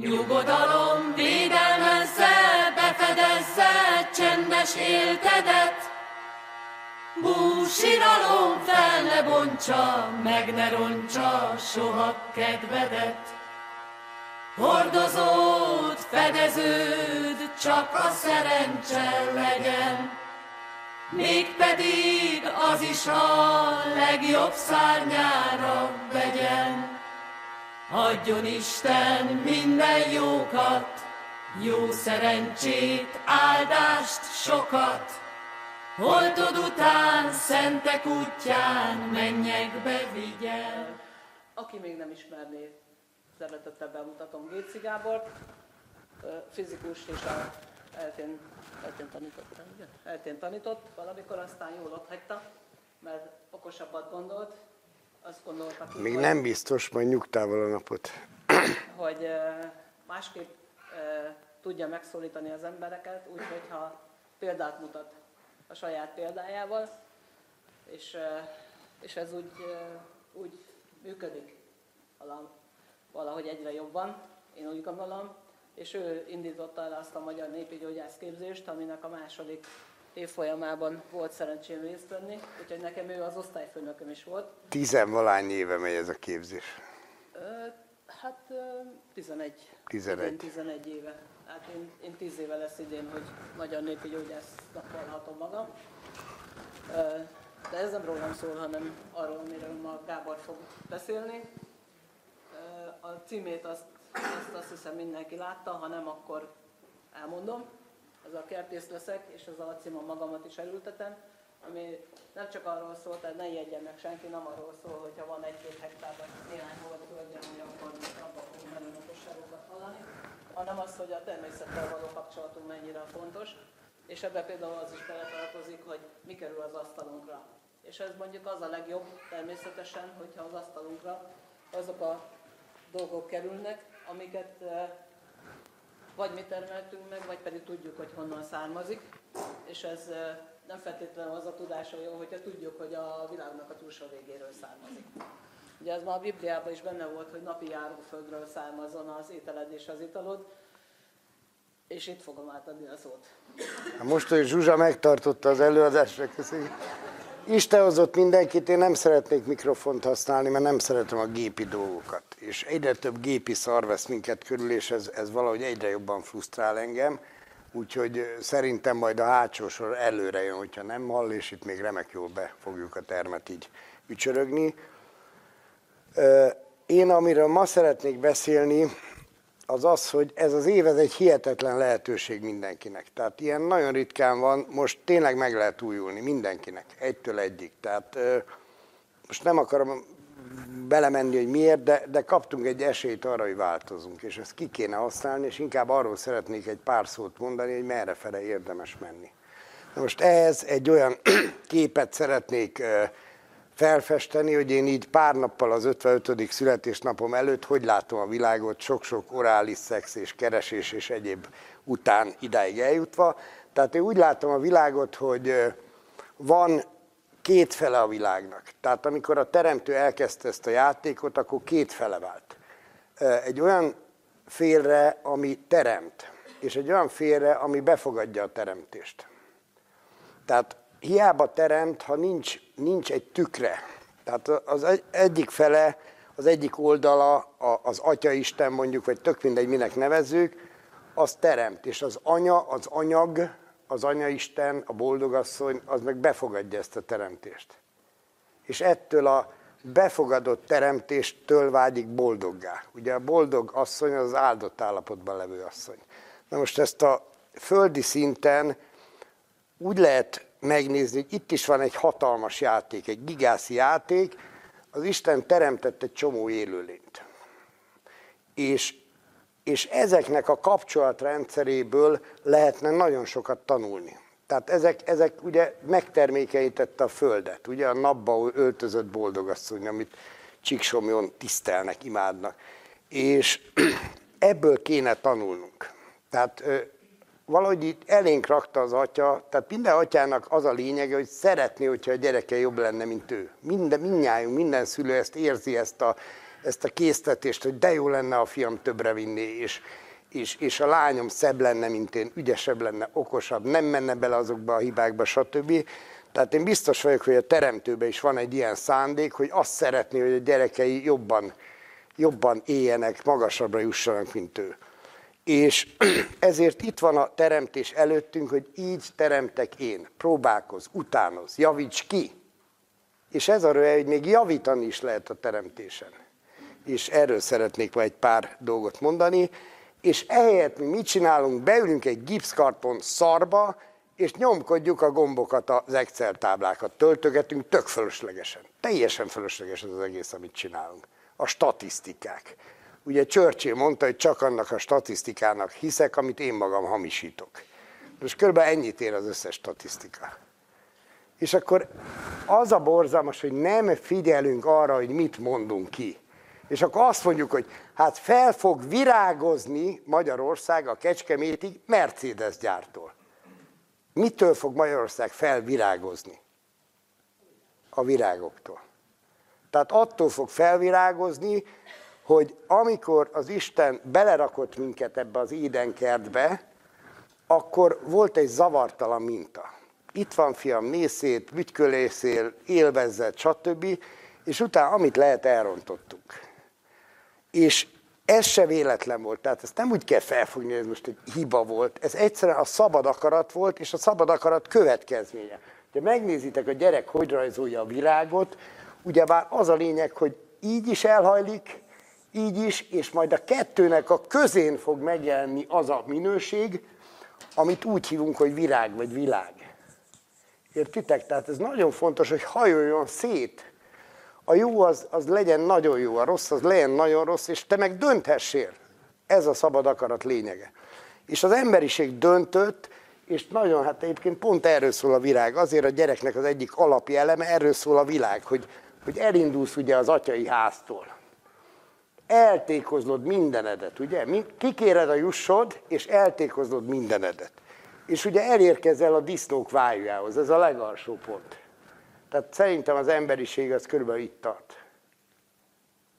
Nyugodalom védelmezze, befedezze csendes éltedet. Búsiralom fel ne bontsa, meg ne roncsa soha kedvedet. Hordozód, fedeződ, csak a szerencse legyen, Mégpedig az is a legjobb szárnyára vegyen. Adjon Isten minden jókat, jó szerencsét, áldást sokat, Holtod után, szentek útján, mennyekbe vigyel. Aki még nem ismerné, szeretettel bemutatom Géci Gábort, fizikus és a eltén, eltén tanított, ugye? Eltén tanított, valamikor aztán jól ott hagyta, mert okosabbat gondolt, azt gondolta ki, Még hogy, nem biztos, majd nyugtával a napot. hogy másképp tudja megszólítani az embereket, úgyhogy ha példát mutat a saját példájával, és, és ez úgy, úgy működik vala- valahogy egyre jobban, én úgy gondolom, és ő indította el azt a magyar népi gyógyászképzést, aminek a második évfolyamában volt szerencsém részt venni, úgyhogy nekem ő az osztályfőnököm is volt. Tizenvalány éve megy ez a képzés. Ö, hát ö, 11. 11. Idén 11 éve. Hát én, én 10 éve lesz idén, hogy magyar népi gyógyásznak vallhatom magam. Ö, de ez nem rólam szól, hanem arról, amiről ma Gábor fog beszélni. Ö, a címét azt, azt, azt hiszem mindenki látta, ha nem, akkor elmondom. Ez a kertész leszek, és az alcímom magamat is elültetem, ami nem csak arról szól, tehát ne ijedjen meg senki, nem arról szól, hogyha van egy-két hektár néhány volt földje, hogy akkor abban fogunk menni okosságokat hallani, hanem az, hogy a természettel való kapcsolatunk mennyire fontos, és ebbe például az is beletartozik, hogy mi kerül az asztalunkra. És ez mondjuk az a legjobb természetesen, hogyha az asztalunkra azok a dolgok kerülnek, amiket eh, vagy mi termeltünk meg, vagy pedig tudjuk, hogy honnan származik, és ez nem feltétlenül az a tudása jó, hogyha tudjuk, hogy a világnak a túlsó végéről származik. Ugye ez ma a Bibliában is benne volt, hogy napi járóföldről származon az ételed és az italod, és itt fogom átadni a szót. Hát Most, hogy Zsuzsa megtartotta az előadásra, köszönjük. Isten hozott mindenkit, én nem szeretnék mikrofont használni, mert nem szeretem a gépi dolgokat. És egyre több gépi szar vesz minket körül, és ez, ez valahogy egyre jobban frusztrál engem. Úgyhogy szerintem majd a hátsó sor előre jön, hogyha nem hall, és itt még remek jól be fogjuk a termet így ücsörögni. Én, amiről ma szeretnék beszélni, az az, hogy ez az év ez egy hihetetlen lehetőség mindenkinek. Tehát ilyen nagyon ritkán van, most tényleg meg lehet újulni mindenkinek, egytől egyig. Tehát most nem akarom belemenni, hogy miért, de, de kaptunk egy esélyt arra, hogy változunk, és ezt ki kéne használni, és inkább arról szeretnék egy pár szót mondani, hogy merre fele érdemes menni. Na most ehhez egy olyan képet szeretnék felfesteni, hogy én így pár nappal az 55. születésnapom előtt hogy látom a világot, sok-sok orális szex és keresés és egyéb után idáig eljutva. Tehát én úgy látom a világot, hogy van két fele a világnak. Tehát amikor a teremtő elkezdte ezt a játékot, akkor két fele vált. Egy olyan félre, ami teremt, és egy olyan félre, ami befogadja a teremtést. Tehát hiába teremt, ha nincs, nincs egy tükre. Tehát az egy- egyik fele, az egyik oldala, az Atyaisten mondjuk, vagy tök mindegy, minek nevezzük, az teremt. És az anya, az anyag, az anyaisten, a boldogasszony, az meg befogadja ezt a teremtést. És ettől a befogadott teremtéstől vágyik boldoggá. Ugye a boldog asszony az áldott állapotban levő asszony. Na most ezt a földi szinten úgy lehet megnézni, hogy itt is van egy hatalmas játék, egy gigászi játék, az Isten teremtett egy csomó élőlényt. És, és ezeknek a kapcsolatrendszeréből lehetne nagyon sokat tanulni. Tehát ezek, ezek ugye megtermékenyítette a Földet, ugye a napba öltözött boldogasszony, amit Csíksomjon tisztelnek, imádnak. És ebből kéne tanulnunk. Tehát valahogy itt elénk rakta az atya, tehát minden atyának az a lényege, hogy szeretné, hogyha a gyereke jobb lenne, mint ő. Minden, mindnyájunk, minden szülő ezt érzi, ezt a ezt a késztetést, hogy de jó lenne a fiam többre vinni, és, és, és a lányom szebb lenne, mint én, ügyesebb lenne, okosabb, nem menne bele azokba a hibákba, stb. Tehát én biztos vagyok, hogy a teremtőben is van egy ilyen szándék, hogy azt szeretné, hogy a gyerekei jobban, jobban éljenek, magasabbra jussanak, mint ő. És ezért itt van a teremtés előttünk, hogy így teremtek én. Próbálkoz, utánoz, javíts ki. És ez arra, hogy még javítani is lehet a teremtésen. És erről szeretnék majd egy pár dolgot mondani. És ehelyett mi mit csinálunk? Beülünk egy gipszkarton szarba, és nyomkodjuk a gombokat, az Excel táblákat, töltögetünk tök fölöslegesen. Teljesen fölösleges ez az egész, amit csinálunk. A statisztikák. Ugye Churchill mondta, hogy csak annak a statisztikának hiszek, amit én magam hamisítok. Most körülbelül ennyit ér az összes statisztika. És akkor az a borzalmas, hogy nem figyelünk arra, hogy mit mondunk ki. És akkor azt mondjuk, hogy hát fel fog virágozni Magyarország a Kecskemétig Mercedes gyártól. Mitől fog Magyarország felvirágozni? A virágoktól. Tehát attól fog felvirágozni, hogy amikor az Isten belerakott minket ebbe az édenkertbe, akkor volt egy zavartalan minta. Itt van fiam, néz szét, bütykölészél, élvezzed, stb. És utána, amit lehet, elrontottuk. És ez se véletlen volt, tehát ezt nem úgy kell felfogni, hogy ez most egy hiba volt, ez egyszerűen a szabad akarat volt, és a szabad akarat következménye. Ha megnézitek a gyerek, hogy rajzolja a virágot, ugyebár az a lényeg, hogy így is elhajlik, így is, és majd a kettőnek a közén fog megjelenni az a minőség, amit úgy hívunk, hogy virág vagy világ. Értitek? Tehát ez nagyon fontos, hogy hajoljon szét. A jó az, az legyen nagyon jó, a rossz az legyen nagyon rossz, és te meg dönthessél. Ez a szabad akarat lényege. És az emberiség döntött, és nagyon, hát egyébként pont erről szól a virág. Azért a gyereknek az egyik alapjeleme, erről szól a világ, hogy, hogy elindulsz ugye az atyai háztól eltékoznod mindenedet, ugye? Kikéred a jussod, és eltékoznod mindenedet. És ugye elérkezel a disznók vájujához, ez a legalsó pont. Tehát szerintem az emberiség az körülbelül itt tart.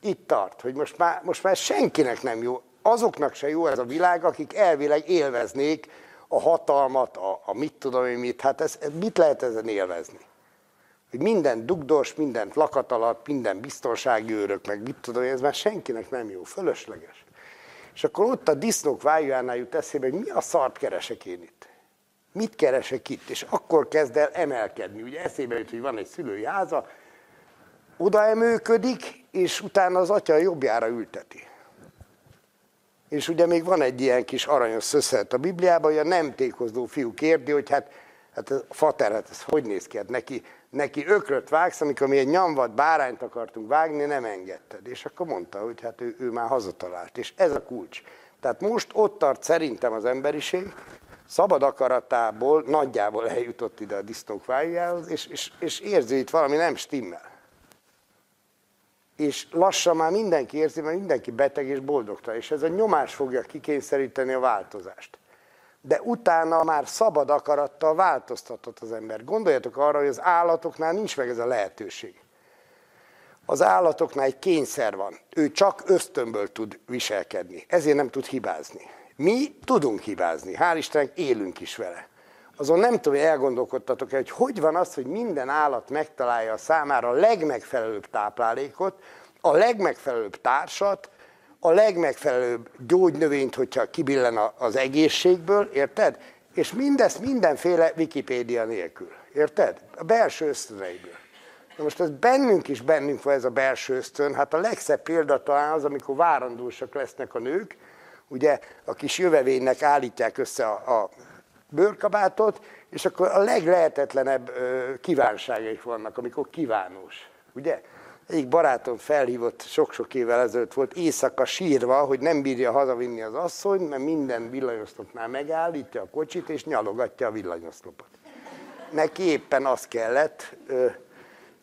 Itt tart, hogy most már, most már senkinek nem jó. Azoknak se jó ez a világ, akik elvileg élveznék a hatalmat, a, a mit tudom én mit. Hát ez, mit lehet ezen élvezni? Hogy minden dugdos, lakat alatt, minden biztonsági őrök, meg mit tudom, ez már senkinek nem jó, fölösleges. És akkor ott a disznók vájújánál jut eszébe, hogy mi a szart keresek én itt? Mit keresek itt? És akkor kezd el emelkedni. Ugye eszébe jut, hogy van egy szülői háza, oda emőködik, és utána az atya jobbjára ülteti. És ugye még van egy ilyen kis aranyos szösszelet a Bibliában, hogy a nem tékozó fiú kérdi, hogy hát, hát a fater, hát ez hogy néz ki? Hát neki neki ökröt vágsz, amikor mi egy nyomvat bárányt akartunk vágni, nem engedted. És akkor mondta, hogy hát ő, ő már hazatalált. És ez a kulcs. Tehát most ott tart szerintem az emberiség, szabad akaratából nagyjából eljutott ide a disznók vájához, és, és, és érzi, hogy itt valami nem stimmel. És lassan már mindenki érzi, mert mindenki beteg és boldogta, és ez a nyomás fogja kikényszeríteni a változást de utána már szabad akarattal változtatott az ember. Gondoljatok arra, hogy az állatoknál nincs meg ez a lehetőség. Az állatoknál egy kényszer van. Ő csak ösztönből tud viselkedni, ezért nem tud hibázni. Mi tudunk hibázni, hál' Istennek élünk is vele. Azon nem tudom, hogy elgondolkodtatok el, hogy hogy van az, hogy minden állat megtalálja a számára a legmegfelelőbb táplálékot, a legmegfelelőbb társat, a legmegfelelőbb gyógynövényt, hogyha kibillen az egészségből, érted? És mindezt mindenféle Wikipédia nélkül, érted? A belső ösztöneiből. Na most ez bennünk is bennünk van ez a belső ösztön, hát a legszebb példa talán az, amikor várandósak lesznek a nők, ugye a kis jövevénynek állítják össze a, a bőrkabátot, és akkor a leglehetetlenebb kívánságaik vannak, amikor kívánós, ugye? Egyik barátom felhívott, sok-sok évvel ezelőtt volt, éjszaka sírva, hogy nem bírja hazavinni az asszony, mert minden villanyoszlopnál megállítja a kocsit, és nyalogatja a villanyoszlopot. Neki éppen az kellett,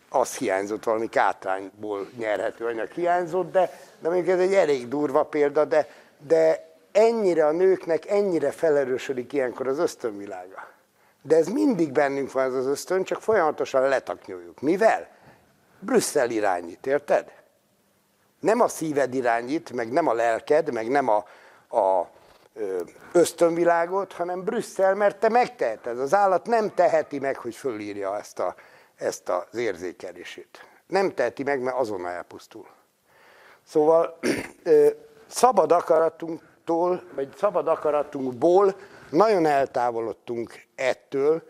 az hiányzott, valami kátrányból nyerhető anyag hiányzott, de, de mondjuk ez egy elég durva példa, de, de ennyire a nőknek, ennyire felerősödik ilyenkor az ösztönvilága. De ez mindig bennünk van ez az ösztön, csak folyamatosan letaknyoljuk. Mivel? Brüsszel irányít, érted? Nem a szíved irányít, meg nem a lelked, meg nem a, a ösztönvilágot, hanem Brüsszel, mert te megteheted. Az állat nem teheti meg, hogy fölírja ezt, a, ezt az érzékelését. Nem teheti meg, mert azonnal elpusztul. Szóval szabad akaratunktól, vagy szabad akaratunkból nagyon eltávolodtunk ettől,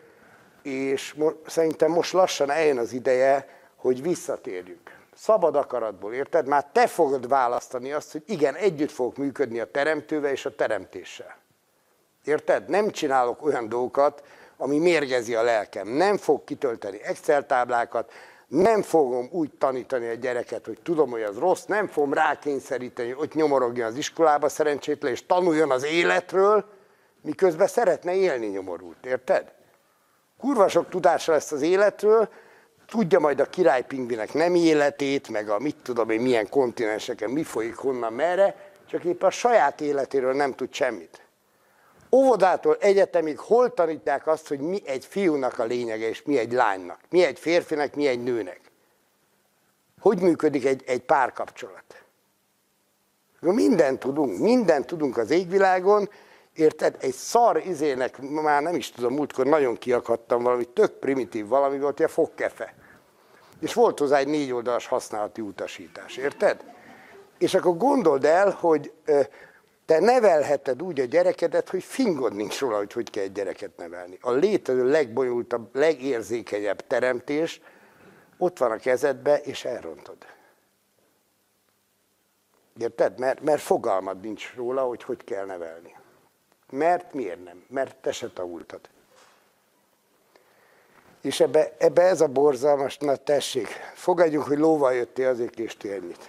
és mo- szerintem most lassan eljön az ideje, hogy visszatérjünk. Szabad akaratból, érted? Már te fogod választani azt, hogy igen, együtt fogok működni a teremtővel és a teremtéssel. Érted? Nem csinálok olyan dolgokat, ami mérgezi a lelkem. Nem fog kitölteni Excel táblákat, nem fogom úgy tanítani a gyereket, hogy tudom, hogy az rossz, nem fogom rákényszeríteni, hogy ott nyomorogjon az iskolába szerencsétlen, és tanuljon az életről, miközben szeretne élni nyomorult, érted? Kurva sok tudása lesz az életről, tudja majd a királypingvinek nem életét, meg a mit tudom én milyen kontinenseken, mi folyik honnan, merre, csak épp a saját életéről nem tud semmit. Óvodától egyetemig hol tanítják azt, hogy mi egy fiúnak a lényege, és mi egy lánynak, mi egy férfinek, mi egy nőnek. Hogy működik egy, egy párkapcsolat? Mindent tudunk, mindent tudunk az égvilágon, Érted? Egy szar izének, már nem is tudom, múltkor nagyon kiakadtam valami tök primitív valami volt, ilyen fogkefe. És volt hozzá egy négy oldalas használati utasítás, érted? És akkor gondold el, hogy te nevelheted úgy a gyerekedet, hogy fingod nincs róla, hogy hogy kell egy gyereket nevelni. A létező legbonyolultabb, legérzékenyebb teremtés ott van a kezedbe, és elrontod. Érted? Mert, mert fogalmad nincs róla, hogy hogy kell nevelni. Mert miért nem? Mert te se tanultad. És ebbe, ebbe ez a borzalmas, na tessék, fogadjuk, hogy lóval jöttél, azért késtél ennyit.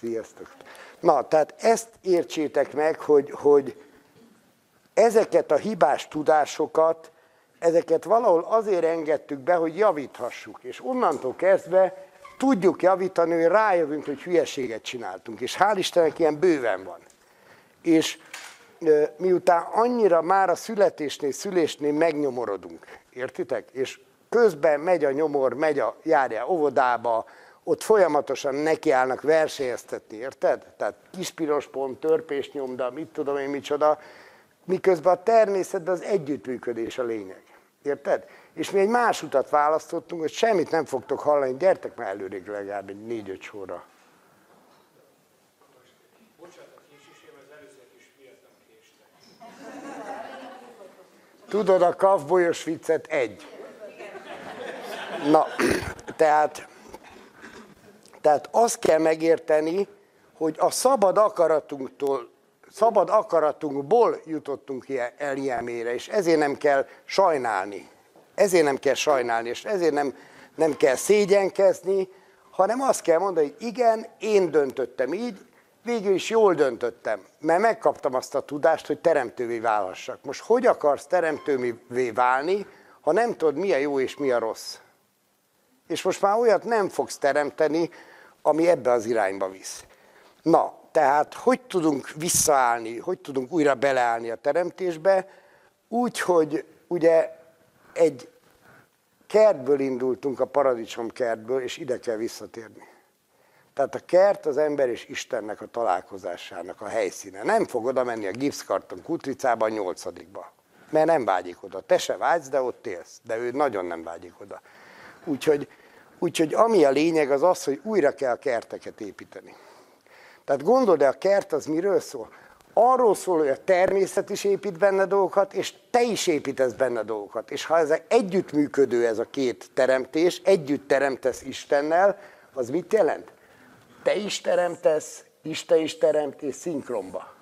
Sziasztok. Na, tehát ezt értsétek meg, hogy, hogy ezeket a hibás tudásokat, ezeket valahol azért engedtük be, hogy javíthassuk. És onnantól kezdve tudjuk javítani, hogy rájövünk, hogy hülyeséget csináltunk. És hál' Istennek ilyen bőven van. És miután annyira már a születésnél, szülésnél megnyomorodunk, értitek? És közben megy a nyomor, megy a, járja óvodába, ott folyamatosan nekiállnak versenyeztetni, érted? Tehát kispiros pont, törpés nyomda, mit tudom én micsoda, miközben a természetben az együttműködés a lényeg. Érted? És mi egy más utat választottunk, hogy semmit nem fogtok hallani, gyertek már előrébb legalább egy négy-öt sorra. Tudod a kavbolyos viccet? Egy. Na, tehát, tehát azt kell megérteni, hogy a szabad akaratunktól, szabad akaratunkból jutottunk el ilyen mélyre, és ezért nem kell sajnálni. Ezért nem kell sajnálni, és ezért nem, nem kell szégyenkezni, hanem azt kell mondani, hogy igen, én döntöttem így, végül is jól döntöttem, mert megkaptam azt a tudást, hogy teremtővé válhassak. Most hogy akarsz teremtővé válni, ha nem tudod, mi a jó és mi a rossz? És most már olyat nem fogsz teremteni, ami ebbe az irányba visz. Na, tehát hogy tudunk visszaállni, hogy tudunk újra beleállni a teremtésbe, úgy, hogy ugye egy kertből indultunk, a paradicsom kertből, és ide kell visszatérni. Tehát a kert az ember és Istennek a találkozásának a helyszíne. Nem fog oda menni a gipszkarton kutricába a nyolcadikba. Mert nem vágyik oda. Te se vágysz, de ott élsz. De ő nagyon nem vágyik oda. Úgyhogy, úgyhogy ami a lényeg az az, hogy újra kell kerteket építeni. Tehát gondold a kert az miről szól? Arról szól, hogy a természet is épít benne dolgokat, és te is építesz benne dolgokat. És ha ezek együttműködő ez a két teremtés, együtt teremtesz Istennel, az mit jelent? Te is teremtesz, Isten is teremt, és szinkronba.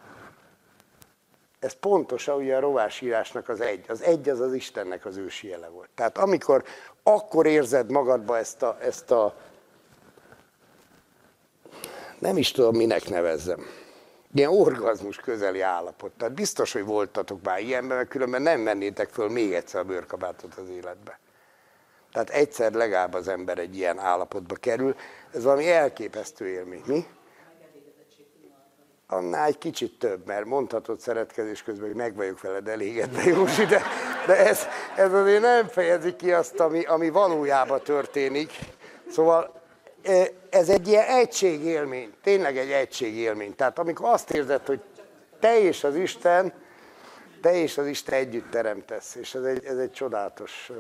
Ez pontosan ugye a rovásírásnak az egy. Az egy az az Istennek az ősi jele volt. Tehát amikor akkor érzed magadba ezt a, ezt a nem is tudom, minek nevezzem. Ilyen orgazmus közeli állapot. Tehát biztos, hogy voltatok már ilyenben, mert különben nem mennétek föl még egyszer a bőrkabátot az életbe. Tehát egyszer legalább az ember egy ilyen állapotba kerül. Ez valami elképesztő élmény. Mi? Annál egy kicsit több, mert mondhatod szeretkezés közben, hogy meg vagyok veled elégedve, Józsi, de, de ez, ez azért nem fejezi ki azt, ami, ami valójában történik. Szóval ez egy ilyen egységélmény, tényleg egy egységélmény. Tehát amikor azt érzed, hogy te és az Isten, te és az Isten együtt teremtesz, és ez egy, ez egy csodálatos,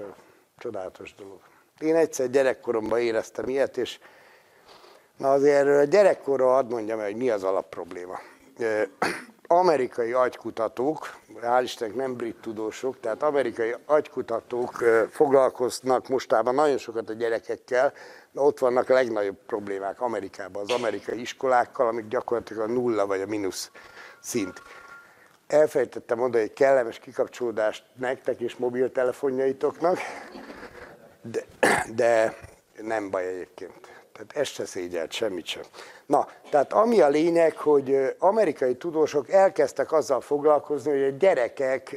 csodálatos dolog. Én egyszer gyerekkoromban éreztem ilyet, és na azért erről a gyerekkorról ad mondjam hogy mi az alapprobléma amerikai agykutatók, hál' Istennek nem brit tudósok, tehát amerikai agykutatók foglalkoznak mostában nagyon sokat a gyerekekkel, de ott vannak a legnagyobb problémák Amerikában, az amerikai iskolákkal, amik gyakorlatilag a nulla vagy a mínusz szint. Elfelejtettem oda egy kellemes kikapcsolódást nektek és mobiltelefonjaitoknak, de, de nem baj egyébként. Tehát ez se szégyelt, semmit sem. Na, tehát ami a lényeg, hogy amerikai tudósok elkezdtek azzal foglalkozni, hogy a gyerekek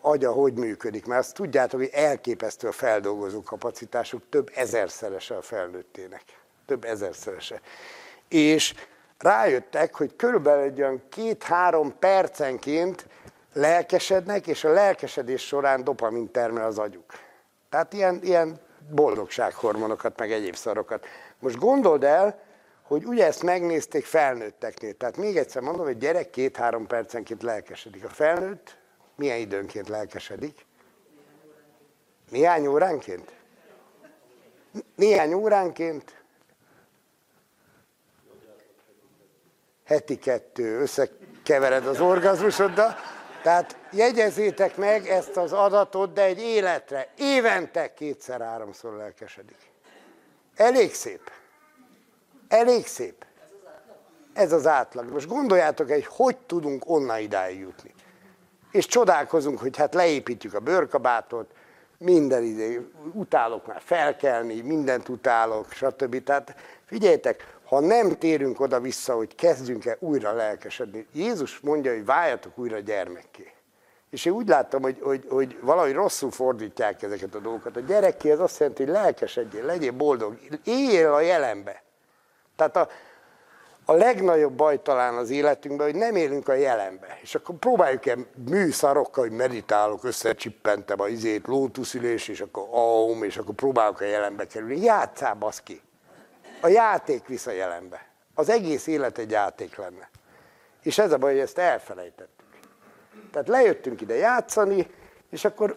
agya hogy működik, mert azt tudjátok, hogy elképesztő a feldolgozó kapacitásuk, több ezerszerese a felnőttének. Több ezerszerese. És rájöttek, hogy körülbelül egy olyan két-három percenként lelkesednek, és a lelkesedés során dopamin termel az agyuk. Tehát ilyen, ilyen boldogsághormonokat, meg egyéb szarokat. Most gondold el, hogy ugye ezt megnézték felnőtteknél. Tehát még egyszer mondom, hogy gyerek két-három percenként lelkesedik. A felnőtt milyen időnként lelkesedik? Néhány óránként? Néhány óránként? Heti kettő, összekevered az orgazmusoddal. Tehát jegyezzétek meg ezt az adatot, de egy életre, évente kétszer-háromszor lelkesedik. Elég szép. Elég szép. Ez az átlag. Most gondoljátok egy, hogy tudunk onnan idáig jutni. És csodálkozunk, hogy hát leépítjük a bőrkabátot, minden idő, utálok már felkelni, mindent utálok, stb. Tehát figyeljetek, ha nem térünk oda-vissza, hogy kezdjünk el újra lelkesedni, Jézus mondja, hogy váljatok újra gyermekké. És én úgy láttam, hogy, hogy, hogy valahogy rosszul fordítják ezeket a dolgokat. A gyerekké az azt jelenti, hogy lelkesedjél, legyél boldog, éljél a jelenbe. Tehát a, a legnagyobb baj talán az életünkben, hogy nem élünk a jelenbe. És akkor próbáljuk el műszarokkal, hogy meditálok, összecsippentem a izét, lótuszülés, és akkor aum, és akkor próbálok a jelenbe kerülni. Játszál, baszki! A játék visz a jelenbe. Az egész élet egy játék lenne. És ez a baj, hogy ezt elfelejtettük. Tehát lejöttünk ide játszani, és akkor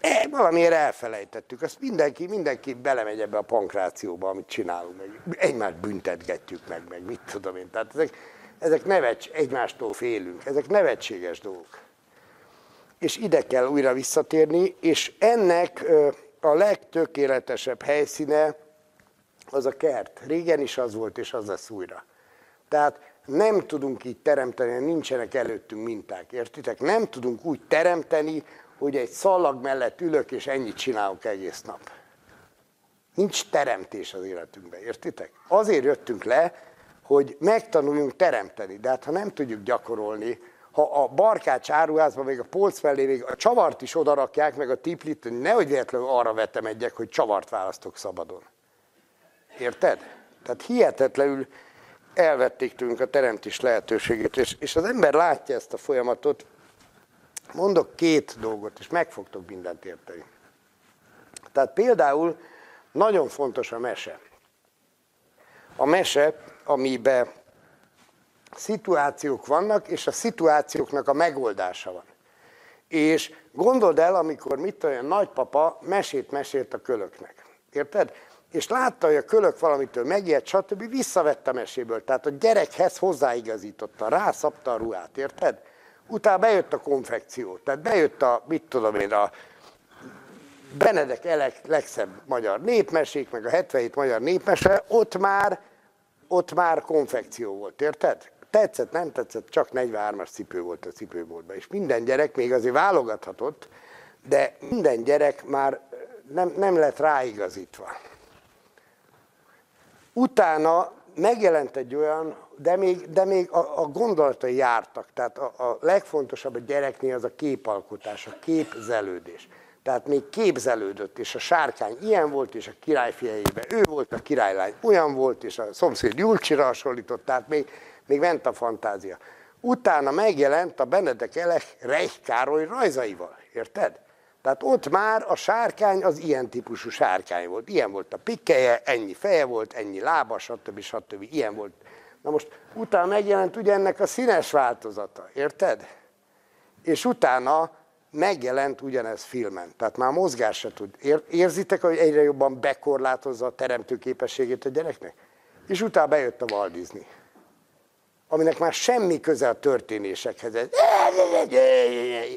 E, valamiért elfelejtettük. Azt mindenki, mindenki belemegy ebbe a pankrációba, amit csinálunk. Meg egymást büntetgetjük meg, meg mit tudom én. Tehát ezek, ezek nevet, egymástól félünk. Ezek nevetséges dolgok. És ide kell újra visszatérni, és ennek a legtökéletesebb helyszíne az a kert. Régen is az volt, és az lesz újra. Tehát nem tudunk így teremteni, nincsenek előttünk minták, értitek? Nem tudunk úgy teremteni, hogy egy szalag mellett ülök, és ennyit csinálok egész nap. Nincs teremtés az életünkben, értitek? Azért jöttünk le, hogy megtanuljunk teremteni, de hát ha nem tudjuk gyakorolni, ha a barkács áruházban, még a polc felé még a csavart is odarakják, meg a tiplit, nehogy véletlenül arra vetem egyek, hogy csavart választok szabadon. Érted? Tehát hihetetlenül elvették tőlünk a teremtés lehetőségét, és, és az ember látja ezt a folyamatot, Mondok két dolgot, és meg fogtok mindent érteni. Tehát például nagyon fontos a mese. A mese, amiben szituációk vannak, és a szituációknak a megoldása van. És gondold el, amikor mit olyan nagypapa mesét mesélt a kölöknek. Érted? És látta, hogy a kölök valamitől megijedt, stb. visszavette a meséből. Tehát a gyerekhez hozzáigazította, rászapta a ruhát, érted? utána bejött a konfekció, tehát bejött a, mit tudom én, a Benedek Elek legszebb magyar népmesék, meg a 77 magyar népmese, ott már, ott már konfekció volt, érted? Tetszett, nem tetszett, csak 43-as cipő volt a cipőboltban, és minden gyerek még azért válogathatott, de minden gyerek már nem, nem lett ráigazítva. Utána megjelent egy olyan, de még, de még a, a gondolatai jártak. Tehát a, a legfontosabb a gyereknél az a képalkotás, a képzelődés. Tehát még képzelődött, és a sárkány ilyen volt, és a király ő volt, a királylány olyan volt, és a szomszéd Julcsira hasonlított, tehát még, még ment a fantázia. Utána megjelent a Benedek Elek Reich rajzaival, érted? Tehát ott már a sárkány az ilyen típusú sárkány volt. Ilyen volt a pikkeje, ennyi feje volt, ennyi lába, stb. stb. Ilyen volt. Na most utána megjelent ugye ennek a színes változata, érted? És utána megjelent ugyanez filmen. Tehát már mozgás se tud. Érzitek, hogy egyre jobban bekorlátozza a teremtő képességét a gyereknek? És utána bejött a Walt Disney aminek már semmi köze a történésekhez.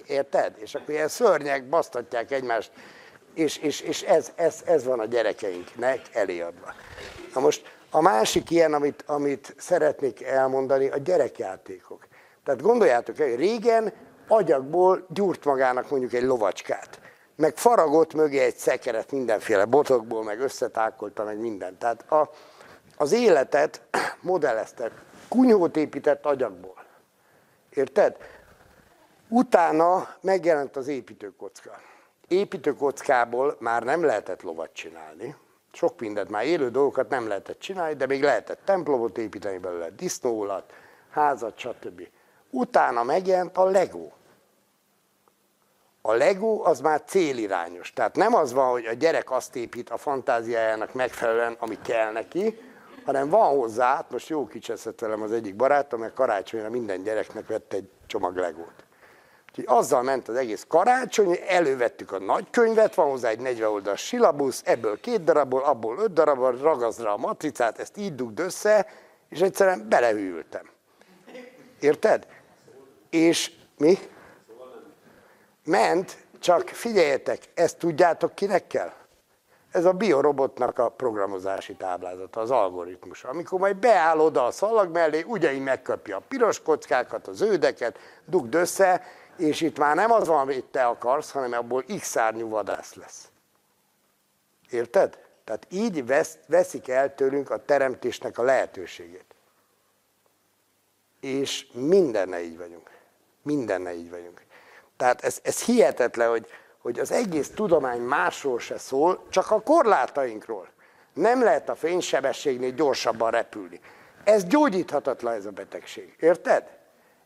Érted? És akkor ilyen szörnyek basztatják egymást, és, és, és ez, ez, ez van a gyerekeinknek eléadva. Na most a másik ilyen, amit, amit szeretnék elmondani, a gyerekjátékok. Tehát gondoljátok el, hogy régen agyagból gyúrt magának mondjuk egy lovacskát, meg faragott mögé egy szekeret mindenféle botokból, meg összetákolta, meg minden. Tehát a, az életet modelleztek kunyhót épített agyagból. Érted? Utána megjelent az építőkocka. Építőkockából már nem lehetett lovat csinálni, sok mindent, már élő dolgokat nem lehetett csinálni, de még lehetett templomot építeni belőle, disznóulat, házat, stb. Utána megjelent a Lego. A Lego az már célirányos. Tehát nem az van, hogy a gyerek azt épít a fantáziájának megfelelően, ami kell neki, hanem van hozzá, hát most jó kicseszett velem az egyik barátom, mert karácsonyra minden gyereknek vett egy csomag legót. Úgyhogy azzal ment az egész karácsony, elővettük a nagykönyvet, van hozzá egy 40 oldalas silabusz, ebből két darabból, abból öt darabból, ragazra a matricát, ezt így dugd össze, és egyszerűen belehűltem. Érted? És mi? Ment, csak figyeljetek, ezt tudjátok kinek kell? Ez a biorobotnak a programozási táblázata, az algoritmus. Amikor majd beáll oda a szalag mellé, ugyanígy megkapja a piros kockákat, a zöldeket, dugd össze, és itt már nem az van, amit te akarsz, hanem abból x árnyú vadász lesz. Érted? Tehát így vesz, veszik el tőlünk a teremtésnek a lehetőségét. És mindenne így vagyunk. Mindenne így vagyunk. Tehát ez, ez hihetetlen, hogy, hogy az egész tudomány másról se szól, csak a korlátainkról. Nem lehet a fénysebességnél gyorsabban repülni. Ez gyógyíthatatlan ez a betegség. Érted?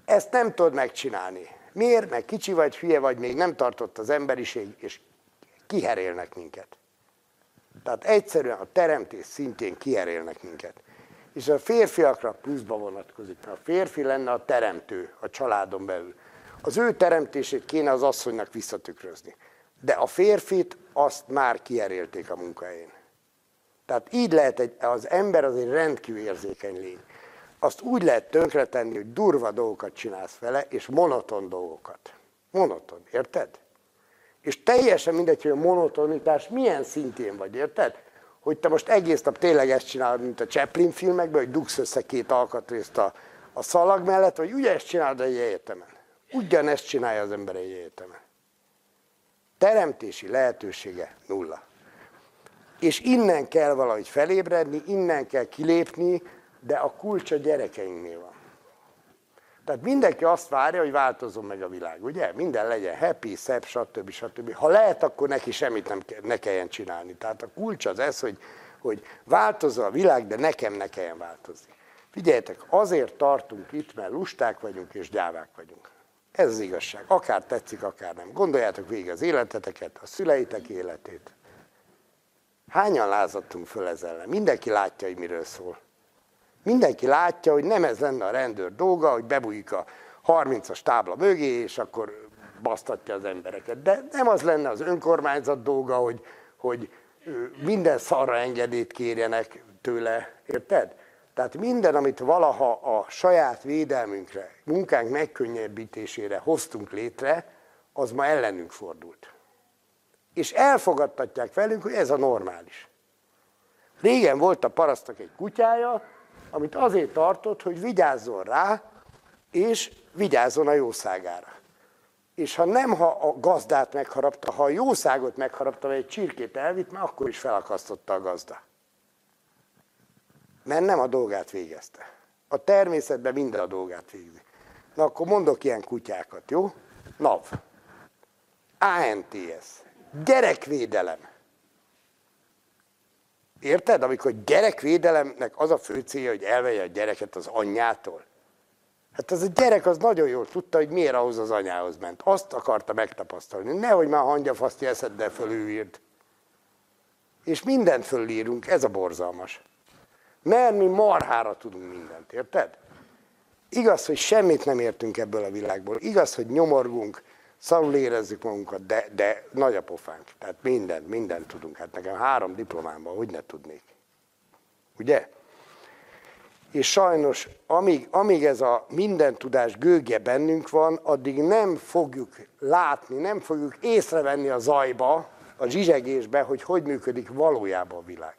Ezt nem tudod megcsinálni. Miért? Mert kicsi vagy, hülye vagy, még nem tartott az emberiség, és kiherélnek minket. Tehát egyszerűen a teremtés szintjén kiherélnek minket. És a férfiakra pluszba vonatkozik. A férfi lenne a teremtő a családon belül. Az ő teremtését kéne az asszonynak visszatükrözni. De a férfit azt már kierélték a munkahelyén. Tehát így lehet, egy, az ember az egy rendkívül érzékeny lény. Azt úgy lehet tönkretenni, hogy durva dolgokat csinálsz vele, és monoton dolgokat. Monoton, érted? És teljesen mindegy, hogy a monotonitás milyen szintén vagy, érted? Hogy te most egész nap tényleg ezt csinálod, mint a Chaplin filmekben, hogy dugsz össze két alkatrészt a, a szalag mellett, vagy ugye ezt csinálod egy egyetemen. Ugyanezt csinálja az ember egy egyetemen. Teremtési lehetősége nulla. És innen kell valahogy felébredni, innen kell kilépni, de a kulcs a gyerekeinknél van. Tehát mindenki azt várja, hogy változom meg a világ, ugye? Minden legyen happy, szebb, stb. stb. Ha lehet, akkor neki semmit nem ne kelljen csinálni. Tehát a kulcs az ez, hogy, hogy változza a világ, de nekem ne kelljen változni. Figyeljetek, azért tartunk itt, mert lusták vagyunk és gyávák vagyunk. Ez az igazság. Akár tetszik, akár nem. Gondoljátok végig az életeteket, a szüleitek életét. Hányan lázadtunk föl ezzel? Mindenki látja, hogy miről szól. Mindenki látja, hogy nem ez lenne a rendőr dolga, hogy bebújik a 30-as tábla mögé, és akkor basztatja az embereket. De nem az lenne az önkormányzat dolga, hogy, hogy minden szarra engedélyt kérjenek tőle, érted? Tehát minden, amit valaha a saját védelmünkre, munkánk megkönnyebbítésére hoztunk létre, az ma ellenünk fordult. És elfogadtatják velünk, hogy ez a normális. Régen volt a parasztak egy kutyája, amit azért tartott, hogy vigyázzon rá, és vigyázzon a jószágára. És ha nem, ha a gazdát megharapta, ha a jószágot megharapta, vagy egy csirkét elvitt, már akkor is felakasztotta a gazda mert nem a dolgát végezte. A természetben minden a dolgát végzi. Na akkor mondok ilyen kutyákat, jó? NAV. ANTS. Gyerekvédelem. Érted? Amikor gyerekvédelemnek az a fő célja, hogy elvegye a gyereket az anyjától. Hát az a gyerek az nagyon jól tudta, hogy miért ahhoz az anyához ment. Azt akarta megtapasztalni. Nehogy már hangyafaszti eszeddel fölülírt. És mindent fölírunk, ez a borzalmas. Mert mi marhára tudunk mindent, érted? Igaz, hogy semmit nem értünk ebből a világból. Igaz, hogy nyomorgunk, szarul érezzük magunkat, de, de nagy a pofánk. Tehát mindent, mindent tudunk. Hát nekem három diplomában, hogy ne tudnék. Ugye? És sajnos, amíg, amíg ez a minden tudás gőgje bennünk van, addig nem fogjuk látni, nem fogjuk észrevenni a zajba, a zsizsegésbe, hogy hogy működik valójában a világ.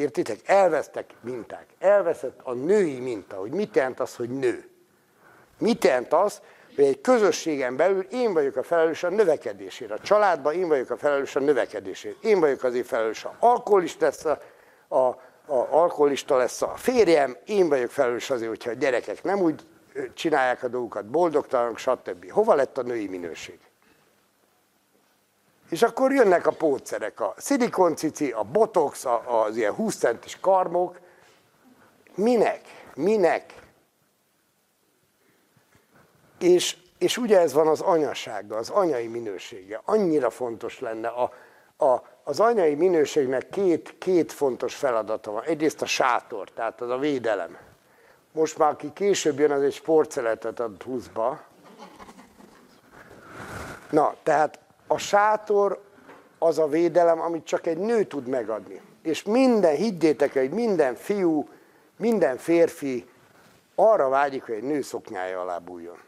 Értitek? Elvesztek minták. Elveszett a női minta, hogy mit jelent az, hogy nő. Mit jelent az, hogy egy közösségen belül én vagyok a felelős a növekedésére. A családban én vagyok a felelős a növekedésére. Én vagyok azért felelős, ha alkoholista lesz a, a, a, alkoholista lesz a férjem, én vagyok felelős azért, hogyha a gyerekek nem úgy csinálják a dolgokat, boldogtalanok, stb. Hova lett a női minőség? És akkor jönnek a pótszerek, a szilikoncici, a botox, az ilyen 20 centis karmok. Minek? Minek? És, és ugye ez van az anyasággal, az anyai minősége. Annyira fontos lenne. A, a, az anyai minőségnek két, két fontos feladata van. Egyrészt a sátor, tehát az a védelem. Most már aki később jön, az egy sportszeletet ad 20-ba. Na, tehát a sátor az a védelem, amit csak egy nő tud megadni. És minden, higgyétek hogy minden fiú, minden férfi arra vágyik, hogy egy nő szoknyája alá bújjon.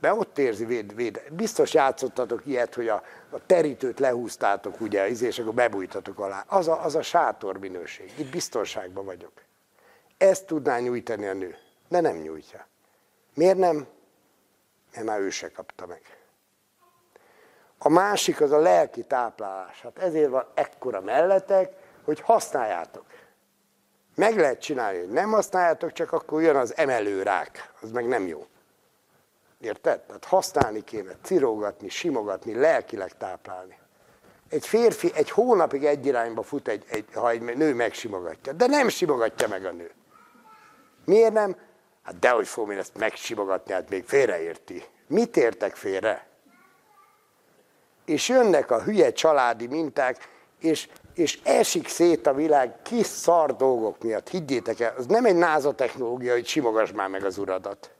De ott érzi véd, véd. Biztos játszottatok ilyet, hogy a, a terítőt lehúztátok, ugye, és akkor bebújtatok alá. Az a, az a sátor minőség. Itt biztonságban vagyok. Ezt tudná nyújtani a nő, de nem nyújtja. Miért nem? Mert már ő se kapta meg. A másik az a lelki táplálás. Hát ezért van ekkora melletek, hogy használjátok. Meg lehet csinálni, hogy nem használjátok, csak akkor jön az emelőrák. Az meg nem jó. Érted? Tehát használni kéne, cirógatni, simogatni, lelkileg táplálni. Egy férfi egy hónapig egy irányba fut, egy, egy, ha egy nő megsimogatja. De nem simogatja meg a nő. Miért nem? Hát dehogy fogom én ezt megsimogatni, hát még félreérti. Mit értek félre? És jönnek a hülye családi minták, és, és esik szét a világ kis szar dolgok miatt. Higgyétek el, az nem egy náza technológia, hogy simogass már meg az uradat.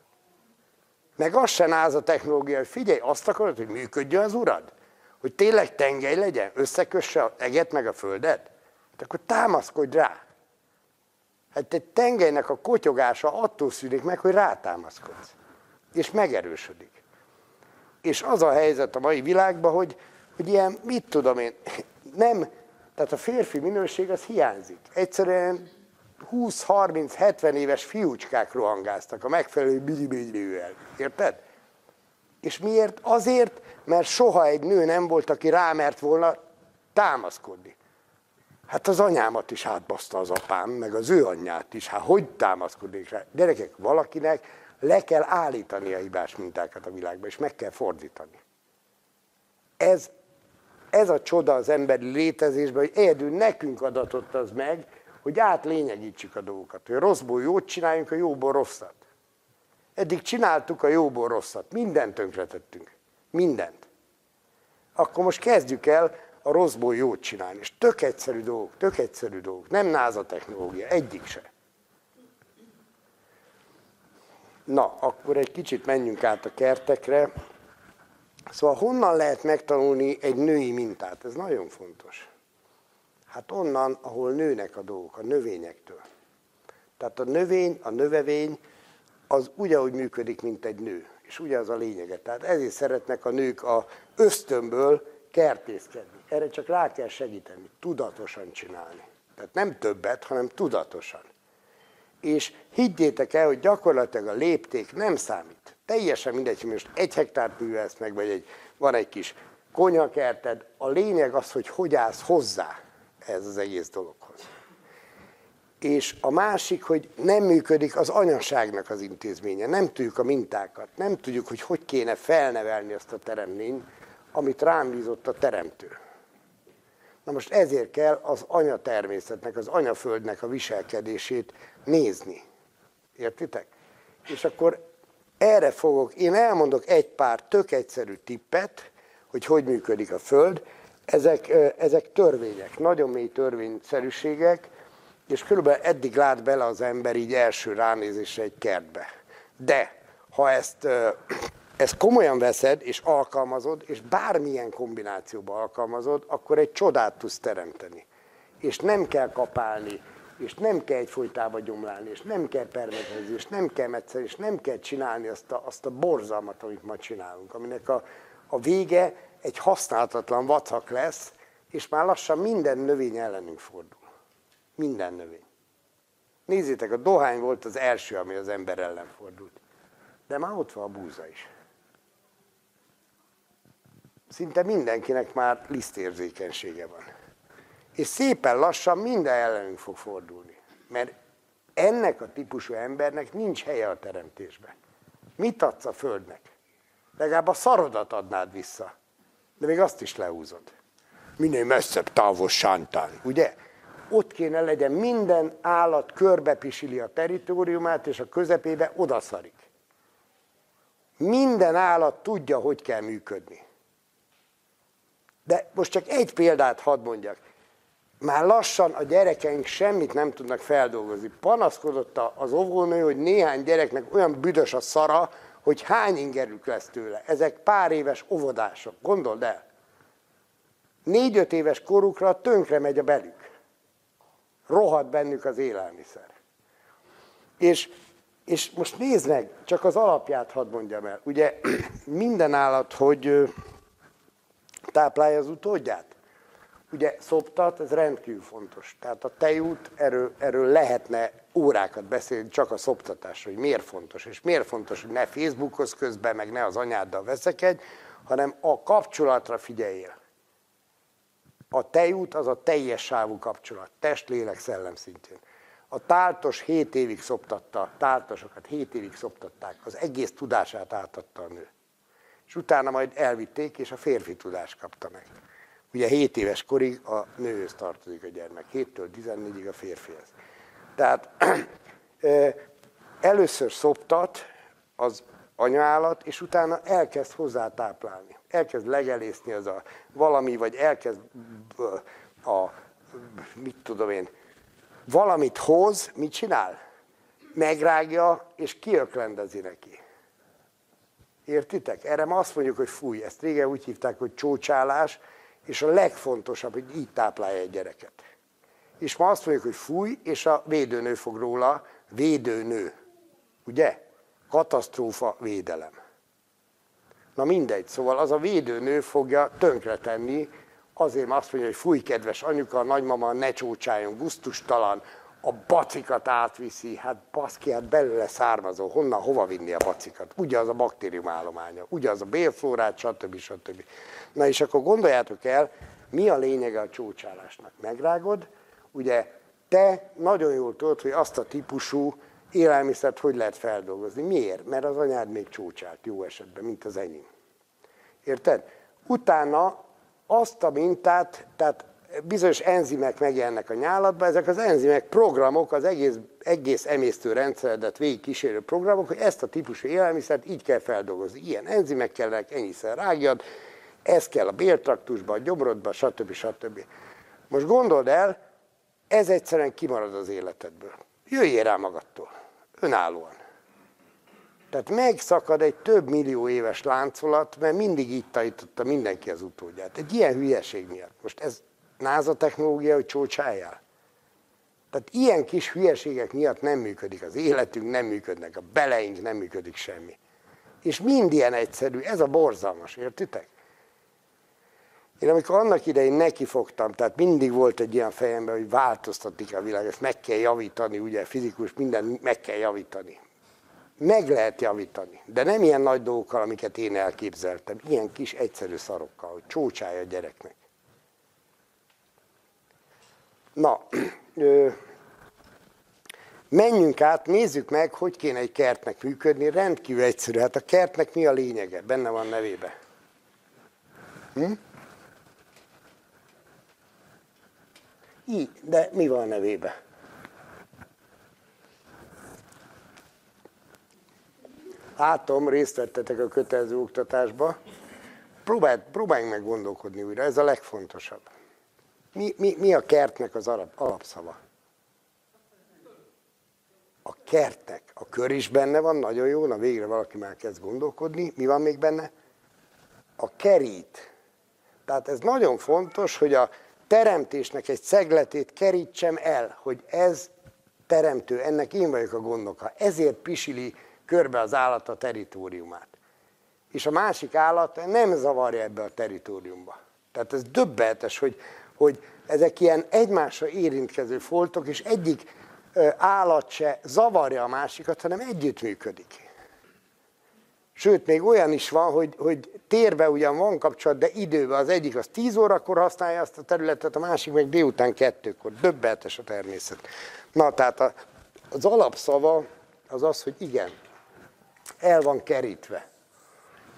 Meg az se náza technológia, hogy figyelj, azt akarod, hogy működjön az urad? Hogy tényleg tengely legyen, összekösse a eget meg a földet? De akkor támaszkodj rá. Hát egy tengelynek a kotyogása attól szűnik meg, hogy rátámaszkodsz. És megerősödik. És az a helyzet a mai világban, hogy, hogy ilyen, mit tudom én, nem, tehát a férfi minőség az hiányzik. Egyszerűen 20-30-70 éves fiúcskák rohangáztak a megfelelő bilibillővel. Érted? És miért? Azért, mert soha egy nő nem volt, aki rámert volna támaszkodni. Hát az anyámat is átbaszta az apám, meg az ő anyját is. Hát hogy támaszkodik rá? Gyerekek, valakinek le kell állítani a hibás mintákat a világba, és meg kell fordítani. Ez, ez a csoda az emberi létezésben, hogy egyedül nekünk adatott az meg, hogy átlényegítsük a dolgokat, hogy rosszból jót csináljunk, a jóból rosszat. Eddig csináltuk a jóból rosszat, mindent tönkretettünk. Mindent. Akkor most kezdjük el a rosszból jót csinálni. És tök egyszerű dolgok, tök egyszerű dolgok. Nem náza technológia, egyik se. Na, akkor egy kicsit menjünk át a kertekre. Szóval honnan lehet megtanulni egy női mintát? Ez nagyon fontos. Hát onnan, ahol nőnek a dolgok, a növényektől. Tehát a növény, a növevény, az ugyanúgy működik, mint egy nő. És ugye az a lényege. Tehát ezért szeretnek a nők a ösztönből kertészkedni. Erre csak rá kell segíteni, tudatosan csinálni. Tehát nem többet, hanem tudatosan és higgyétek el, hogy gyakorlatilag a lépték nem számít. Teljesen mindegy, hogy most egy hektárt művelsz meg, vagy egy, van egy kis konyakerted, a lényeg az, hogy hogy állsz hozzá ez az egész dologhoz. És a másik, hogy nem működik az anyaságnak az intézménye, nem tudjuk a mintákat, nem tudjuk, hogy hogy kéne felnevelni azt a teremlényt, amit rám bízott a teremtő. Na most ezért kell az anyatermészetnek, az anyaföldnek a viselkedését nézni. Értitek? És akkor erre fogok, én elmondok egy pár tök egyszerű tippet, hogy hogy működik a Föld. Ezek, ezek törvények, nagyon mély törvényszerűségek, és körülbelül eddig lát bele az ember így első ránézésre egy kertbe. De ha ezt, ezt komolyan veszed és alkalmazod, és bármilyen kombinációba alkalmazod, akkor egy csodát tudsz teremteni. És nem kell kapálni, és nem kell egyfolytába gyomlálni, és nem kell permetezni, és nem kell metszer, és nem kell csinálni azt a, azt a borzalmat, amit ma csinálunk, aminek a, a vége egy használhatatlan vacak lesz, és már lassan minden növény ellenünk fordul. Minden növény. Nézzétek, a dohány volt az első, ami az ember ellen fordult. De már ott van a búza is. Szinte mindenkinek már lisztérzékenysége van. És szépen lassan minden ellenünk fog fordulni. Mert ennek a típusú embernek nincs helye a teremtésben. Mit adsz a Földnek? Legalább a szarodat adnád vissza. De még azt is lehúzod. Minél messzebb távos sántán, ugye? Ott kéne legyen minden állat körbepisili a teritoriumát, és a közepébe odaszarik. Minden állat tudja, hogy kell működni. De most csak egy példát hadd mondjak. Már lassan a gyerekeink semmit nem tudnak feldolgozni. Panaszkodott az óvónő, hogy néhány gyereknek olyan büdös a szara, hogy hány ingerük lesz tőle. Ezek pár éves óvodások, gondold el. Négy-öt éves korukra tönkre megy a belük. Rohad bennük az élelmiszer. És, és most nézd meg, csak az alapját hadd mondjam el. Ugye minden állat, hogy táplálja az utódját. Ugye szoptat, ez rendkívül fontos. Tehát a tejút, erről, erről lehetne órákat beszélni csak a szoptatásról, hogy miért fontos. És miért fontos, hogy ne Facebookhoz közben, meg ne az anyáddal veszekedj, hanem a kapcsolatra figyeljél. A tejút az a teljes sávú kapcsolat, test, lélek, szellem szintjén. A táltos 7 évig szoptatta, táltosokat 7 évig szoptatták, az egész tudását átadta a nő. És utána majd elvitték, és a férfi tudást kapta meg. Ugye 7 éves korig a nőhöz tartozik a gyermek, 7-től 14-ig a férfihez. Tehát először szoptat az anyaállat, és utána elkezd hozzá táplálni. Elkezd legelészni az a valami, vagy elkezd a, mit tudom én, valamit hoz, mit csinál? Megrágja, és kiöklendezi neki. Értitek? Erre ma azt mondjuk, hogy fúj. Ezt régen úgy hívták, hogy csócsálás, és a legfontosabb, hogy így táplálja egy gyereket. És ma azt mondjuk, hogy fúj, és a védőnő fog róla, védőnő. Ugye? Katasztrófa védelem. Na mindegy, szóval az a védőnő fogja tönkretenni, azért azt mondja, hogy fúj, kedves anyuka, nagymama, ne csócsáljon, gusztustalan, a bacikat átviszi, hát baszki, hát belőle származó, honnan, hova vinni a bacikat? Ugye az a baktérium állománya, az a bélflórát, stb. stb. Na és akkor gondoljátok el, mi a lényege a csócsálásnak? Megrágod, ugye te nagyon jól tudod, hogy azt a típusú élelmiszert hogy lehet feldolgozni. Miért? Mert az anyád még csócsált jó esetben, mint az enyém. Érted? Utána azt a mintát, tehát bizonyos enzimek megjelennek a nyálatban, ezek az enzimek programok, az egész, egész emésztő rendszeredet végig kísérő programok, hogy ezt a típusú élelmiszert így kell feldolgozni. Ilyen enzimek kellnek, ennyiszer rágjad, ez kell a béltraktusba, a gyomrodba, stb. stb. Most gondold el, ez egyszerűen kimarad az életedből. Jöjjél rá magadtól, önállóan. Tehát megszakad egy több millió éves láncolat, mert mindig így tanította mindenki az utódját. Egy ilyen hülyeség miatt. Most ez náza technológia, hogy csócsáljál? Tehát ilyen kis hülyeségek miatt nem működik az életünk, nem működnek a beleink, nem működik semmi. És mind ilyen egyszerű, ez a borzalmas, értitek? Én amikor annak idején nekifogtam, tehát mindig volt egy ilyen fejemben, hogy változtatni a világ, ezt meg kell javítani, ugye fizikus, minden meg kell javítani. Meg lehet javítani, de nem ilyen nagy dolgokkal, amiket én elképzeltem, ilyen kis egyszerű szarokkal, hogy csócsája a gyereknek. Na, ö, menjünk át, nézzük meg, hogy kéne egy kertnek működni. Rendkívül egyszerű. Hát a kertnek mi a lényege? Benne van nevébe. Hm? Így, de mi van a nevébe? látom, részt vettetek a kötelező oktatásba, Próbálj, próbáljunk meg gondolkodni újra, ez a legfontosabb. Mi, mi, mi a kertnek az alap, alapszava? A kertnek. A kör is benne van, nagyon jó, na végre valaki már kezd gondolkodni. Mi van még benne? A kerít. Tehát ez nagyon fontos, hogy a teremtésnek egy szegletét kerítsem el, hogy ez teremtő, ennek én vagyok a gondoka. Ezért pisili körbe az állat a teritoriumát. És a másik állat nem zavarja ebbe a teritoriumba. Tehát ez döbbenetes, hogy, hogy ezek ilyen egymásra érintkező foltok, és egyik állat se zavarja a másikat, hanem együttműködik. Sőt, még olyan is van, hogy, hogy térbe ugyan van kapcsolat, de időben az egyik az 10 órakor használja azt a területet, a másik meg délután kettőkor. Döbbenetes a természet. Na, tehát a, az alapszava az az, hogy igen, el van kerítve.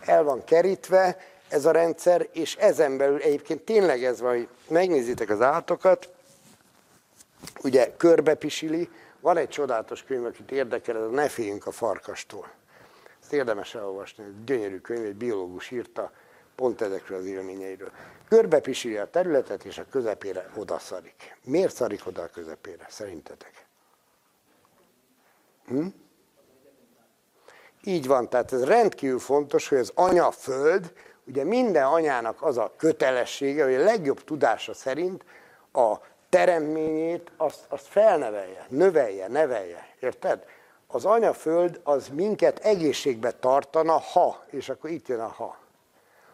El van kerítve ez a rendszer, és ezen belül egyébként tényleg ez van, hogy megnézitek az állatokat, ugye körbepisili, van egy csodálatos könyv, akit érdekel, ez a Ne féljünk a farkastól. Ezt érdemes elolvasni, egy gyönyörű könyv, egy biológus írta pont ezekről az élményeiről. Körbepisili a területet, és a közepére odaszarik. Miért szarik oda a közepére, szerintetek? Hm? Így van, tehát ez rendkívül fontos, hogy az anya föld, ugye minden anyának az a kötelessége, hogy a legjobb tudása szerint a teremményét azt, azt felnevelje, növelje, nevelje, érted? Az anyaföld az minket egészségbe tartana, ha, és akkor itt jön a ha.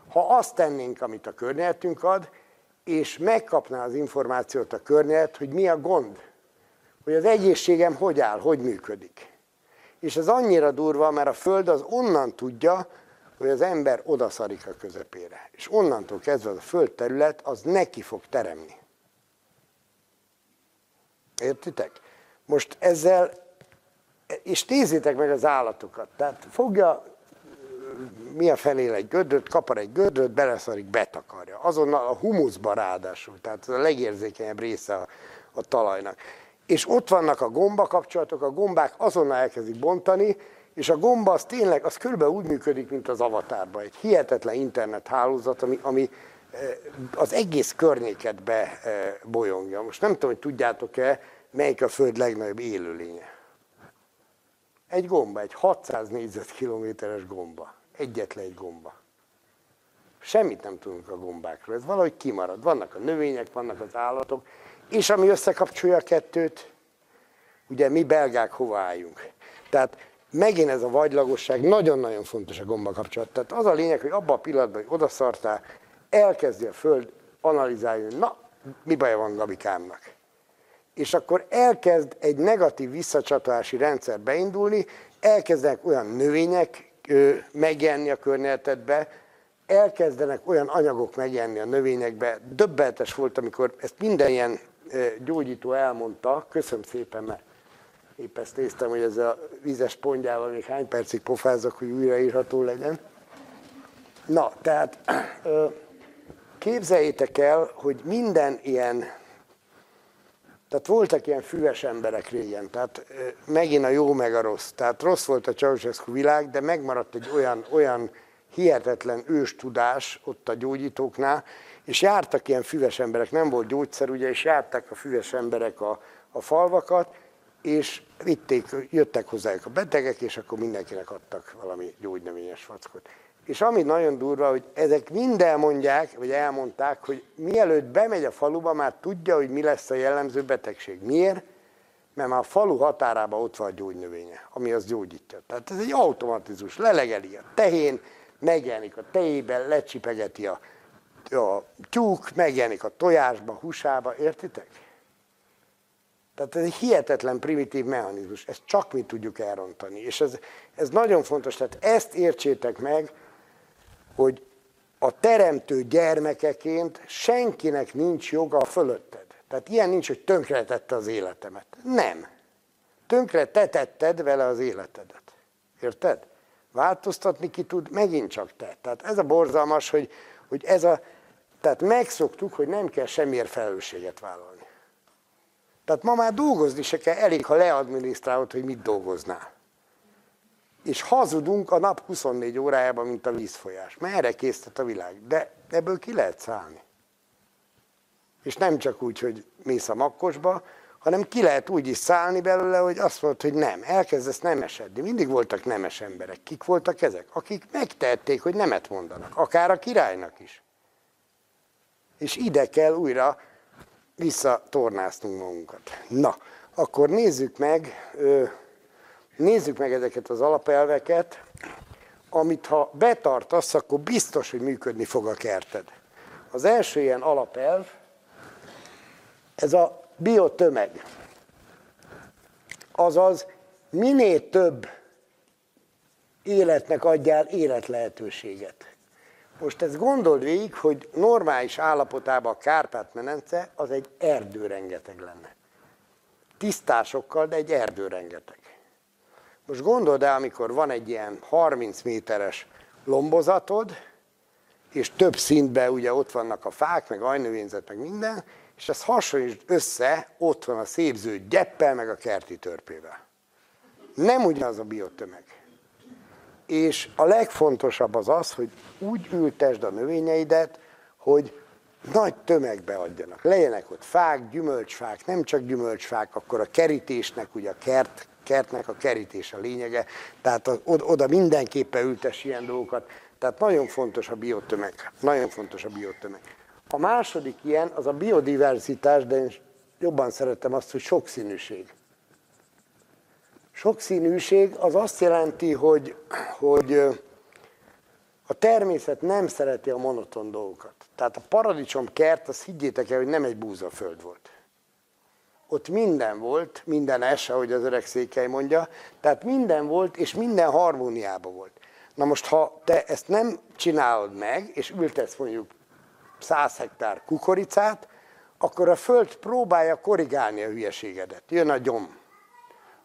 Ha azt tennénk, amit a környezetünk ad, és megkapná az információt a környezet, hogy mi a gond, hogy az egészségem hogy áll, hogy működik. És ez annyira durva, mert a Föld az onnan tudja, hogy az ember odaszarik a közepére. És onnantól kezdve a Föld terület, az neki fog teremni. Értitek? Most ezzel, és nézzétek meg az állatokat. Tehát fogja, mi a fenél egy gödröt, kapar egy gödröt, beleszarik, betakarja. Azonnal a humuszba ráadásul, tehát ez a legérzékenyebb része a, a talajnak. És ott vannak a gomba kapcsolatok, a gombák azonnal elkezdik bontani, és a gomba az tényleg, az körülbelül úgy működik, mint az avatárban. Egy hihetetlen internet hálózat, ami, ami az egész környéket bolyongja. Most nem tudom, hogy tudjátok-e, melyik a Föld legnagyobb élőlénye. Egy gomba, egy 600 négyzetkilométeres gomba. Egyetlen egy gomba. Semmit nem tudunk a gombákról, ez valahogy kimarad. Vannak a növények, vannak az állatok, és ami összekapcsolja a kettőt, ugye mi belgák hova álljunk. Tehát megint ez a vagylagosság nagyon-nagyon fontos a gomba kapcsolat. Tehát az a lényeg, hogy abban a pillanatban, hogy odaszartál, elkezdi a Föld analizálni, hogy na, mi baja van Gabikámnak. És akkor elkezd egy negatív visszacsatolási rendszer beindulni, elkezdenek olyan növények megjelenni a környezetedbe, elkezdenek olyan anyagok megjelenni a növényekbe. Döbbenetes volt, amikor ezt minden ilyen gyógyító elmondta, köszönöm szépen, mert épp ezt néztem, hogy ez a vízes pontjával még hány percig pofázok, hogy újraírható legyen. Na, tehát Képzeljétek el, hogy minden ilyen, tehát voltak ilyen füves emberek régen, tehát megint a jó meg a rossz. Tehát rossz volt a Ceausescu világ, de megmaradt egy olyan, olyan hihetetlen ős tudás ott a gyógyítóknál, és jártak ilyen füves emberek, nem volt gyógyszer, ugye, és jártak a füves emberek a, a falvakat, és vitték, jöttek hozzájuk a betegek, és akkor mindenkinek adtak valami gyógynövényes fackot. És ami nagyon durva, hogy ezek mind elmondják, vagy elmondták, hogy mielőtt bemegy a faluba, már tudja, hogy mi lesz a jellemző betegség. Miért? Mert már a falu határában ott van a gyógynövénye, ami az gyógyítja. Tehát ez egy automatizmus, lelegeli a tehén, megjelenik a tejében, lecsipegeti a, a tyúk, megjelenik a tojásba, húsába, értitek? Tehát ez egy hihetetlen primitív mechanizmus, ezt csak mi tudjuk elrontani. És ez, ez nagyon fontos, tehát ezt értsétek meg, hogy a teremtő gyermekeként senkinek nincs joga fölötted. Tehát ilyen nincs, hogy tönkretette az életemet. Nem. Tönkre tetetted vele az életedet. Érted? Változtatni ki tud, megint csak te. Tehát ez a borzalmas, hogy, hogy ez a, tehát megszoktuk, hogy nem kell semmiért felelősséget vállalni. Tehát ma már dolgozni se kell, elég, ha leadminisztrálod, hogy mit dolgoznál. és hazudunk a nap 24 órájában, mint a vízfolyás. Mert erre késztet a világ. De ebből ki lehet szállni. És nem csak úgy, hogy mész a makkosba, hanem ki lehet úgy is szállni belőle, hogy azt mondod, hogy nem, elkezdesz nemesedni. Mindig voltak nemes emberek. Kik voltak ezek? Akik megtehették, hogy nemet mondanak. Akár a királynak is. És ide kell újra visszatornáztunk magunkat. Na, akkor nézzük meg, nézzük meg ezeket az alapelveket, amit ha betartasz, akkor biztos, hogy működni fog a kerted. Az első ilyen alapelv, ez a biotömeg. Azaz, minél több életnek adjál életlehetőséget. Most ezt gondold végig, hogy normális állapotában a Kárpát-medence az egy erdő rengeteg lenne. Tisztásokkal, de egy erdő rengeteg. Most gondold el, amikor van egy ilyen 30 méteres lombozatod, és több szintben ugye ott vannak a fák, meg ajnövényzet, meg minden, és ezt hasonlít össze, ott van a szép zöld gyeppel, meg a kerti törpével. Nem ugyanaz a biotömeg. És a legfontosabb az az, hogy úgy ültesd a növényeidet, hogy nagy tömegbe adjanak. Legyenek ott fák, gyümölcsfák, nem csak gyümölcsfák, akkor a kerítésnek, ugye a kert, kertnek a kerítés a lényege, tehát oda mindenképpen ültes ilyen dolgokat. Tehát nagyon fontos a biotömeg. Nagyon fontos a biotömeg. A második ilyen az a biodiverzitás, de én jobban szeretem azt, hogy sokszínűség. Sokszínűség az azt jelenti, hogy, hogy a természet nem szereti a monoton dolgokat. Tehát a paradicsom kert, azt higgyétek el, hogy nem egy búzaföld volt. Ott minden volt, minden es, ahogy az öreg székely mondja, tehát minden volt, és minden harmóniában volt. Na most, ha te ezt nem csinálod meg, és ültesz mondjuk 100 hektár kukoricát, akkor a föld próbálja korrigálni a hülyeségedet. Jön a gyom.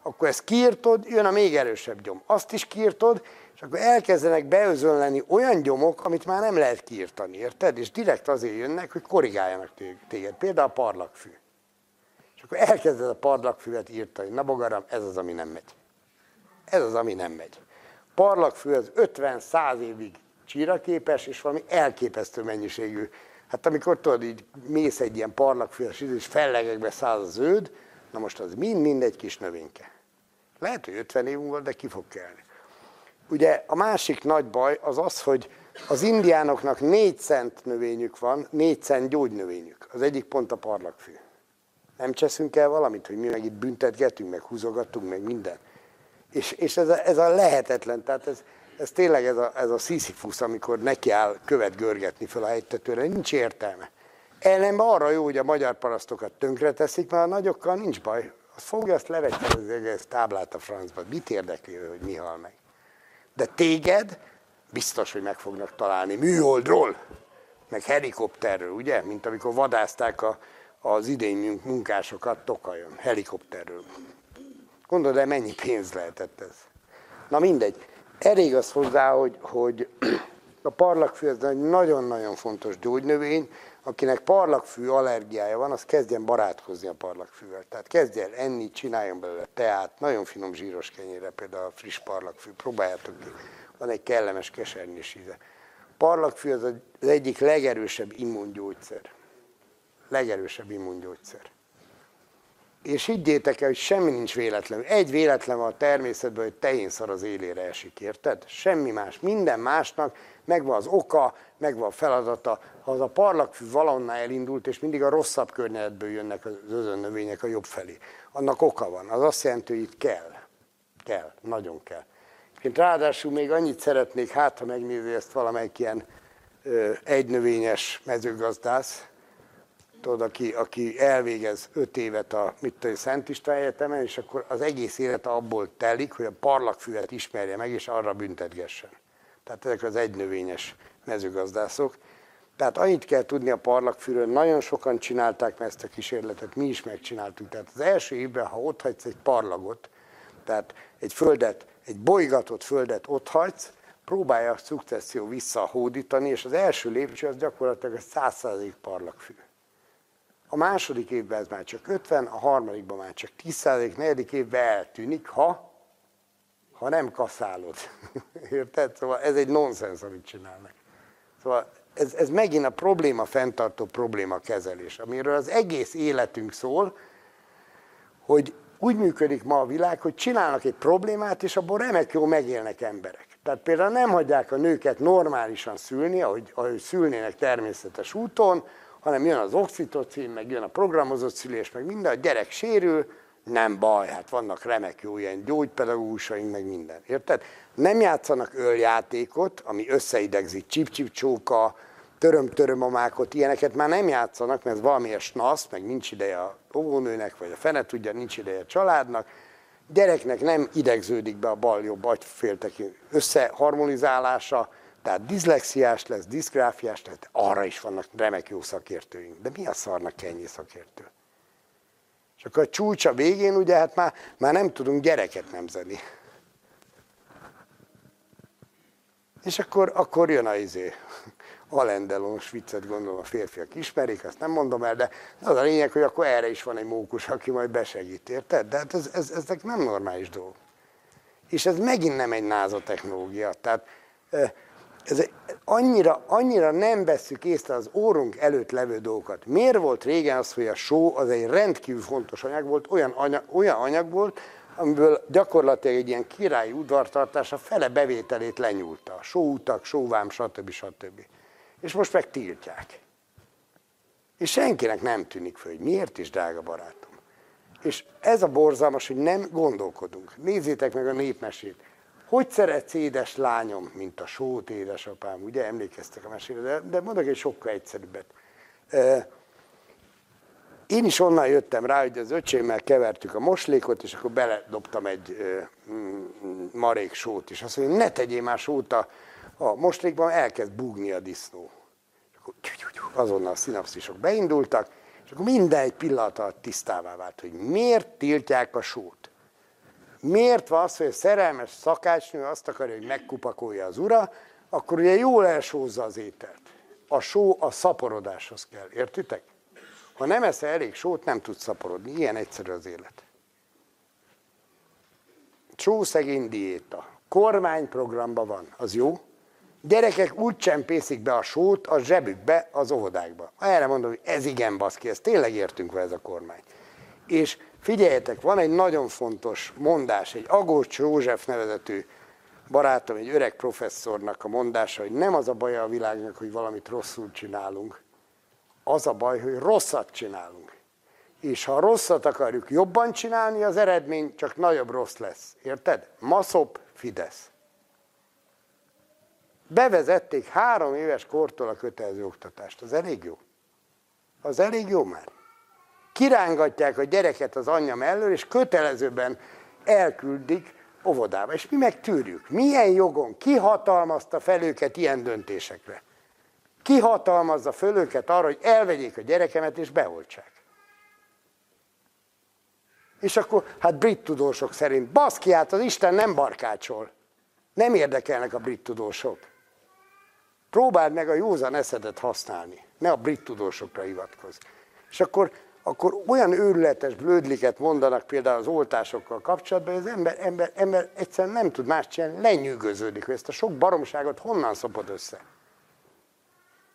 Akkor ezt kiirtod, jön a még erősebb gyom. Azt is kiirtod, és akkor elkezdenek beözönleni olyan gyomok, amit már nem lehet kiirtani, érted? És direkt azért jönnek, hogy korrigáljanak téged. Például a parlagfű. És akkor elkezded a parlagfüvet írtani. Na bogaram, ez az, ami nem megy. Ez az, ami nem megy. Parlagfű az 50-100 évig csíraképes, és valami elképesztő mennyiségű. Hát amikor tudod, így mész egy ilyen parlagfüves, és fellegekbe száll a zöld, na most az mind-mind egy kis növényke. Lehet, hogy 50 év múlva, de ki fog kelni. Ugye a másik nagy baj az az, hogy az indiánoknak négy cent növényük van, négy cent gyógynövényük. Az egyik pont a parlagfű. Nem cseszünk el valamit, hogy mi meg itt büntetgetünk, meg húzogatunk, meg minden. És, és ez, a, ez a lehetetlen, tehát ez, ez tényleg ez a, ez a Sisyphus, amikor nekiáll követ görgetni fel a hegytetőre, nincs értelme. Ellenben arra jó, hogy a magyar parasztokat tönkreteszik, mert a nagyokkal nincs baj. Az fogja, azt levetja az egész táblát a francba. Mit érdekli, hogy mi hal meg? De téged biztos, hogy meg fognak találni műholdról, meg helikopterről, ugye? Mint amikor vadázták a, az idény munkásokat Tokajon, helikopterről. Gondolod el, mennyi pénz lehetett ez? Na mindegy. Elég az hozzá, hogy, hogy a parlagfű ez egy nagyon-nagyon fontos gyógynövény, akinek parlagfű allergiája van, az kezdjen barátkozni a parlagfűvel. Tehát kezdjen enni, csináljon belőle teát, nagyon finom zsíros kenyére, például a friss parlagfű, próbáljátok ki. Van egy kellemes kesernyés íze. Parlagfű az az egyik legerősebb immungyógyszer. Legerősebb immungyógyszer. És higgyétek el, hogy semmi nincs véletlen. Egy véletlen van a természetben, hogy tehénszar az élére esik, érted? Semmi más. Minden másnak megvan az oka, megvan a feladata. Ha az a parlagfű valahonnan elindult, és mindig a rosszabb környezetből jönnek az özönnövények a jobb felé, annak oka van. Az azt jelenti, hogy itt kell. Kell, nagyon kell. Én ráadásul még annyit szeretnék, hát ha megnézi ezt valamelyik ilyen ö, egynövényes mezőgazdász, tudod, aki, aki elvégez öt évet a mit tudom, Szent István Egyetemen, és akkor az egész élete abból telik, hogy a parlagfüvet ismerje meg, és arra büntetgessen. Tehát ezek az egynövényes mezőgazdászok. Tehát annyit kell tudni a parlagfűről, nagyon sokan csinálták ezt a kísérletet, mi is megcsináltuk. Tehát az első évben, ha ott hagysz egy parlagot, tehát egy földet, egy bolygatott földet ott hagysz, próbálja a szukcesszió visszahódítani, és az első lépcső az gyakorlatilag a 100% parlagfű. A második évben ez már csak 50, a harmadikban már csak 10 negyedik évben eltűnik, ha, ha nem kaszálod. Érted? Szóval ez egy nonsens, amit csinálnak. Szóval ez, ez megint a probléma fenntartó probléma kezelés, amiről az egész életünk szól, hogy úgy működik ma a világ, hogy csinálnak egy problémát, és abból remek jó megélnek emberek. Tehát például nem hagyják a nőket normálisan szülni, ahogy, ahogy szülnének természetes úton, hanem jön az oxitocin, meg jön a programozott szülés, meg minden, a gyerek sérül, nem baj, hát vannak remek jó ilyen gyógypedagógusaink, meg minden. Érted? Nem játszanak öljátékot, ami összeidegzi csip-csip csóka, töröm-töröm a mákot, ilyeneket már nem játszanak, mert valamiért snasz, meg nincs ideje a óvónőnek, vagy a fene tudja, nincs ideje a családnak. Gyereknek nem idegződik be a bal-jobb agyféltek összeharmonizálása, tehát diszlexiás lesz, diszgráfiás, tehát arra is vannak remek jó szakértőink. De mi a szarnak ennyi szakértő? És akkor a csúcsa végén ugye hát már, már nem tudunk gyereket nemzeni. És akkor, akkor jön a izé, Alendelons viccet gondolom a férfiak ismerik, azt nem mondom el, de az a lényeg, hogy akkor erre is van egy mókus, aki majd besegít, érted? De hát ez, ez, ezek nem normális dolgok. És ez megint nem egy náza technológia. Tehát ez annyira, annyira nem vesszük észre az órunk előtt levő dolgokat. Miért volt régen az, hogy a só az egy rendkívül fontos anyag volt, olyan anyag, olyan anyag volt, amiből gyakorlatilag egy ilyen királyi udvartartás a fele bevételét lenyúlta. Sóutak, sóvám, stb. stb. És most meg tiltják. És senkinek nem tűnik föl, hogy miért is, drága barátom. És ez a borzalmas, hogy nem gondolkodunk. Nézzétek meg a népmesét. Hogy szeretsz édes lányom, mint a sót édesapám, ugye emlékeztek a mesére, de, de mondok egy sokkal egyszerűbbet. Én is onnan jöttem rá, hogy az öcsémmel kevertük a moslékot, és akkor beledobtam egy mm, marék sót is. Azt mondja, ne tegyél már sót a, a moslékban, elkezd búgni a disznó. És akkor azonnal a szinapszisok beindultak, és akkor minden egy pillanat alatt tisztává vált, hogy miért tiltják a sót. Miért van az, hogy a szerelmes szakácsnő azt akarja, hogy megkupakolja az ura, akkor ugye jól elsózza az ételt. A só a szaporodáshoz kell, értitek? Ha nem eszel elég sót, nem tudsz szaporodni. Ilyen egyszerű az élet. Sószegény diéta. Kormányprogramban van. Az jó? Gyerekek úgy csempészik be a sót a zsebükbe, az óvodákba. Erre mondom, hogy ez igen baszki, ez tényleg értünk vele ez a kormány. És figyeljetek, van egy nagyon fontos mondás, egy Agócs József nevezetű barátom, egy öreg professzornak a mondása, hogy nem az a baj a világnak, hogy valamit rosszul csinálunk, az a baj, hogy rosszat csinálunk. És ha rosszat akarjuk jobban csinálni, az eredmény csak nagyobb rossz lesz. Érted? Maszop, Fidesz. Bevezették három éves kortól a kötelező oktatást. Az elég jó? Az elég jó már? Kirángatják a gyereket az anyja mellől, és kötelezőben elküldik óvodába. És mi meg tűrjük. Milyen jogon? Ki hatalmazta fel őket ilyen döntésekre? Ki hatalmazza föl őket arra, hogy elvegyék a gyerekemet és beoltsák? És akkor, hát brit tudósok szerint, baszki, hát az Isten nem barkácsol. Nem érdekelnek a brit tudósok. Próbáld meg a józan eszedet használni, ne a brit tudósokra hivatkozz. És akkor, akkor olyan őrületes blödliket mondanak például az oltásokkal kapcsolatban, hogy az ember, ember, ember egyszerűen nem tud más csinálni, lenyűgöződik, hogy ezt a sok baromságot honnan szopod össze.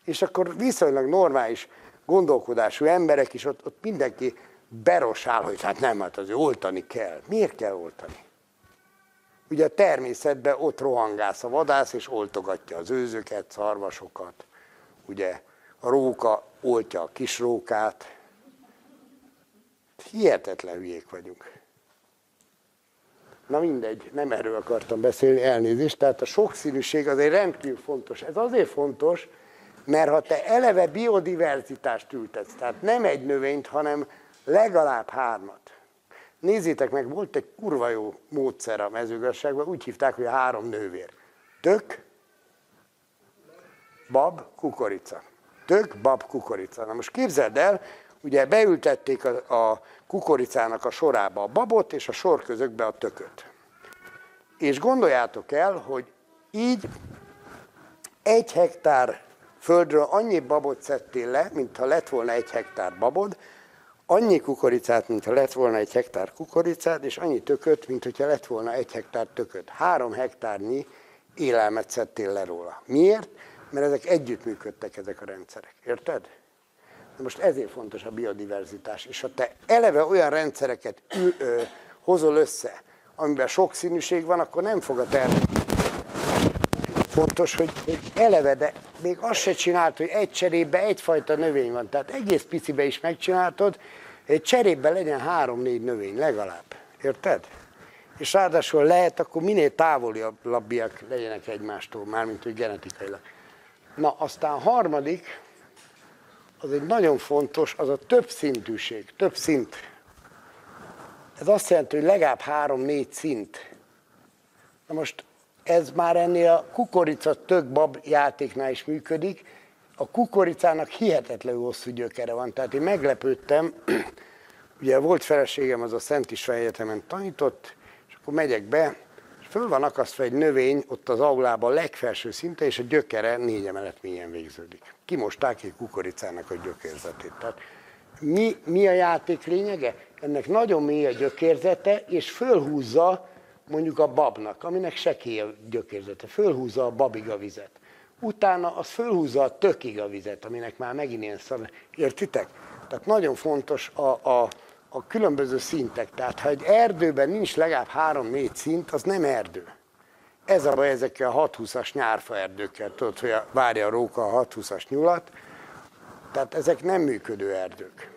És akkor viszonylag normális gondolkodású emberek is, ott, ott mindenki berosál, hogy hát nem, hát azért oltani kell. Miért kell oltani? Ugye a természetben ott rohangász a vadász, és oltogatja az őzöket, szarvasokat. Ugye a róka oltja a kis rókát. Hihetetlen hülyék vagyunk. Na mindegy, nem erről akartam beszélni, elnézést. Tehát a sokszínűség az egy rendkívül fontos. Ez azért fontos, mert ha te eleve biodiverzitást ültetsz, tehát nem egy növényt, hanem legalább hármat. Nézzétek meg, volt egy kurva jó módszer a mezőgazdaságban, úgy hívták, hogy a három nővér. Tök, bab, kukorica. Tök, bab, kukorica. Na most képzeld el, ugye beültették a, a kukoricának a sorába a babot, és a sor közökbe a tököt. És gondoljátok el, hogy így egy hektár földről annyi babot szedtél le, mintha lett volna egy hektár babod, annyi kukoricát, mintha lett volna egy hektár kukoricát, és annyi tököt, mint hogyha lett volna egy hektár tököt. Három hektárnyi élelmet szedtél le róla. Miért? Mert ezek együttműködtek, ezek a rendszerek. Érted? De most ezért fontos a biodiverzitás. És ha te eleve olyan rendszereket ül, ö, hozol össze, amiben sokszínűség van, akkor nem fog a termék. Fontos, hogy, hogy eleve, de még azt se csinált, hogy egy cserébe egyfajta növény van. Tehát egész picibe is megcsináltod, egy cserébe legyen három-négy növény legalább. Érted? És ráadásul lehet, akkor minél távolabbiak legyenek egymástól, mármint hogy genetikailag. Na, aztán harmadik, az egy nagyon fontos, az a több szintűség, több szint. Ez azt jelenti, hogy legalább három-négy szint. Na most ez már ennél a kukorica tök bab játéknál is működik. A kukoricának hihetetlenül hosszú gyökere van. Tehát én meglepődtem, ugye volt feleségem, az a Szent István Egyetemen tanított, és akkor megyek be, föl van akasztva egy növény ott az aulában legfelső szinte, és a gyökere négy emelet mélyen végződik. Kimosták egy kukoricának a gyökérzetét. Tehát mi, mi a játék lényege? Ennek nagyon mély a gyökérzete, és fölhúzza mondjuk a babnak, aminek sekély a gyökérzete, fölhúzza a babig a vizet. Utána az fölhúzza a tökig a vizet, aminek már megint ilyen szar. Értitek? Tehát nagyon fontos a, a, a különböző szintek. Tehát ha egy erdőben nincs legalább három-négy szint, az nem erdő. Ez a baj ezekkel a 620-as nyárfa erdőkkel, tudod, hogy várja a róka a 620-as nyulat, tehát ezek nem működő erdők.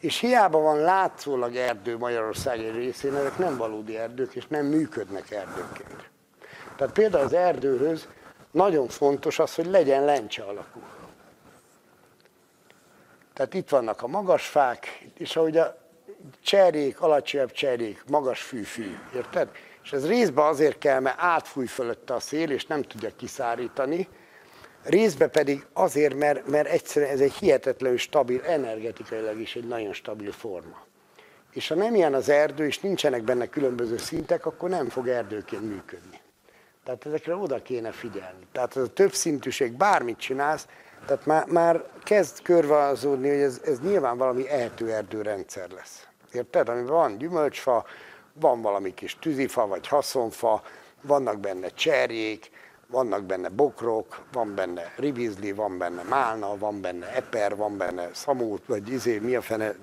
És hiába van látszólag erdő Magyarország egy részén, ezek nem valódi erdők, és nem működnek erdőként. Tehát például az erdőhöz nagyon fontos az, hogy legyen lencse alakú. Tehát itt vannak a magas fák, és ahogy a cserék, alacsonyabb cserék, magas fű-fű, érted? És ez részben azért kell, mert átfúj fölötte a szél, és nem tudja kiszárítani, részben pedig azért, mert, mert egyszerűen ez egy hihetetlenül stabil, energetikailag is egy nagyon stabil forma. És ha nem ilyen az erdő, és nincsenek benne különböző szintek, akkor nem fog erdőként működni. Tehát ezekre oda kéne figyelni. Tehát ez a többszintűség, bármit csinálsz, tehát már, már kezd körvázódni, hogy ez, ez nyilván valami ehető erdőrendszer lesz. Érted? Amiben van gyümölcsfa, van valami kis tűzifa vagy haszonfa, vannak benne cserjék, vannak benne bokrok, van benne ribizli, van benne málna, van benne eper, van benne szamút, vagy izé, mi a fene,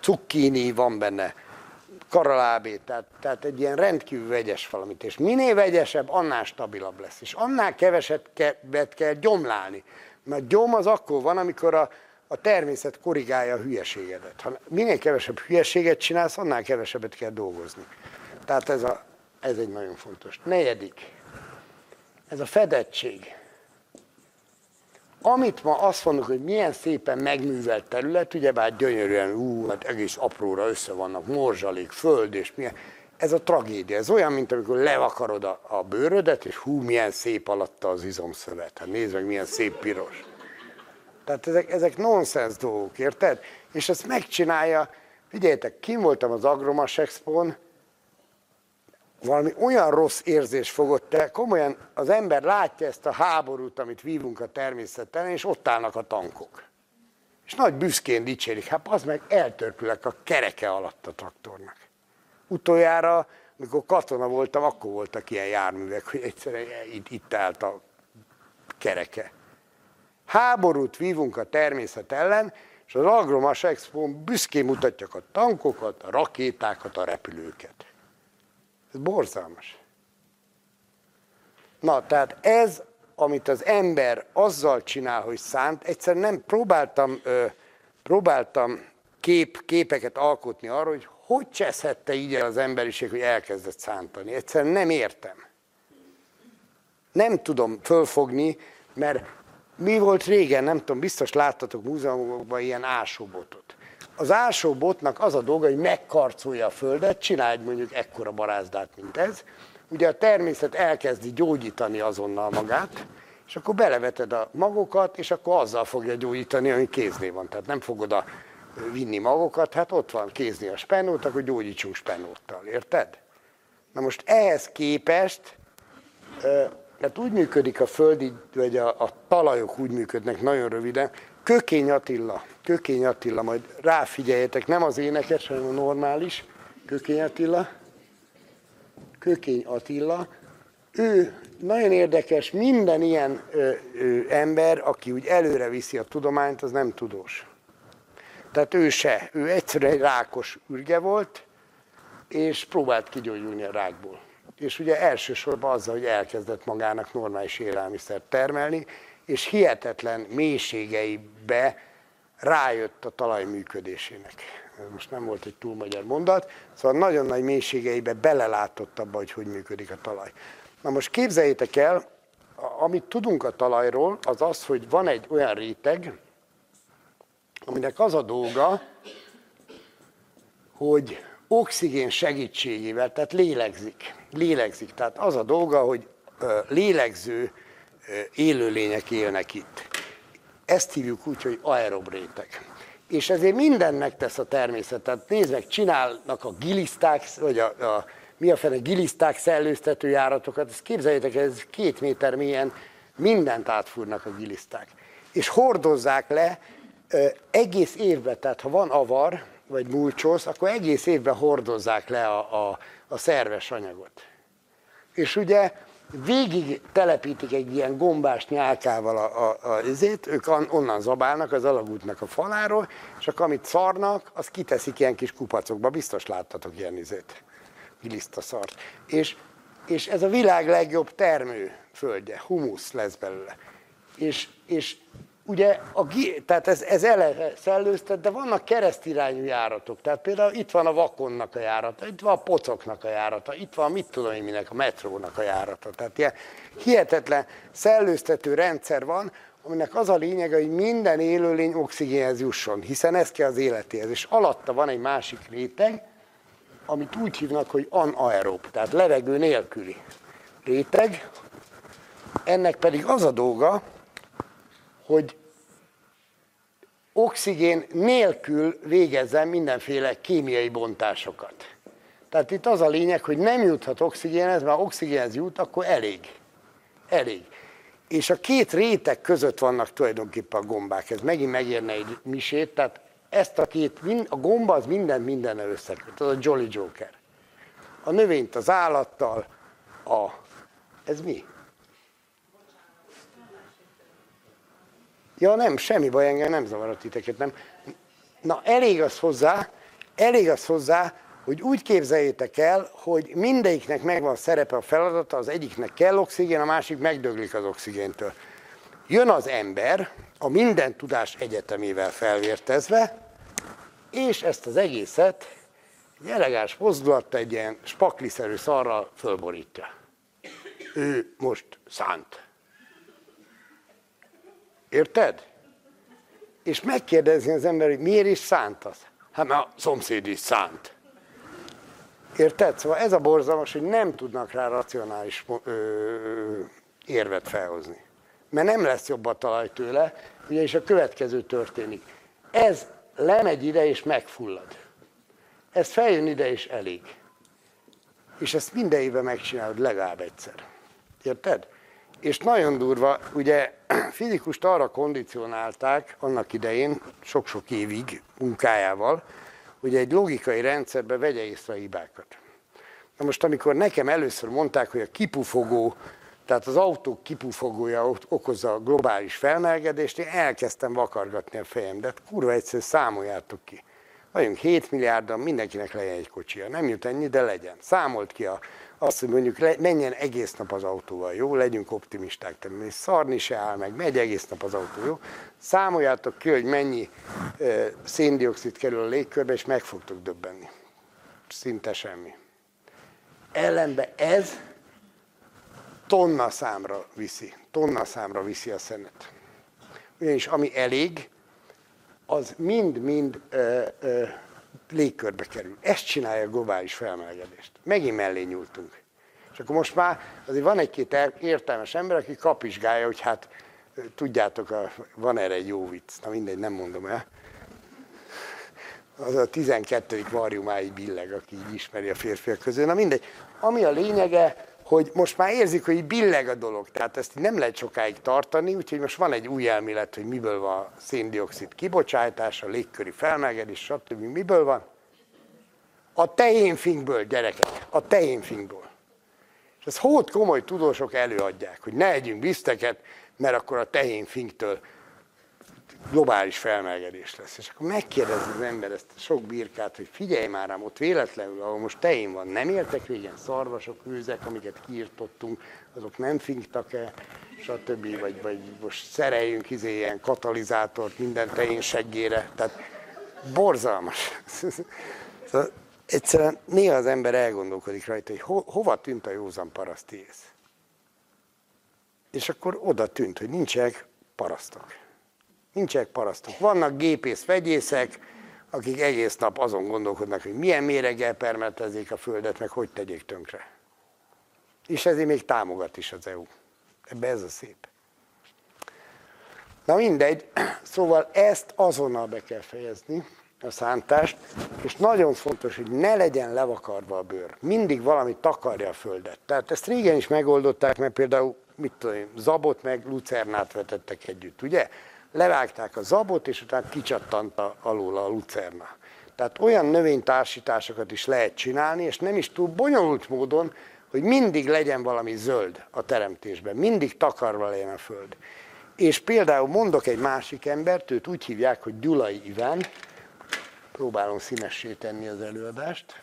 cukkini, van benne karalábé, tehát, tehát egy ilyen rendkívül vegyes valamit. És minél vegyesebb, annál stabilabb lesz. És annál kevesebbet kell gyomlálni. Mert gyom az akkor van, amikor a, a természet korrigálja a hülyeségedet. Ha minél kevesebb hülyeséget csinálsz, annál kevesebbet kell dolgozni. Tehát ez, a, ez egy nagyon fontos. Negyedik, ez a fedettség. Amit ma azt mondjuk, hogy milyen szépen megművelt terület, ugyebár gyönyörűen, ú, hát egész apróra össze vannak, morzsalék, föld és milyen, ez a tragédia. Ez olyan, mint amikor levakarod a, a bőrödet, és hú, milyen szép alatta az izomszövet. Hát nézd meg, milyen szép piros. Tehát ezek, ezek nonsens dolgok, érted? És ezt megcsinálja, figyeljetek, kim voltam az Agromas Expo-n, valami olyan rossz érzés fogott el, komolyan az ember látja ezt a háborút, amit vívunk a természettel, és ott állnak a tankok. És nagy büszkén dicsérik, hát az meg eltörpülek a kereke alatt a traktornak. Utoljára, mikor katona voltam, akkor voltak ilyen járművek, hogy egyszerűen itt, itt állt a kereke. Háborút vívunk a természet ellen, és az Agromas Expo büszkén mutatják a tankokat, a rakétákat, a repülőket. Ez borzalmas. Na, tehát ez, amit az ember azzal csinál, hogy szánt, egyszer nem próbáltam, ö, próbáltam kép, képeket alkotni arra, hogy hogy cseszhette így az emberiség, hogy elkezdett szántani. Egyszerűen nem értem. Nem tudom fölfogni, mert mi volt régen, nem tudom, biztos láttatok múzeumokban ilyen ásóbotot. Az ásóbotnak az a dolga, hogy megkarcolja a földet, csinálj mondjuk ekkora barázdát, mint ez. Ugye a természet elkezdi gyógyítani azonnal magát, és akkor beleveted a magokat, és akkor azzal fogja gyógyítani, ami kéznél van. Tehát nem fogod a vinni magokat, hát ott van kézni a spenót, akkor gyógyítsunk spenóttal, érted? Na most ehhez képest, mert úgy működik a földi, vagy a, a talajok úgy működnek nagyon röviden, Kökény Attila, Kökény Attila, majd ráfigyeljetek, nem az énekes, hanem a normális, Kökény Attila, Kökény Attila, ő nagyon érdekes, minden ilyen ö, ö, ember, aki úgy előre viszi a tudományt, az nem tudós. Tehát ő se, ő egyszerűen egy rákos ürge volt, és próbált kigyógyulni a rákból. És ugye elsősorban azzal, hogy elkezdett magának normális élelmiszert termelni, és hihetetlen mélységeibe rájött a talaj működésének. Ez most nem volt egy túl magyar mondat, szóval nagyon nagy mélységeibe belelátott abba, hogy hogy működik a talaj. Na most képzeljétek el, amit tudunk a talajról, az az, hogy van egy olyan réteg, aminek az a dolga, hogy oxigén segítségével, tehát lélegzik, lélegzik. Tehát az a dolga, hogy lélegző élőlények élnek itt. Ezt hívjuk úgy, hogy aerob réteg. És ezért mindent megtesz a természet. Tehát nézd meg, csinálnak a giliszták, vagy a, a mi a fene giliszták szellőztető járatokat, ezt képzeljétek, ez két méter mélyen mindent átfúrnak a giliszták. És hordozzák le egész évben, tehát ha van avar, vagy mulcsosz, akkor egész évben hordozzák le a, a, a szerves anyagot. És ugye végig telepítik egy ilyen gombás nyálkával a, a, a izét, ők onnan zabálnak az alagútnak a faláról, akkor amit szarnak, az kiteszik ilyen kis kupacokba, biztos láttatok ilyen izét, gilisztaszart. És, és ez a világ legjobb termő földje, humusz lesz belőle. És, és ugye, a, tehát ez, ez ele szellőztet, de vannak keresztirányú járatok. Tehát például itt van a Vakonnak a járata, itt van a Pocoknak a járata, itt van mit tudom én minek, a metrónak a járata. Tehát ilyen hihetetlen szellőztető rendszer van, aminek az a lényege, hogy minden élőlény oxigénhez jusson, hiszen ez kell az életéhez. És alatta van egy másik réteg, amit úgy hívnak, hogy anaerób, tehát levegő nélküli réteg. Ennek pedig az a dolga, hogy oxigén nélkül végezzen mindenféle kémiai bontásokat. Tehát itt az a lényeg, hogy nem juthat oxigénhez, mert oxigénhez jut, akkor elég. Elég. És a két réteg között vannak tulajdonképpen a gombák. Ez megint megérne egy misét, tehát ezt a két, a gomba az minden minden összeköt, az a Jolly Joker. A növényt az állattal, a, ez mi? Ja nem, semmi baj, engem nem zavar a titeket, nem. Na elég az hozzá, elég az hozzá, hogy úgy képzeljétek el, hogy mindegyiknek megvan szerepe a feladata, az egyiknek kell oxigén, a másik megdöglik az oxigéntől. Jön az ember, a minden tudás egyetemével felvértezve, és ezt az egészet egy elegáns mozdulattal egy ilyen spakliszerű szarral fölborítja. Ő most szánt. Érted? És megkérdezni az ember, hogy miért is szántasz? Hát mert a szomszéd is szánt. Érted? Szóval ez a borzalmas, hogy nem tudnak rá racionális ö, érvet felhozni. Mert nem lesz jobb a talaj tőle, ugye és a következő történik. Ez lemegy ide és megfullad. Ez feljön ide és elég. És ezt minden évben megcsinálod legalább egyszer. Érted? És nagyon durva, ugye fizikust arra kondicionálták annak idején, sok-sok évig munkájával, hogy egy logikai rendszerbe vegye észre a hibákat. Na most, amikor nekem először mondták, hogy a kipufogó, tehát az autó kipufogója okozza a globális felmelegedést, én elkezdtem vakargatni a fejem, de hát kurva egyszerű számoljátok ki. Vagyunk 7 milliárdan, mindenkinek legyen egy kocsia. Nem jut ennyi, de legyen. Számolt ki a azt, hogy mondjuk le, menjen egész nap az autóval, jó? Legyünk optimisták, természetesen szarni se áll meg, megy egész nap az autó, jó? Számoljátok ki, hogy mennyi e, széndiokszid kerül a légkörbe, és meg fogtok döbbenni. Szinte semmi. Ellenben ez tonna számra viszi, tonna számra viszi a szenet. Ugyanis ami elég, az mind-mind légkörbe kerül. Ezt csinálja a globális felmelegedést. Megint mellé nyúltunk. És akkor most már azért van egy-két értelmes ember, aki kapizsgálja, hogy hát tudjátok, van erre egy jó vicc, na mindegy, nem mondom el. Az a 12. variumáig billeg, aki így ismeri a férfiak közül. Na mindegy. Ami a lényege, hogy most már érzik, hogy billeg a dolog, tehát ezt nem lehet sokáig tartani, úgyhogy most van egy új elmélet, hogy miből van a széndiokszid kibocsátása, légköri felmelegedés, stb. Miből van? A tehénfinkből, gyerekek, a tehénfinkből. És ezt hót komoly tudósok előadják, hogy ne együnk bizteket, mert akkor a tehénfinktől globális felmelegedés lesz. És akkor megkérdezi az ember ezt a sok birkát, hogy figyelj már rám, ott véletlenül, ahol most tején van, nem értek régen szarvasok, őzek, amiket kiirtottunk, azok nem finktak-e, stb. Vagy, vagy most szereljünk izé ilyen katalizátort minden tején seggére. Tehát borzalmas. Szóval egyszerűen néha az ember elgondolkodik rajta, hogy ho, hova tűnt a józan parasztész. És akkor oda tűnt, hogy nincsenek parasztok. Nincsenek parasztok. Vannak gépész vegyészek, akik egész nap azon gondolkodnak, hogy milyen méreggel permetezik a földet, meg hogy tegyék tönkre. És ezért még támogat is az EU. Ebbe ez a szép. Na mindegy, szóval ezt azonnal be kell fejezni, a szántást, és nagyon fontos, hogy ne legyen levakarva a bőr. Mindig valami takarja a földet. Tehát ezt régen is megoldották, mert például, mit tudom én, zabot meg lucernát vetettek együtt, ugye? Levágták a zabot, és utána kicsattant a, alul a lucerna. Tehát olyan növénytársításokat is lehet csinálni, és nem is túl bonyolult módon, hogy mindig legyen valami zöld a teremtésben, mindig takarva legyen a föld. És például mondok egy másik embert, őt úgy hívják, hogy Gyulai Iván, próbálom színessé tenni az előadást.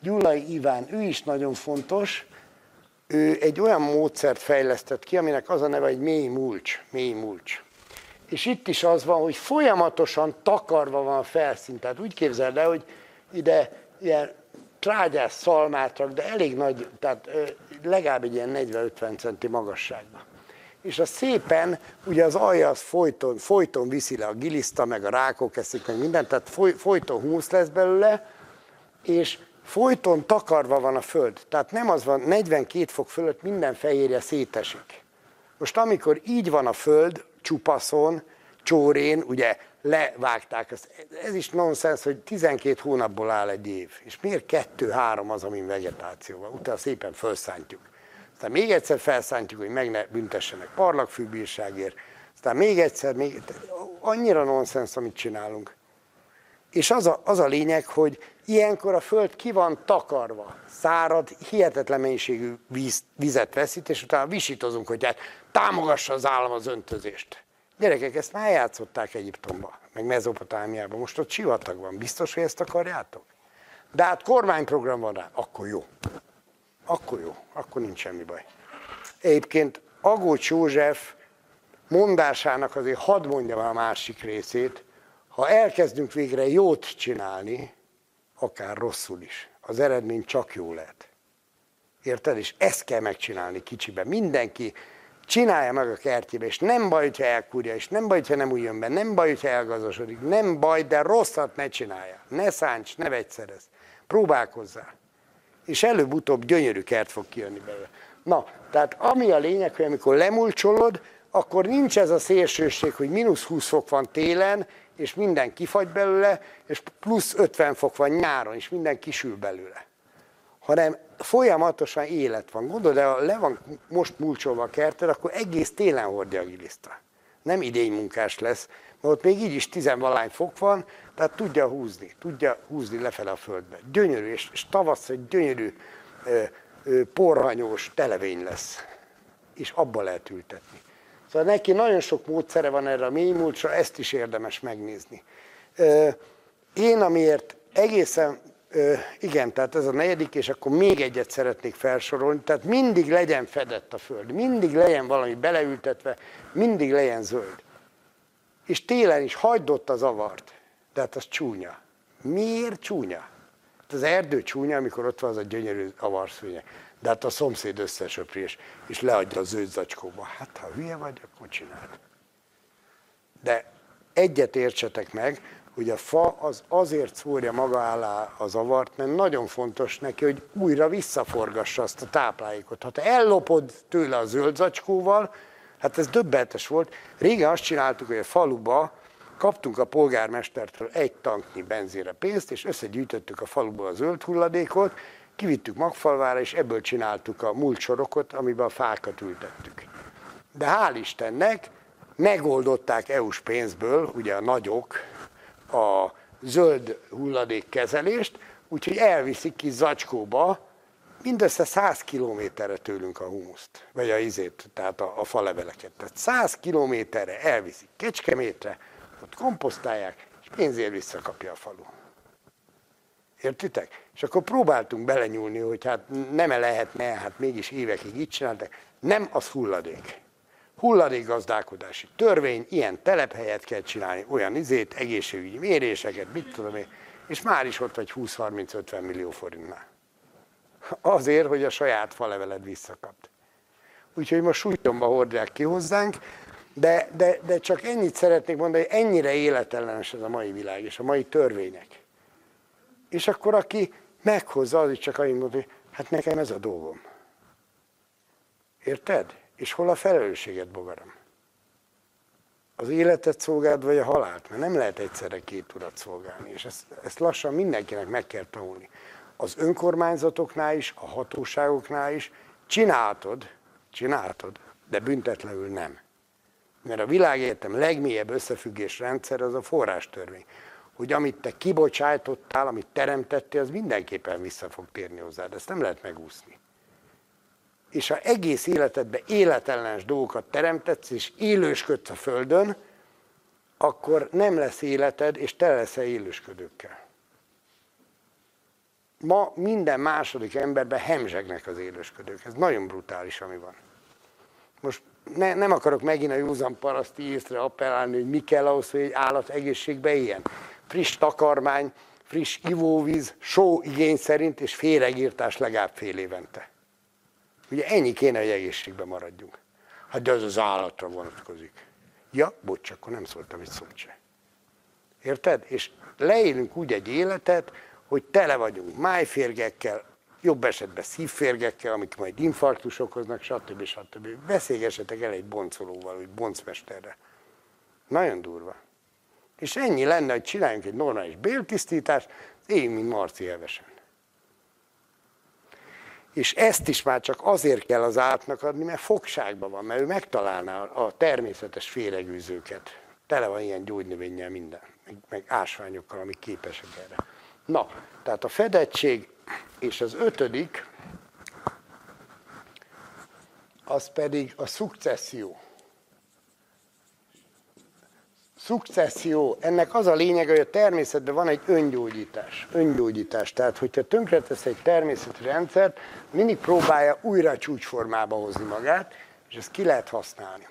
Gyulai Iván, ő is nagyon fontos, ő egy olyan módszert fejlesztett ki, aminek az a neve, hogy mély mulcs, mély mulcs. És itt is az van, hogy folyamatosan takarva van a felszín. Tehát úgy képzeld el, hogy ide ilyen trágyás szalmát rak, de elég nagy, tehát legalább egy ilyen 40-50 centi magasságban és a szépen, ugye az alja az folyton, folyton viszi le a giliszta, meg a rákok eszik, meg mindent, tehát foly, folyton húsz lesz belőle, és folyton takarva van a föld. Tehát nem az van, 42 fok fölött minden fehérje szétesik. Most amikor így van a föld, csupaszon, csórén, ugye levágták, ezt. ez is nonsens, hogy 12 hónapból áll egy év. És miért kettő-három az, amin vegetáció? Utána szépen felszántjuk. Aztán még egyszer felszántjuk, hogy meg ne büntessenek parlagfűbírságért. Aztán még egyszer, még, annyira nonsens, amit csinálunk. És az a, az a lényeg, hogy ilyenkor a föld ki van takarva, szárad, hihetetlen mennyiségű víz, vizet veszít, és utána visítozunk, hogy hát támogassa az állam az öntözést. Gyerekek, ezt már játszották Egyiptomba, meg Mezopotámiában, most ott sivatag van, biztos, hogy ezt akarjátok? De hát kormányprogram van rá, akkor jó akkor jó, akkor nincs semmi baj. Egyébként Agócs József mondásának azért hadd mondjam a másik részét, ha elkezdünk végre jót csinálni, akár rosszul is, az eredmény csak jó lehet. Érted? És ezt kell megcsinálni kicsiben. Mindenki csinálja meg a kertjébe, és nem baj, ha elkúrja, és nem baj, ha nem újjon be, nem baj, ha elgazasodik, nem baj, de rosszat ne csinálja. Ne szánts, ne vegyszerez. Próbálkozzál és előbb-utóbb gyönyörű kert fog kijönni belőle. Na, tehát ami a lényeg, hogy amikor lemulcsolod, akkor nincs ez a szélsőség, hogy mínusz 20 fok van télen, és minden kifagy belőle, és plusz 50 fok van nyáron, és minden kisül belőle. Hanem folyamatosan élet van. Gondolod, de ha le van most mulcsolva a kerted, akkor egész télen hordja a giliszta. Nem idénymunkás lesz, mert ott még így is tizenvalány fok van, tehát tudja húzni, tudja húzni lefele a földbe. Gyönyörű, és, és tavasz egy gyönyörű, porhanyós televény lesz. És abba lehet ültetni. Szóval neki nagyon sok módszere van erre a mélymúlcsra, ezt is érdemes megnézni. Én amiért egészen, igen, tehát ez a negyedik, és akkor még egyet szeretnék felsorolni, tehát mindig legyen fedett a föld, mindig legyen valami beleültetve, mindig legyen zöld. És télen is hagyd ott a zavart. De hát az csúnya. Miért csúnya? Hát az erdő csúnya, amikor ott van az a gyönyörű avarszőnye. De hát a szomszéd összesöpri, és, és leadja a zöld zacskóba. Hát ha hülye vagy, akkor csináld. De egyet értsetek meg, hogy a fa az azért szórja maga alá a zavart, mert nagyon fontos neki, hogy újra visszaforgassa azt a táplálékot. Ha te ellopod tőle a zöld zacskóval, hát ez döbbenetes volt. Régen azt csináltuk, hogy a faluba kaptunk a polgármestertől egy tanknyi benzére pénzt, és összegyűjtöttük a faluból a zöld hulladékot, kivittük Magfalvára, és ebből csináltuk a múlt sorokot, amiben a fákat ültettük. De hál' Istennek megoldották EU-s pénzből, ugye a nagyok, a zöld hulladékkezelést, úgyhogy elviszik ki zacskóba, mindössze 100 kilométerre tőlünk a humuszt, vagy a izét, tehát a, a faleveleket. Tehát 100 kilométerre elviszik Kecskemétre, ott komposztálják, és pénzért visszakapja a falu. Értitek? És akkor próbáltunk belenyúlni, hogy hát nem -e lehetne, hát mégis évekig így csináltak. Nem, az hulladék. Hulladékgazdálkodási törvény, ilyen telephelyet kell csinálni, olyan izét, egészségügyi méréseket, mit tudom én, és már is ott vagy 20-30-50 millió forintnál. Azért, hogy a saját faleveled visszakapt. Úgyhogy most súlyomba hordják ki hozzánk, de, de, de csak ennyit szeretnék mondani, hogy ennyire életellenes ez a mai világ és a mai törvények. És akkor aki meghozza, az csak annyit mondja, hogy hát nekem ez a dolgom. Érted? És hol a felelősséget, bogaram? Az életet szolgáld, vagy a halált? Mert nem lehet egyszerre két urat szolgálni, és ezt, ezt lassan mindenkinek meg kell tanulni. Az önkormányzatoknál is, a hatóságoknál is csináltod, csináltod, de büntetlenül nem. Mert a világegyetem legmélyebb összefüggés rendszer az a forrástörvény. Hogy amit te kibocsájtottál, amit teremtettél, az mindenképpen vissza fog térni hozzád. Ezt nem lehet megúszni. És ha egész életedben életellenes dolgokat teremtetsz, és élősködsz a Földön, akkor nem lesz életed, és te leszel élősködőkkel. Ma minden második emberben hemzsegnek az élősködők. Ez nagyon brutális, ami van. Most ne, nem akarok megint a józan paraszti észre appellálni, hogy mi kell ahhoz, hogy egy állat egészségbe éljen. Friss takarmány, friss ivóvíz, só igény szerint, és féregírtás legalább fél évente. Ugye ennyi kéne, hogy egészségben maradjunk. Hát de az az állatra vonatkozik. Ja, bocs, akkor nem szóltam egy szót se. Érted? És leélünk úgy egy életet, hogy tele vagyunk májférgekkel, jobb esetben szívférgekkel, amik majd infarktus okoznak, stb. stb. Beszélgessetek el egy boncolóval, vagy boncmesterre. Nagyon durva. És ennyi lenne, hogy csináljunk egy normális béltisztítást, én, mint Marci Evesen. És ezt is már csak azért kell az átnak adni, mert fogságban van, mert ő megtalálná a természetes féregűzőket. Tele van ilyen gyógynövényel minden, meg, meg ásványokkal, amik képesek erre. Na, tehát a fedettség és az ötödik, az pedig a szukcesszió. Szukcesszió, ennek az a lényeg, hogy a természetben van egy öngyógyítás. Öngyógyítás. Tehát, hogyha tönkretesz egy természeti rendszert, mindig próbálja újra csúcsformába hozni magát, és ezt ki lehet használni.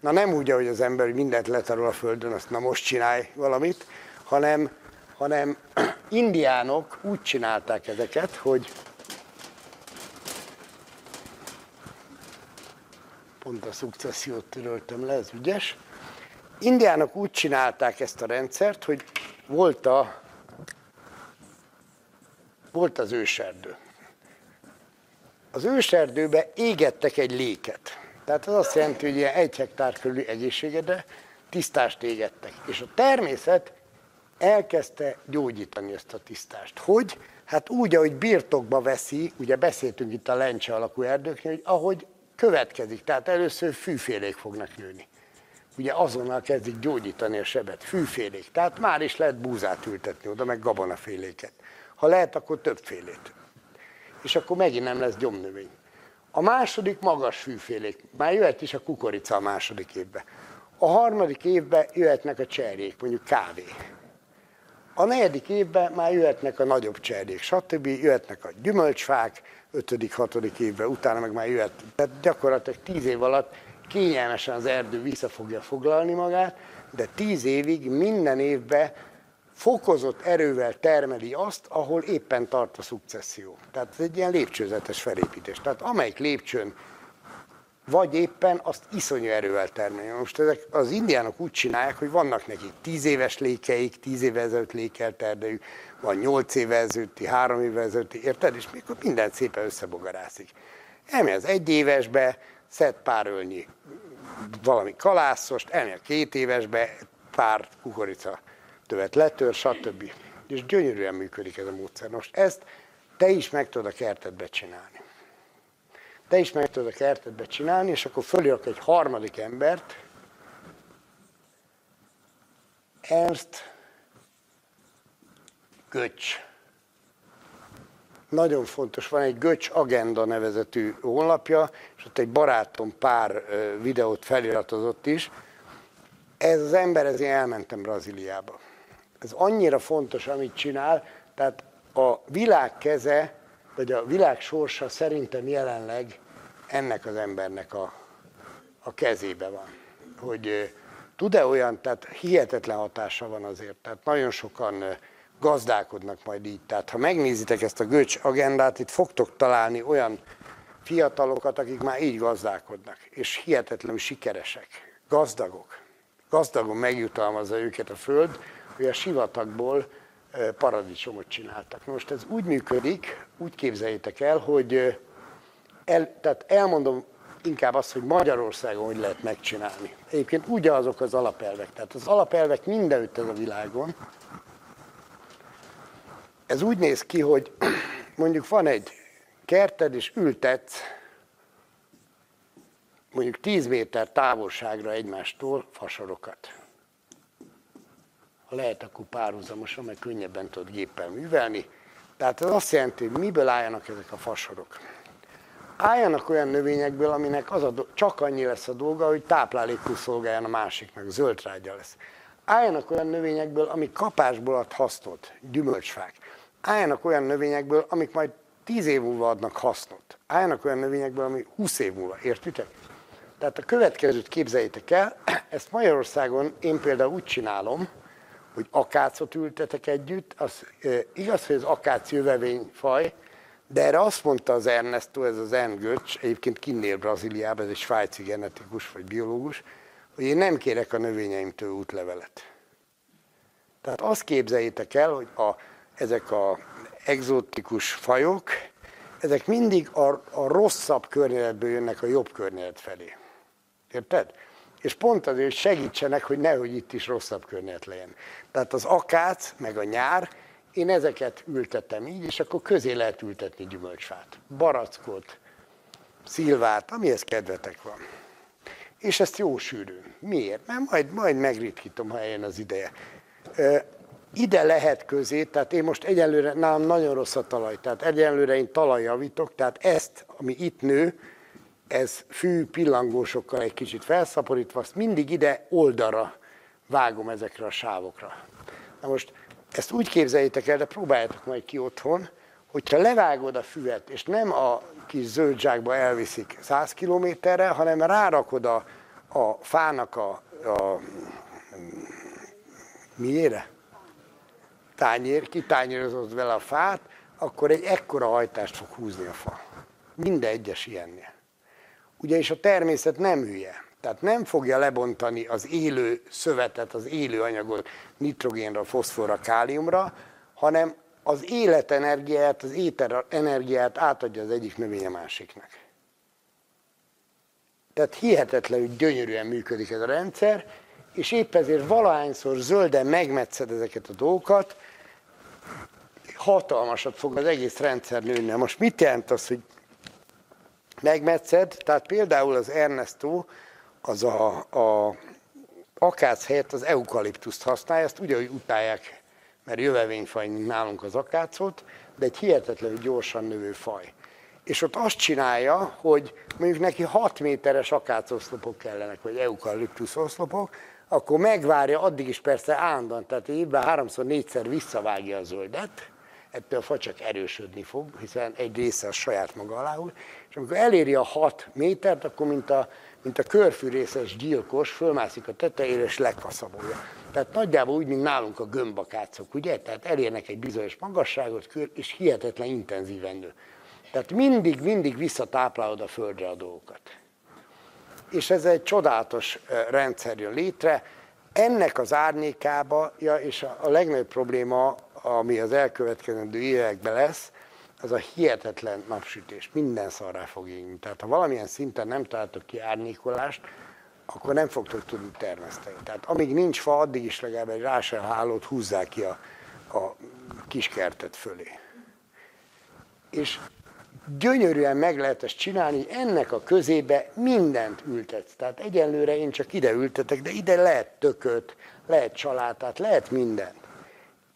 Na nem úgy, ahogy az ember mindent letarol a földön, azt na most csinálj valamit, hanem hanem indiánok úgy csinálták ezeket, hogy pont a szukcessziót töröltem le, ez ügyes. Indiánok úgy csinálták ezt a rendszert, hogy volt, a, volt az őserdő. Az őserdőbe égettek egy léket. Tehát az azt jelenti, hogy ilyen egy hektár körüli egészségedre tisztást égettek. És a természet elkezdte gyógyítani ezt a tisztást. Hogy? Hát úgy, ahogy birtokba veszi, ugye beszéltünk itt a lencse alakú erdőknél, hogy ahogy következik, tehát először fűfélék fognak nőni. Ugye azonnal kezdik gyógyítani a sebet, fűfélék. Tehát már is lehet búzát ültetni oda, meg gabonaféléket. Ha lehet, akkor többfélét. És akkor megint nem lesz gyomnövény. A második magas fűfélék. Már jöhet is a kukorica a második évben. A harmadik évben jöhetnek a cserjék, mondjuk kávé. A negyedik évben már jöhetnek a nagyobb cserjék, stb. jöhetnek a gyümölcsfák, ötödik, hatodik évben, utána meg már jöhet. Tehát gyakorlatilag tíz év alatt kényelmesen az erdő vissza fogja foglalni magát, de tíz évig minden évben fokozott erővel termeli azt, ahol éppen tart a szukcesszió. Tehát ez egy ilyen lépcsőzetes felépítés. Tehát amelyik lépcsőn vagy éppen azt iszonyú erővel termelni. Most ezek az indiánok úgy csinálják, hogy vannak nekik tíz éves lékeik, tíz éve ezelőtt lékelt erdejük, van nyolc éve ezelőtti, három éve ezelőtti, érted? És mikor minden szépen összebogarászik. Elmegy az egy évesbe, szed pár ölnyi valami kalászost, elmegy a két évesbe, pár kukorica tövet letör, stb. És gyönyörűen működik ez a módszer. Most ezt te is meg tudod a kertedbe csinálni. Te is meg tudod a kertedbe csinálni, és akkor fölírok egy harmadik embert, Ernst Göcs. Nagyon fontos, van egy Göcs Agenda nevezetű honlapja, és ott egy barátom pár videót feliratozott is. Ez az ember, ez én elmentem Brazíliába. Ez annyira fontos, amit csinál, tehát a világ keze, vagy a világ sorsa szerintem jelenleg ennek az embernek a, a kezébe van. Hogy tud-e olyan, tehát hihetetlen hatása van azért. Tehát nagyon sokan gazdálkodnak majd így. Tehát ha megnézitek ezt a Göcs agendát, itt fogtok találni olyan fiatalokat, akik már így gazdálkodnak, és hihetetlenül sikeresek, gazdagok. Gazdagon megjutalmazza őket a föld, hogy a sivatagból paradicsomot csináltak. Most ez úgy működik, úgy képzeljétek el, hogy el, tehát elmondom inkább azt, hogy Magyarországon hogy lehet megcsinálni. Egyébként ugyanazok az alapelvek. Tehát az alapelvek mindenütt ez a világon. Ez úgy néz ki, hogy mondjuk van egy kerted, és ültetsz mondjuk 10 méter távolságra egymástól fasorokat. Ha lehet, akkor párhuzamosan, mert könnyebben tudod géppel művelni. Tehát ez azt jelenti, hogy miből álljanak ezek a fasorok álljanak olyan növényekből, aminek az a, csak annyi lesz a dolga, hogy táplálékú szolgáljon a másiknak, zöldtrágya lesz. Álljanak olyan növényekből, amik kapásból ad hasznot, gyümölcsfák. Álljanak olyan növényekből, amik majd 10 év múlva adnak hasznot. Álljanak olyan növényekből, ami 20 év múlva, értitek? Tehát a következőt képzeljétek el, ezt Magyarországon én például úgy csinálom, hogy akácot ültetek együtt, az igaz, hogy az akác jövevényfaj, de erre azt mondta az Ernesto, ez az Göcs, egyébként kinnél Brazíliában, ez egy svájci genetikus vagy biológus, hogy én nem kérek a növényeimtől útlevelet. Tehát azt képzeljétek el, hogy a, ezek a egzotikus fajok, ezek mindig a, a rosszabb környezetből jönnek a jobb környezet felé. Érted? És pont azért, hogy segítsenek, hogy nehogy itt is rosszabb környezet legyen. Tehát az akác, meg a nyár, én ezeket ültetem így, és akkor közé lehet ültetni gyümölcsfát. Barackot, szilvát, amihez kedvetek van. És ezt jó sűrű. Miért? Mert majd, majd megritkítom, ha eljön az ideje. Ide lehet közé, tehát én most egyelőre, nálam nagyon rossz a talaj, tehát egyelőre én talajjavítok, tehát ezt, ami itt nő, ez fű pillangósokkal egy kicsit felszaporítva, azt mindig ide oldalra vágom ezekre a sávokra. Na most ezt úgy képzeljétek el, de próbáljátok majd ki otthon, hogyha levágod a füvet, és nem a kis zöld zsákba elviszik 100 kilométerre, hanem rárakod a, a fának a, a miére? Tányér, kitányérozod vele a fát, akkor egy ekkora hajtást fog húzni a fa. Minden egyes ilyennél. Ugyanis a természet nem hülye. Tehát nem fogja lebontani az élő szövetet, az élő anyagot nitrogénra, foszforra, káliumra, hanem az életenergiát, az éter energiát átadja az egyik növény a másiknak. Tehát hihetetlenül gyönyörűen működik ez a rendszer, és épp ezért valahányszor zölden megmetszed ezeket a dolgokat, hatalmasat fog az egész rendszer nőni. Most mit jelent az, hogy megmetszed? Tehát például az Ernesto az a, a akác helyett az eukaliptuszt használja, ezt ugye, hogy utálják, mert jövevényfaj nálunk az akácot, de egy hihetetlenül gyorsan növő faj. És ott azt csinálja, hogy mondjuk neki 6 méteres akácoszlopok kellenek, vagy eukaliptusz oszlopok, akkor megvárja, addig is persze állandóan, tehát évben háromszor, négyszer visszavágja a zöldet, ettől a fa csak erősödni fog, hiszen egy része a saját maga alául, és amikor eléri a 6 métert, akkor mint a mint a körfűrészes gyilkos, fölmászik a tetejére és lekaszabolja. Tehát nagyjából úgy, mint nálunk a gömbakácok, ugye? Tehát elérnek egy bizonyos magasságot, és hihetetlen intenzíven nő. Tehát mindig, mindig visszatáplálod a földre a dolgokat. És ez egy csodálatos rendszer jön létre. Ennek az árnyékába, ja, és a legnagyobb probléma, ami az elkövetkezendő években lesz, az a hihetetlen napsütés, minden szarrá fog égni. Tehát ha valamilyen szinten nem találtok ki árnyékolást, akkor nem fogtok tudni termeszteni. Tehát amíg nincs fa, addig is legalább egy rásel hálót húzzák ki a, a kiskertet fölé. és gyönyörűen meg lehet ezt csinálni, ennek a közébe mindent ültetsz. Tehát egyenlőre én csak ide ültetek, de ide lehet tököt, lehet csalátát, lehet mindent.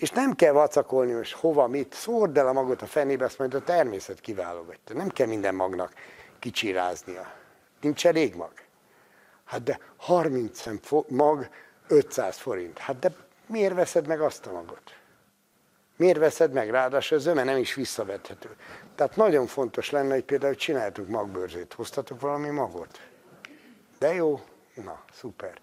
És nem kell vacakolni, hogy hova, mit, szórd el a magot a fenébe, azt majd a természet kiválogatja. Nem kell minden magnak kicsiráznia. Nincs elég mag. Hát de 30 mag, 500 forint. Hát de miért veszed meg azt a magot? Miért veszed meg? Ráadásul az öme nem is visszavethető. Tehát nagyon fontos lenne, hogy például csináltuk magbőrzét. Hoztatok valami magot? De jó? Na, szuper.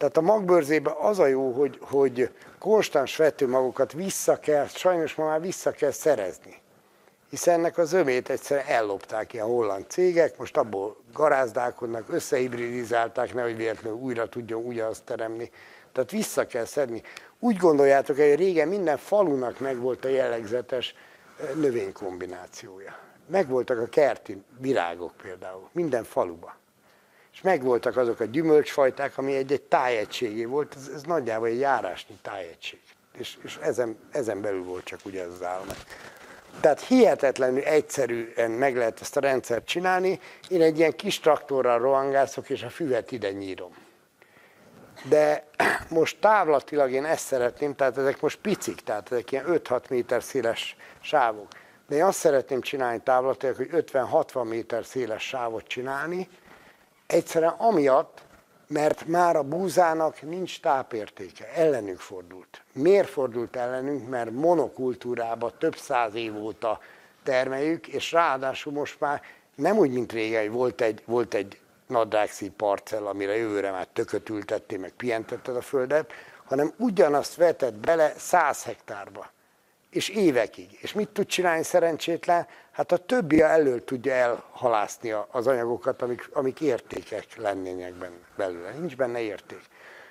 Tehát a magbőrzében az a jó, hogy, hogy konstans vetőmagokat vissza kell, sajnos ma már vissza kell szerezni. Hiszen ennek az ömét egyszerűen ellopták ilyen holland cégek, most abból garázdálkodnak, összehibridizálták, nehogy véletlenül újra tudjon ugyanazt teremni. Tehát vissza kell szedni. Úgy gondoljátok, hogy régen minden falunak megvolt a jellegzetes növénykombinációja. Megvoltak a kerti virágok például, minden faluba. És megvoltak azok a gyümölcsfajták, ami egy-egy tájegységé volt, ez, ez nagyjából egy járásnyi tájegység. És, és ezen, ezen belül volt csak ugye az állomány. Tehát hihetetlenül egyszerűen meg lehet ezt a rendszert csinálni. Én egy ilyen kis traktorral rohangászok, és a füvet ide nyírom. De most távlatilag én ezt szeretném, tehát ezek most picik, tehát ezek ilyen 5-6 méter széles sávok. De én azt szeretném csinálni távlatilag, hogy 50-60 méter széles sávot csinálni, egyszerűen amiatt, mert már a búzának nincs tápértéke, ellenünk fordult. Miért fordult ellenünk? Mert monokultúrába több száz év óta termeljük, és ráadásul most már nem úgy, mint régen, volt egy, volt egy nadrágszíj parcell, amire jövőre már tököt ültettél, meg pihentetted a földet, hanem ugyanazt vetett bele száz hektárba, és évekig. És mit tud csinálni szerencsétlen? Hát a többi elől tudja elhalászni az anyagokat, amik, amik értékek lennének benne, belőle. Nincs benne érték.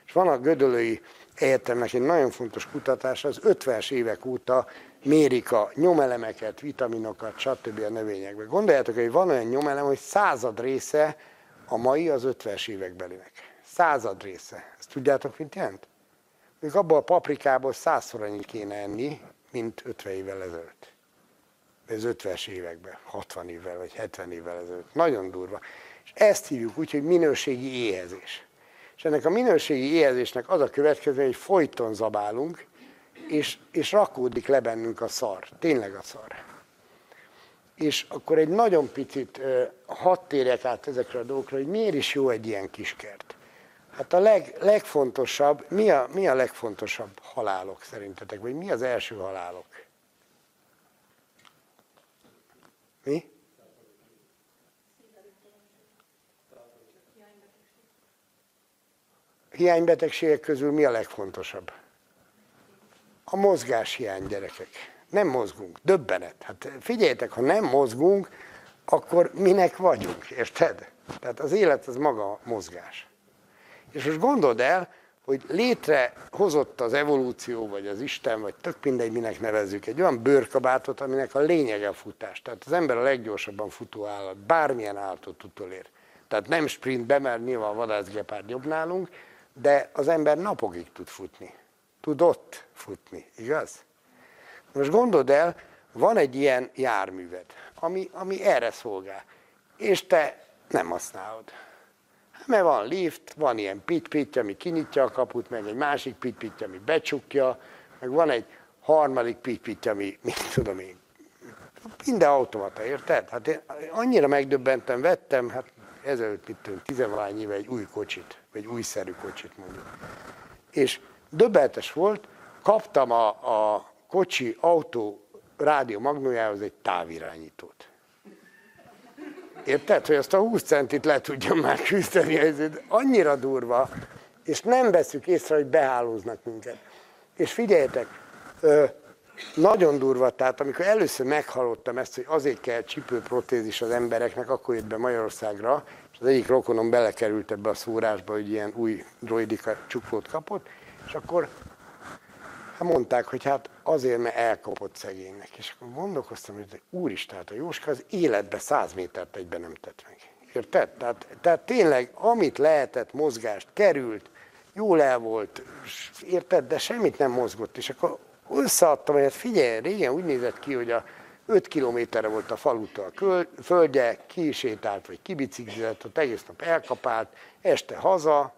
És van a Gödölői Egyetemnek egy nagyon fontos kutatás, az 50-es évek óta mérik a nyomelemeket, vitaminokat, stb. a növényekben. Gondoljátok, hogy van olyan nyomelem, hogy század része a mai az 50-es évekbelinek. Század része. Ezt tudjátok, mit jelent? Még abból a paprikából százszor annyit kéne enni, mint 50 évvel ezelőtt. Ez 50-es években, 60 évvel vagy 70 évvel ezelőtt. Nagyon durva. És ezt hívjuk úgy, hogy minőségi éhezés. És ennek a minőségi éhezésnek az a következő, hogy folyton zabálunk, és, és rakódik le bennünk a szar. Tényleg a szar és akkor egy nagyon picit hadd térjek át ezekre a dolgokra, hogy miért is jó egy ilyen kiskert. Hát a leg, legfontosabb, mi a, mi a legfontosabb halálok szerintetek, vagy mi az első halálok? Mi? Hiánybetegségek közül mi a legfontosabb? A mozgáshiány gyerekek nem mozgunk. Döbbenet. Hát figyeljetek, ha nem mozgunk, akkor minek vagyunk, érted? Tehát az élet az maga a mozgás. És most gondold el, hogy létrehozott az evolúció, vagy az Isten, vagy tök mindegy, minek nevezzük, egy olyan bőrkabátot, aminek a lényege a futás. Tehát az ember a leggyorsabban futó állat, bármilyen állatot utolér. Tehát nem sprintbe, mert nyilván a vadászgepárd jobb nálunk, de az ember napokig tud futni. Tud ott futni, igaz? Most gondold el, van egy ilyen járműved, ami, ami erre szolgál, és te nem használod. Mert van lift, van ilyen pit ami kinyitja a kaput, meg egy másik pit ami becsukja, meg van egy harmadik pit ami, mit tudom én, minden automata, érted? Hát én annyira megdöbbentem, vettem, hát ezelőtt, mit tudom, tizenvalány éve egy új kocsit, vagy újszerű kocsit mondjuk. És döbbenetes volt, kaptam a, a kocsi, autó, rádió magnójához egy távirányítót. Érted, hogy azt a 20 centit le tudjon már küzdeni, ez annyira durva, és nem veszük észre, hogy behálóznak minket. És figyeljetek, nagyon durva, tehát amikor először meghallottam ezt, hogy azért kell csipőprotézis az embereknek, akkor jött be Magyarországra, és az egyik rokonom belekerült ebbe a szórásba, hogy ilyen új droidika csuklót kapott, és akkor Hát mondták, hogy hát azért, mert elkapott szegénynek. És akkor gondolkoztam, hogy úristen, hát a Jóska az életbe száz métert egyben nem tett meg. Érted? Tehát, tehát tényleg, amit lehetett, mozgást került, jól el volt, érted, de semmit nem mozgott. És akkor összeadtam, hogy hát figyelj, régen úgy nézett ki, hogy a 5 kilométerre volt a falutól a földje, kisétált vagy kibiciklizett, ott egész nap elkapált, este haza,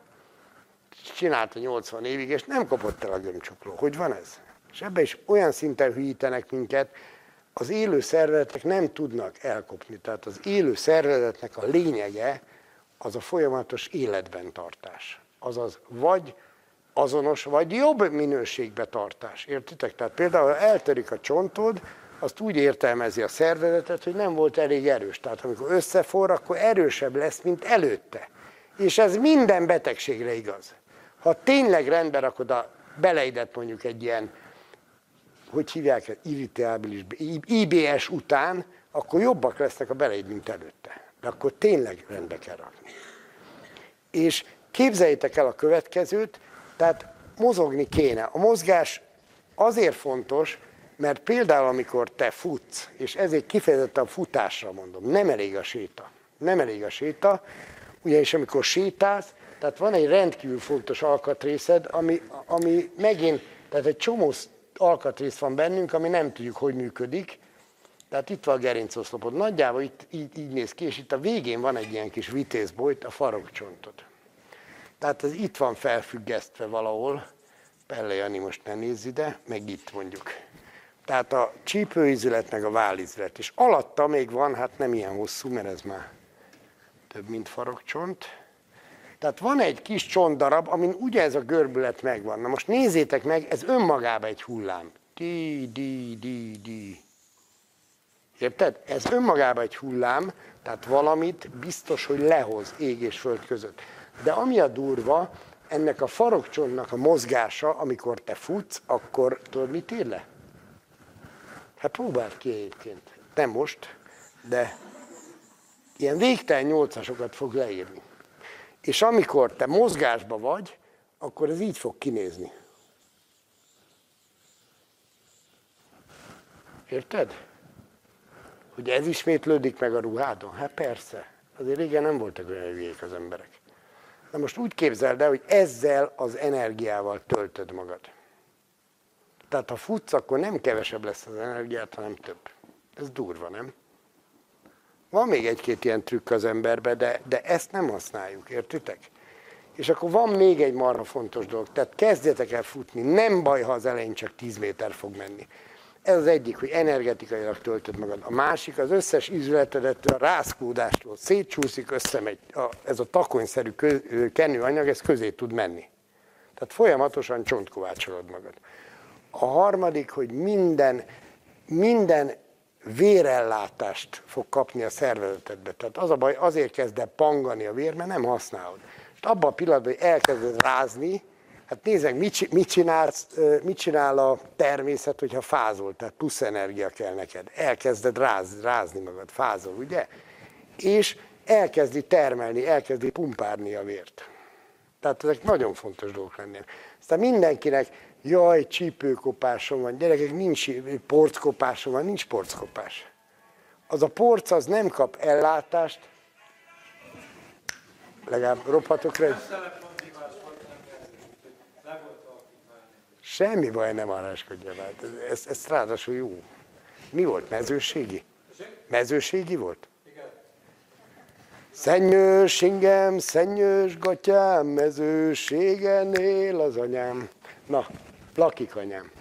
csinálta 80 évig, és nem kapott el a gömbcsukló. Hogy van ez? És ebbe is olyan szinten hűítenek minket, az élő szervezetek nem tudnak elkopni. Tehát az élő szervezetnek a lényege az a folyamatos életben tartás. Azaz vagy azonos, vagy jobb minőségbe tartás. Értitek? Tehát például, ha eltörik a csontod, azt úgy értelmezi a szervezetet, hogy nem volt elég erős. Tehát amikor összefor, akkor erősebb lesz, mint előtte. És ez minden betegségre igaz. Ha tényleg rendbe rakod a beleidet mondjuk egy ilyen, hogy hívják, irritábilis, IBS után, akkor jobbak lesznek a beleid, mint előtte. De akkor tényleg rendbe kell rakni. És képzeljétek el a következőt, tehát mozogni kéne. A mozgás azért fontos, mert például amikor te futsz, és ezért kifejezetten futásra mondom, nem elég a séta. Nem elég a séta, ugyanis amikor sétálsz, tehát van egy rendkívül fontos alkatrészed, ami, ami megint, tehát egy csomó alkatrész van bennünk, ami nem tudjuk, hogy működik. Tehát itt van a gerincoszlopod. Nagyjából itt, így, így néz ki, és itt a végén van egy ilyen kis vitézbolyt, a farokcsontod. Tehát ez itt van felfüggesztve valahol. Pelle Jani most ne nézz ide, meg itt mondjuk. Tehát a csípőizület meg a válizület. És alatta még van, hát nem ilyen hosszú, mert ez már több, mint farokcsont. Tehát van egy kis csontdarab, amin ugye ez a görbület megvan. Na most nézzétek meg, ez önmagában egy hullám. Di, di, di, di. Érted? Ez önmagában egy hullám, tehát valamit biztos, hogy lehoz ég és föld között. De ami a durva, ennek a farokcsontnak a mozgása, amikor te futsz, akkor tudod, mit ír le? Hát próbáld ki egyébként. Nem most, de ilyen végtelen nyolcasokat fog leírni. És amikor te mozgásba vagy, akkor ez így fog kinézni. Érted? Hogy ez ismétlődik meg a ruhádon? Hát persze. Azért régen nem voltak olyan hülyék az emberek. Na most úgy képzeld el, hogy ezzel az energiával töltöd magad. Tehát ha futsz, akkor nem kevesebb lesz az energiát, hanem több. Ez durva, nem? Van még egy-két ilyen trükk az emberbe, de, de ezt nem használjuk, értitek? És akkor van még egy marha fontos dolog, tehát kezdjetek el futni, nem baj, ha az elején csak 10 méter fog menni. Ez az egyik, hogy energetikailag töltöd magad. A másik, az összes izületedet a rázkódástól szétcsúszik, összemegy. A, ez a takonyszerű kö, kenőanyag, ez közé tud menni. Tehát folyamatosan csontkovácsolod magad. A harmadik, hogy minden, minden vérellátást fog kapni a szervezetedbe. Tehát az a baj, azért kezd el pangani a vér, mert nem használod. És abban a pillanatban, hogy elkezded rázni, hát nézzek, mit, mit, csinálsz, mit csinál a természet, hogyha fázol, tehát plusz energia kell neked. Elkezded ráz, rázni magad, fázol, ugye? És elkezdi termelni, elkezdi pumpárni a vért. Tehát ezek nagyon fontos dolgok lennének. Aztán mindenkinek jaj, csípőkopásom van, gyerekek, nincs porckopásom van, nincs porckopás. Az a porc az nem kap ellátást, legalább robhatok rá. Semmi baj nem aráskodja már. Ez, ez ráadásul jó. Mi volt? Mezőségi? Mezőségi volt? Szennyős ingem, szennyős gatyám, mezőségen él az anyám. Na, lakik anyám.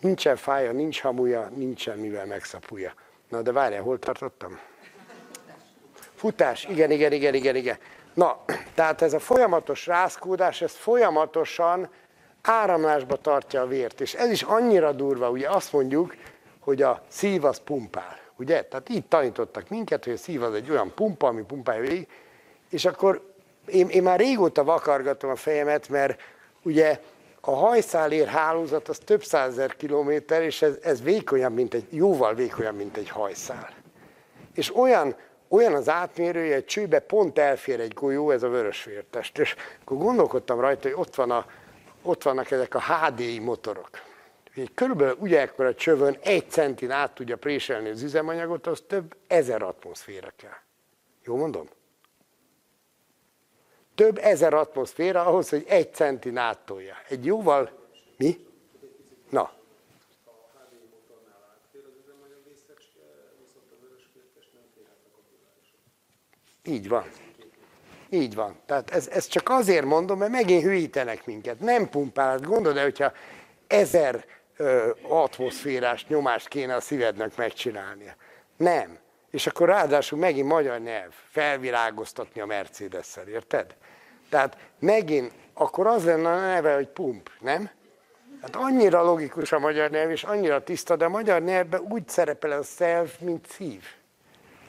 Nincsen fája, nincs hamuja, nincsen mivel megszapulja. Na, de várjál, hol tartottam? Futás, igen, igen, igen, igen, igen. Na, tehát ez a folyamatos rázkódás, ez folyamatosan áramlásba tartja a vért. És ez is annyira durva, ugye azt mondjuk, hogy a szív az pumpál. Ugye? Tehát így tanítottak minket, hogy a szív az egy olyan pumpa, ami pumpálja végig, és akkor én, én már régóta vakargatom a fejemet, mert ugye a hajszálér hálózat az több százezer kilométer, és ez, ez vékonyabb, mint egy, jóval vékonyabb, mint egy hajszál. És olyan, olyan az átmérője, egy csőbe pont elfér egy golyó, ez a vörösvértest. És akkor gondolkodtam rajta, hogy ott, van a, ott vannak ezek a HDI motorok. Egy körülbelül ugye ekkor a csövön egy centin át tudja préselni az üzemanyagot, az több ezer atmoszféra kell. Jó mondom? több ezer atmoszféra ahhoz, hogy egy centin áttolja. Egy jóval... Mi? Na. Így van. Így van. Tehát ez, ez csak azért mondom, mert megint hülyítenek minket. Nem pumpálhat. Gondolod, hogyha ezer ö, atmoszférás nyomást kéne a szívednek megcsinálnia. Nem. És akkor ráadásul megint magyar nyelv, felvirágoztatni a Mercedes-szel, érted? Tehát megint, akkor az lenne a neve, hogy pump, nem? Hát annyira logikus a magyar nyelv, és annyira tiszta, de a magyar nyelvben úgy szerepel a self, mint szív.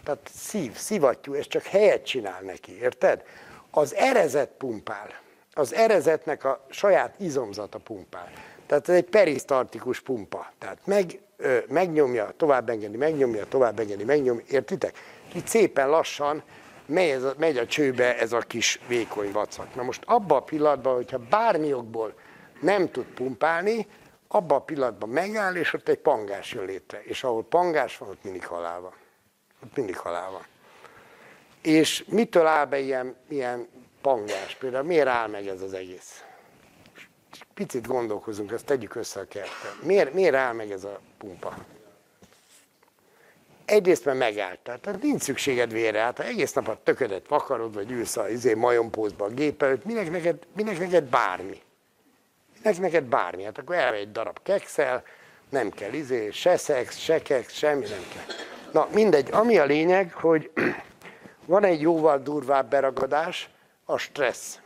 Tehát szív, szivattyú, és csak helyet csinál neki, érted? Az erezet pumpál. Az erezetnek a saját izomzata pumpál. Tehát ez egy perisztartikus pumpa. Tehát meg, ö, megnyomja, tovább engedi, megnyomja, tovább engedi, megnyomja, értitek? Így szépen lassan megy, ez a, megy a csőbe ez a kis vékony vacak. Na most abban a pillanatban, hogyha bármi okból nem tud pumpálni, abban a pillanatban megáll, és ott egy pangás jön létre. És ahol pangás van, ott mindig halál van. Ott mindig halál van. És mitől áll be ilyen, ilyen pangás? Például miért áll meg ez az egész? Picit gondolkozunk, ezt tegyük össze a kerttel. Miért, miért áll meg ez a pumpa? Egyrészt mert megállt, tehát nincs szükséged vére, hát ha egész nap a töködet vakarod, vagy ülsz a izé, majompózba a gép előtt, minek neked, minek neked bármi? Minek neked bármi? Hát akkor elve egy darab kekszel, nem kell izé, se szex, se keks, semmi nem kell. Na mindegy, ami a lényeg, hogy van egy jóval durvább beragadás, a stressz.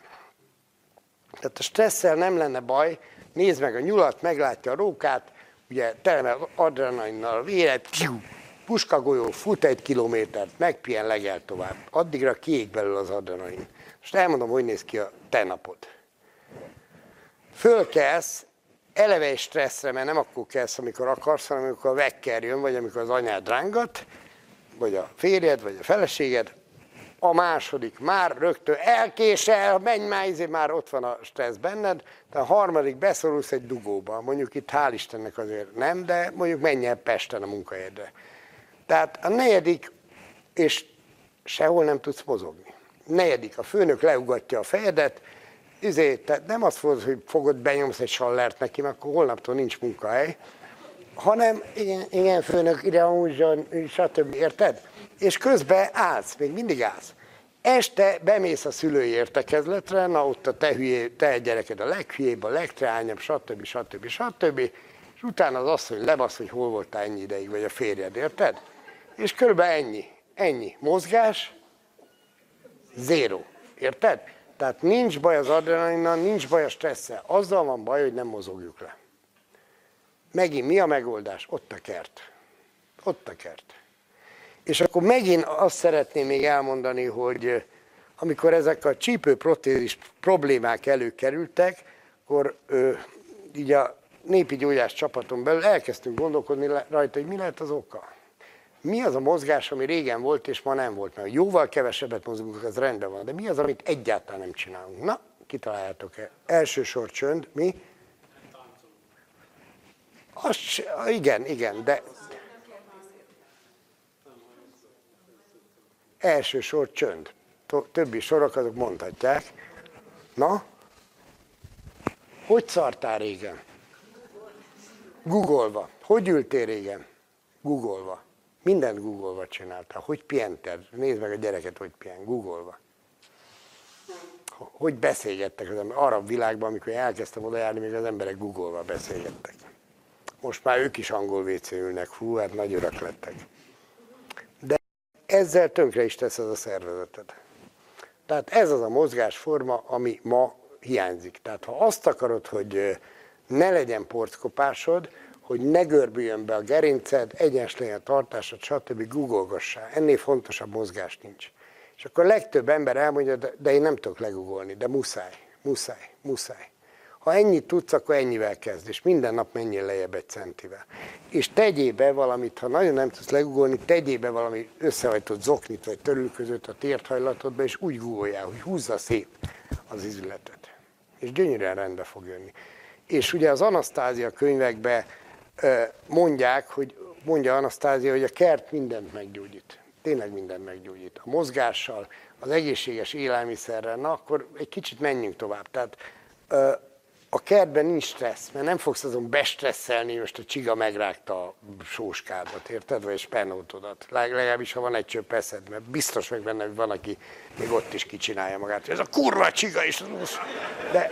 Tehát a stresszel nem lenne baj, nézd meg a nyulat, meglátja a rókát, ugye tele adrenalinnal a véret, puskagolyó, fut egy kilométert, megpien legel tovább. Addigra kiég belül az adrenalin. Most elmondom, hogy néz ki a te napod. Fölkelsz, eleve egy stresszre, mert nem akkor kelsz, amikor akarsz, hanem amikor a vekker jön, vagy amikor az anyád rángat, vagy a férjed, vagy a feleséged, a második már rögtön elkésel, menj már, izé, már ott van a stressz benned, de a harmadik beszorulsz egy dugóba, mondjuk itt hál' Istennek azért nem, de mondjuk menj el Pesten a munkahelyedre. Tehát a negyedik, és sehol nem tudsz mozogni. Negyedik, a főnök leugatja a fejedet, izé, tehát nem azt fogod, hogy fogod, benyomsz egy sallert neki, mert akkor holnaptól nincs munkahely, hanem igen, igen főnök, ide húzson, stb. Érted? És közben állsz, még mindig állsz. Este bemész a szülői értekezletre, na ott a te, hülyé, te gyereked a leghülyébb, a legtreányabb, stb. stb. stb. És utána az asszony lebasz, hogy hol voltál ennyi ideig, vagy a férjed, érted? És körülbelül ennyi. Ennyi. Mozgás, zéro. Érted? Tehát nincs baj az adrenalinnal, nincs baj a stresszel. Azzal van baj, hogy nem mozogjuk le. Megint mi a megoldás? Ott a kert. Ott a kert. És akkor megint azt szeretném még elmondani, hogy amikor ezek a csípőprotézis problémák előkerültek, akkor ö, így a népi gyógyás csapaton belül elkezdtünk gondolkodni rajta, hogy mi lehet az oka. Mi az a mozgás, ami régen volt, és ma nem volt? Mert jóval kevesebbet mozgunk, az rendben van. De mi az, amit egyáltalán nem csinálunk? Na, kitaláljátok-e? Elsősor csönd, mi? Azt, igen, igen, de első sor csönd. Többi sorok azok mondhatják. Na, hogy szartál régen? Googolva. Hogy ültél régen? Googolva. Mindent googolva csináltál. Hogy pihented? Nézd meg a gyereket, hogy pihen. Googolva. Hogy beszélgettek az emberek? Arab világban, amikor elkezdtem oda járni, még az emberek googolva beszélgettek. Most már ők is angol wc ülnek. Hú, hát nagy örök lettek. De ezzel tönkre is tesz az a szervezeted. Tehát ez az a mozgásforma, ami ma hiányzik. Tehát ha azt akarod, hogy ne legyen porckopásod, hogy ne görbüljön be a gerinced, egyes legyen tartásod, stb. googolgassál. Ennél fontosabb mozgás nincs. És akkor a legtöbb ember elmondja, de én nem tudok legugolni, de muszáj, muszáj, muszáj. Ha ennyit tudsz, akkor ennyivel kezd, és minden nap menjél lejjebb egy centivel. És tegyél be valamit, ha nagyon nem tudsz legugolni, tegyél be valami összehajtott zoknit vagy törülközött a térthajlatodba, és úgy gugoljál, hogy húzza szét az izületet. És gyönyörűen rendbe fog jönni. És ugye az Anasztázia könyvekben mondják, hogy mondja Anasztázia, hogy a kert mindent meggyógyít. Tényleg mindent meggyógyít. A mozgással, az egészséges élelmiszerrel, na akkor egy kicsit menjünk tovább. Tehát a kertben nincs stressz, mert nem fogsz azon bestresszelni, most a csiga megrágta a sóskádat, érted? Vagy a spenótodat. Legalábbis, ha van egy csöpp eszed, mert biztos meg benne, hogy van, aki még ott is kicsinálja magát. Ez a kurva csiga is. De,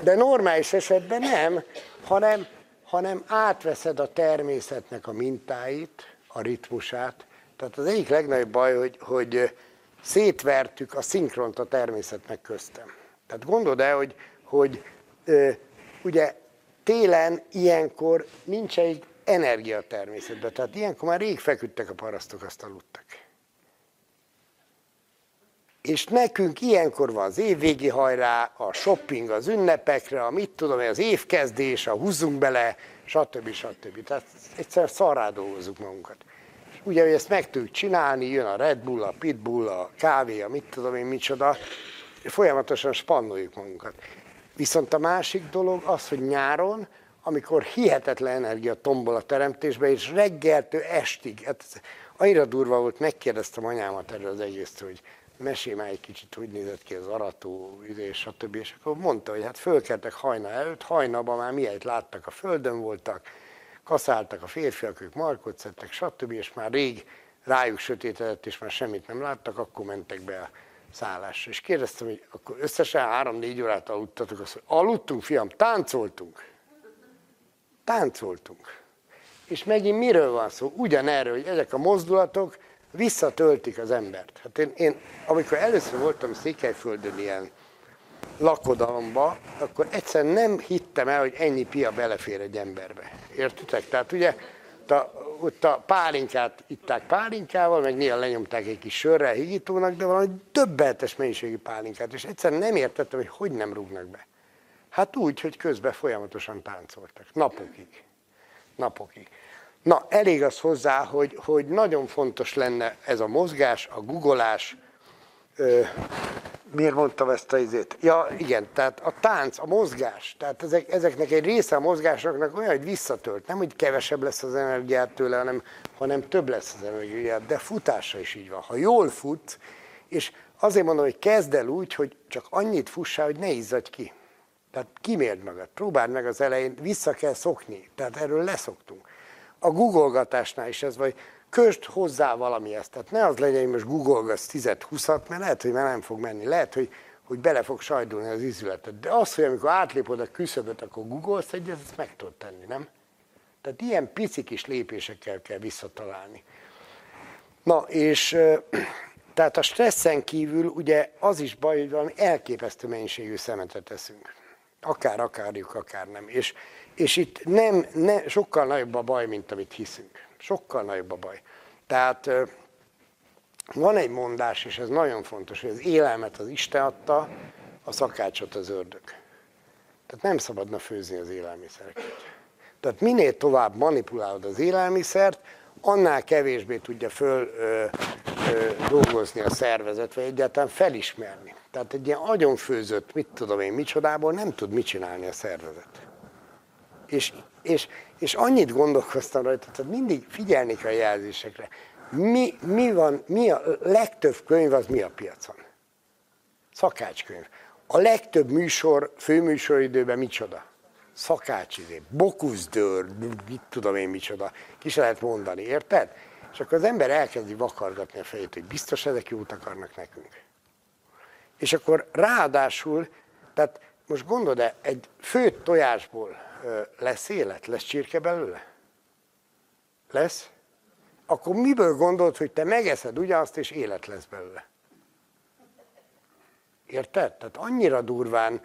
de normális esetben nem, hanem, hanem átveszed a természetnek a mintáit, a ritmusát. Tehát az egyik legnagyobb baj, hogy, hogy szétvertük a szinkront a természetnek köztem. Tehát gondold el, hogy, hogy ugye télen ilyenkor nincs egy energia a természetben, tehát ilyenkor már rég feküdtek a parasztok, azt aludtak. És nekünk ilyenkor van az évvégi hajrá, a shopping az ünnepekre, a mit tudom, az évkezdés, a húzzunk bele, stb. stb. Tehát egyszer szarrá dolgozzuk magunkat. És ugye, hogy ezt meg tudjuk csinálni, jön a Red Bull, a Pitbull, a kávé, a mit tudom én micsoda, folyamatosan spannoljuk magunkat. Viszont a másik dolog az, hogy nyáron, amikor hihetetlen energia tombol a teremtésbe, és reggeltől estig, hát annyira durva volt, megkérdeztem anyámat erről az egészről, hogy mesélj már egy kicsit, hogy nézett ki az arató, és stb. És akkor mondta, hogy hát fölkeltek hajna előtt, hajnalban már miért láttak a földön voltak, kaszáltak a férfiak, ők markot szedtek, stb. és már rég rájuk sötétedett, és már semmit nem láttak, akkor mentek be a szállásra. És kérdeztem, hogy akkor összesen három-négy órát aludtatok, azt mondja, aludtunk, fiam, táncoltunk. Táncoltunk. És megint miről van szó? Ugyanerről, hogy ezek a mozdulatok visszatöltik az embert. Hát én, én amikor először voltam Székelyföldön ilyen lakodalomba, akkor egyszer nem hittem el, hogy ennyi pia belefér egy emberbe. Értitek? Tehát ugye a, ott a pálinkát itták pálinkával, meg néha lenyomták egy kis sörrel higítónak, de valami többetes mennyiségű pálinkát, és egyszerűen nem értettem, hogy hogy nem rúgnak be. Hát úgy, hogy közben folyamatosan táncoltak. Napokig. Napokig. Na, elég az hozzá, hogy, hogy nagyon fontos lenne ez a mozgás, a googolás, miért mondtam ezt a izét? Ja, igen, tehát a tánc, a mozgás, tehát ezek, ezeknek egy része a mozgásoknak olyan, hogy visszatölt. Nem, hogy kevesebb lesz az energiát tőle, hanem, hanem több lesz az energiát, de futása is így van. Ha jól fut, és azért mondom, hogy kezd el úgy, hogy csak annyit fussál, hogy ne izzadj ki. Tehát kimérd magad, próbáld meg az elején, vissza kell szokni, tehát erről leszoktunk. A googolgatásnál is ez, vagy köst hozzá valamihez. Tehát ne az legyen, hogy most googolgatsz 10-20-at, mert lehet, hogy már nem fog menni. Lehet, hogy, hogy bele fog sajdulni az ízületet. De az, hogy amikor átlépod a küszöböt, akkor googolsz egyet, ezt meg tudod tenni, nem? Tehát ilyen pici kis lépésekkel kell visszatalálni. Na, és tehát a stresszen kívül ugye az is baj, hogy valami elképesztő mennyiségű szemetet eszünk. Akár akarjuk, akár nem. És, és itt nem, ne, sokkal nagyobb a baj, mint amit hiszünk. Sokkal nagyobb a baj. Tehát van egy mondás, és ez nagyon fontos, hogy az élelmet az Isten adta, a szakácsot az ördög. Tehát nem szabadna főzni az élelmiszereket. Tehát minél tovább manipulálod az élelmiszert, annál kevésbé tudja föl ö, ö, dolgozni a szervezet, vagy egyáltalán felismerni. Tehát egy ilyen agyonfőzött, mit tudom én, micsodából nem tud mit csinálni a szervezet. És, és, és annyit gondolkoztam rajta, tehát mindig figyelni kell a jelzésekre. Mi, mi van, mi a legtöbb könyv az mi a piacon? Szakácskönyv. A legtöbb műsor, főműsoridőben micsoda? Szakács, izé, bokuszdőr, mit tudom én micsoda. Ki se lehet mondani, érted? És akkor az ember elkezdi vakargatni a fejét, hogy biztos ezek jót akarnak nekünk. És akkor ráadásul, tehát most gondolod -e, egy főtt tojásból lesz élet, lesz csirke belőle? Lesz? Akkor miből gondolod, hogy te megeszed ugyanazt, és élet lesz belőle? Érted? Tehát annyira durván,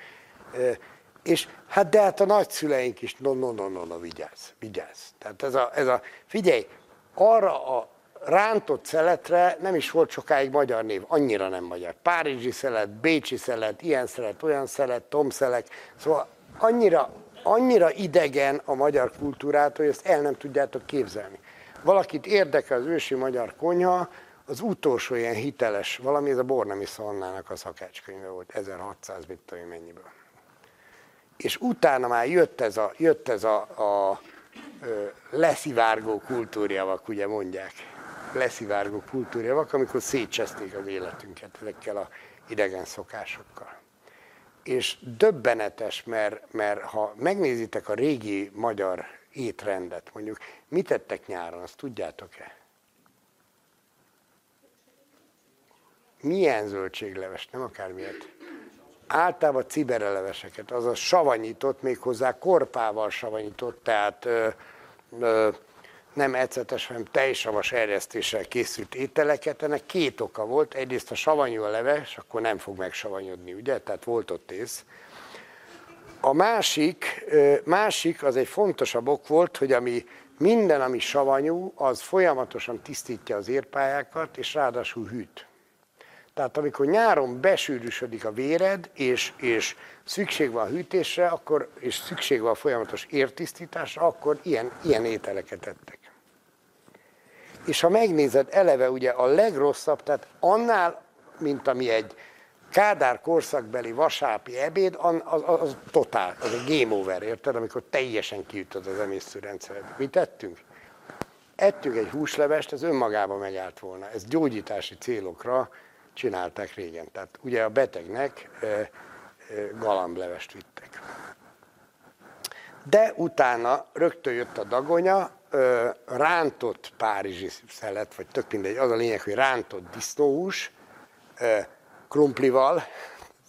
és hát de hát a nagyszüleink is, no, no, no, no, no vigyázz, vigyázz. Tehát ez a, ez a, figyelj, arra a rántott szeletre nem is volt sokáig magyar név, annyira nem magyar. Párizsi szelet, Bécsi szelet, ilyen szelet, olyan szelet, Tom szelek, szóval annyira, annyira idegen a magyar kultúrát, hogy ezt el nem tudjátok képzelni. Valakit érdekel az ősi magyar konyha, az utolsó ilyen hiteles, valami ez a Bornemi Szalnának a szakácskönyve volt, 1600, mit tudom mennyiből. És utána már jött ez a, jött ez a, a, a leszivárgó kultúrjavak, ugye mondják. Leszivárgó kultúrjavak, amikor szétcseszték az életünket ezekkel a idegen szokásokkal. És döbbenetes, mert, mert ha megnézitek a régi magyar étrendet, mondjuk mit ettek nyáron, azt tudjátok-e? Milyen zöldségleves, nem akármilyet. Általában cibereleveseket, azaz savanyított, méghozzá korpával savanyított, tehát ö, ö, nem ecetes, hanem tejsavas erjesztéssel készült ételeket. Ennek két oka volt. Egyrészt a savanyú a leves, akkor nem fog megsavanyodni, ugye? Tehát volt ott ész. A másik, másik, az egy fontosabb ok volt, hogy ami minden, ami savanyú, az folyamatosan tisztítja az érpályákat, és ráadásul hűt. Tehát amikor nyáron besűrűsödik a véred, és, és szükség van a hűtésre, akkor, és szükség van a folyamatos értisztításra, akkor ilyen, ilyen ételeket ettek. És ha megnézed, eleve ugye a legrosszabb, tehát annál, mint ami egy Kádár korszakbeli vasápi ebéd, az, az, az totál, az egy game over, érted? Amikor teljesen kiütöd az emésztőrendszered. Mit tettünk? Ettünk egy húslevest, ez önmagában megállt volna. Ez gyógyítási célokra csinálták régen. Tehát ugye a betegnek galamblevest vittek. De utána rögtön jött a dagonya, ö, rántott párizsi szelet, vagy tök mindegy, az a lényeg, hogy rántott disznóhús, ö, krumplival,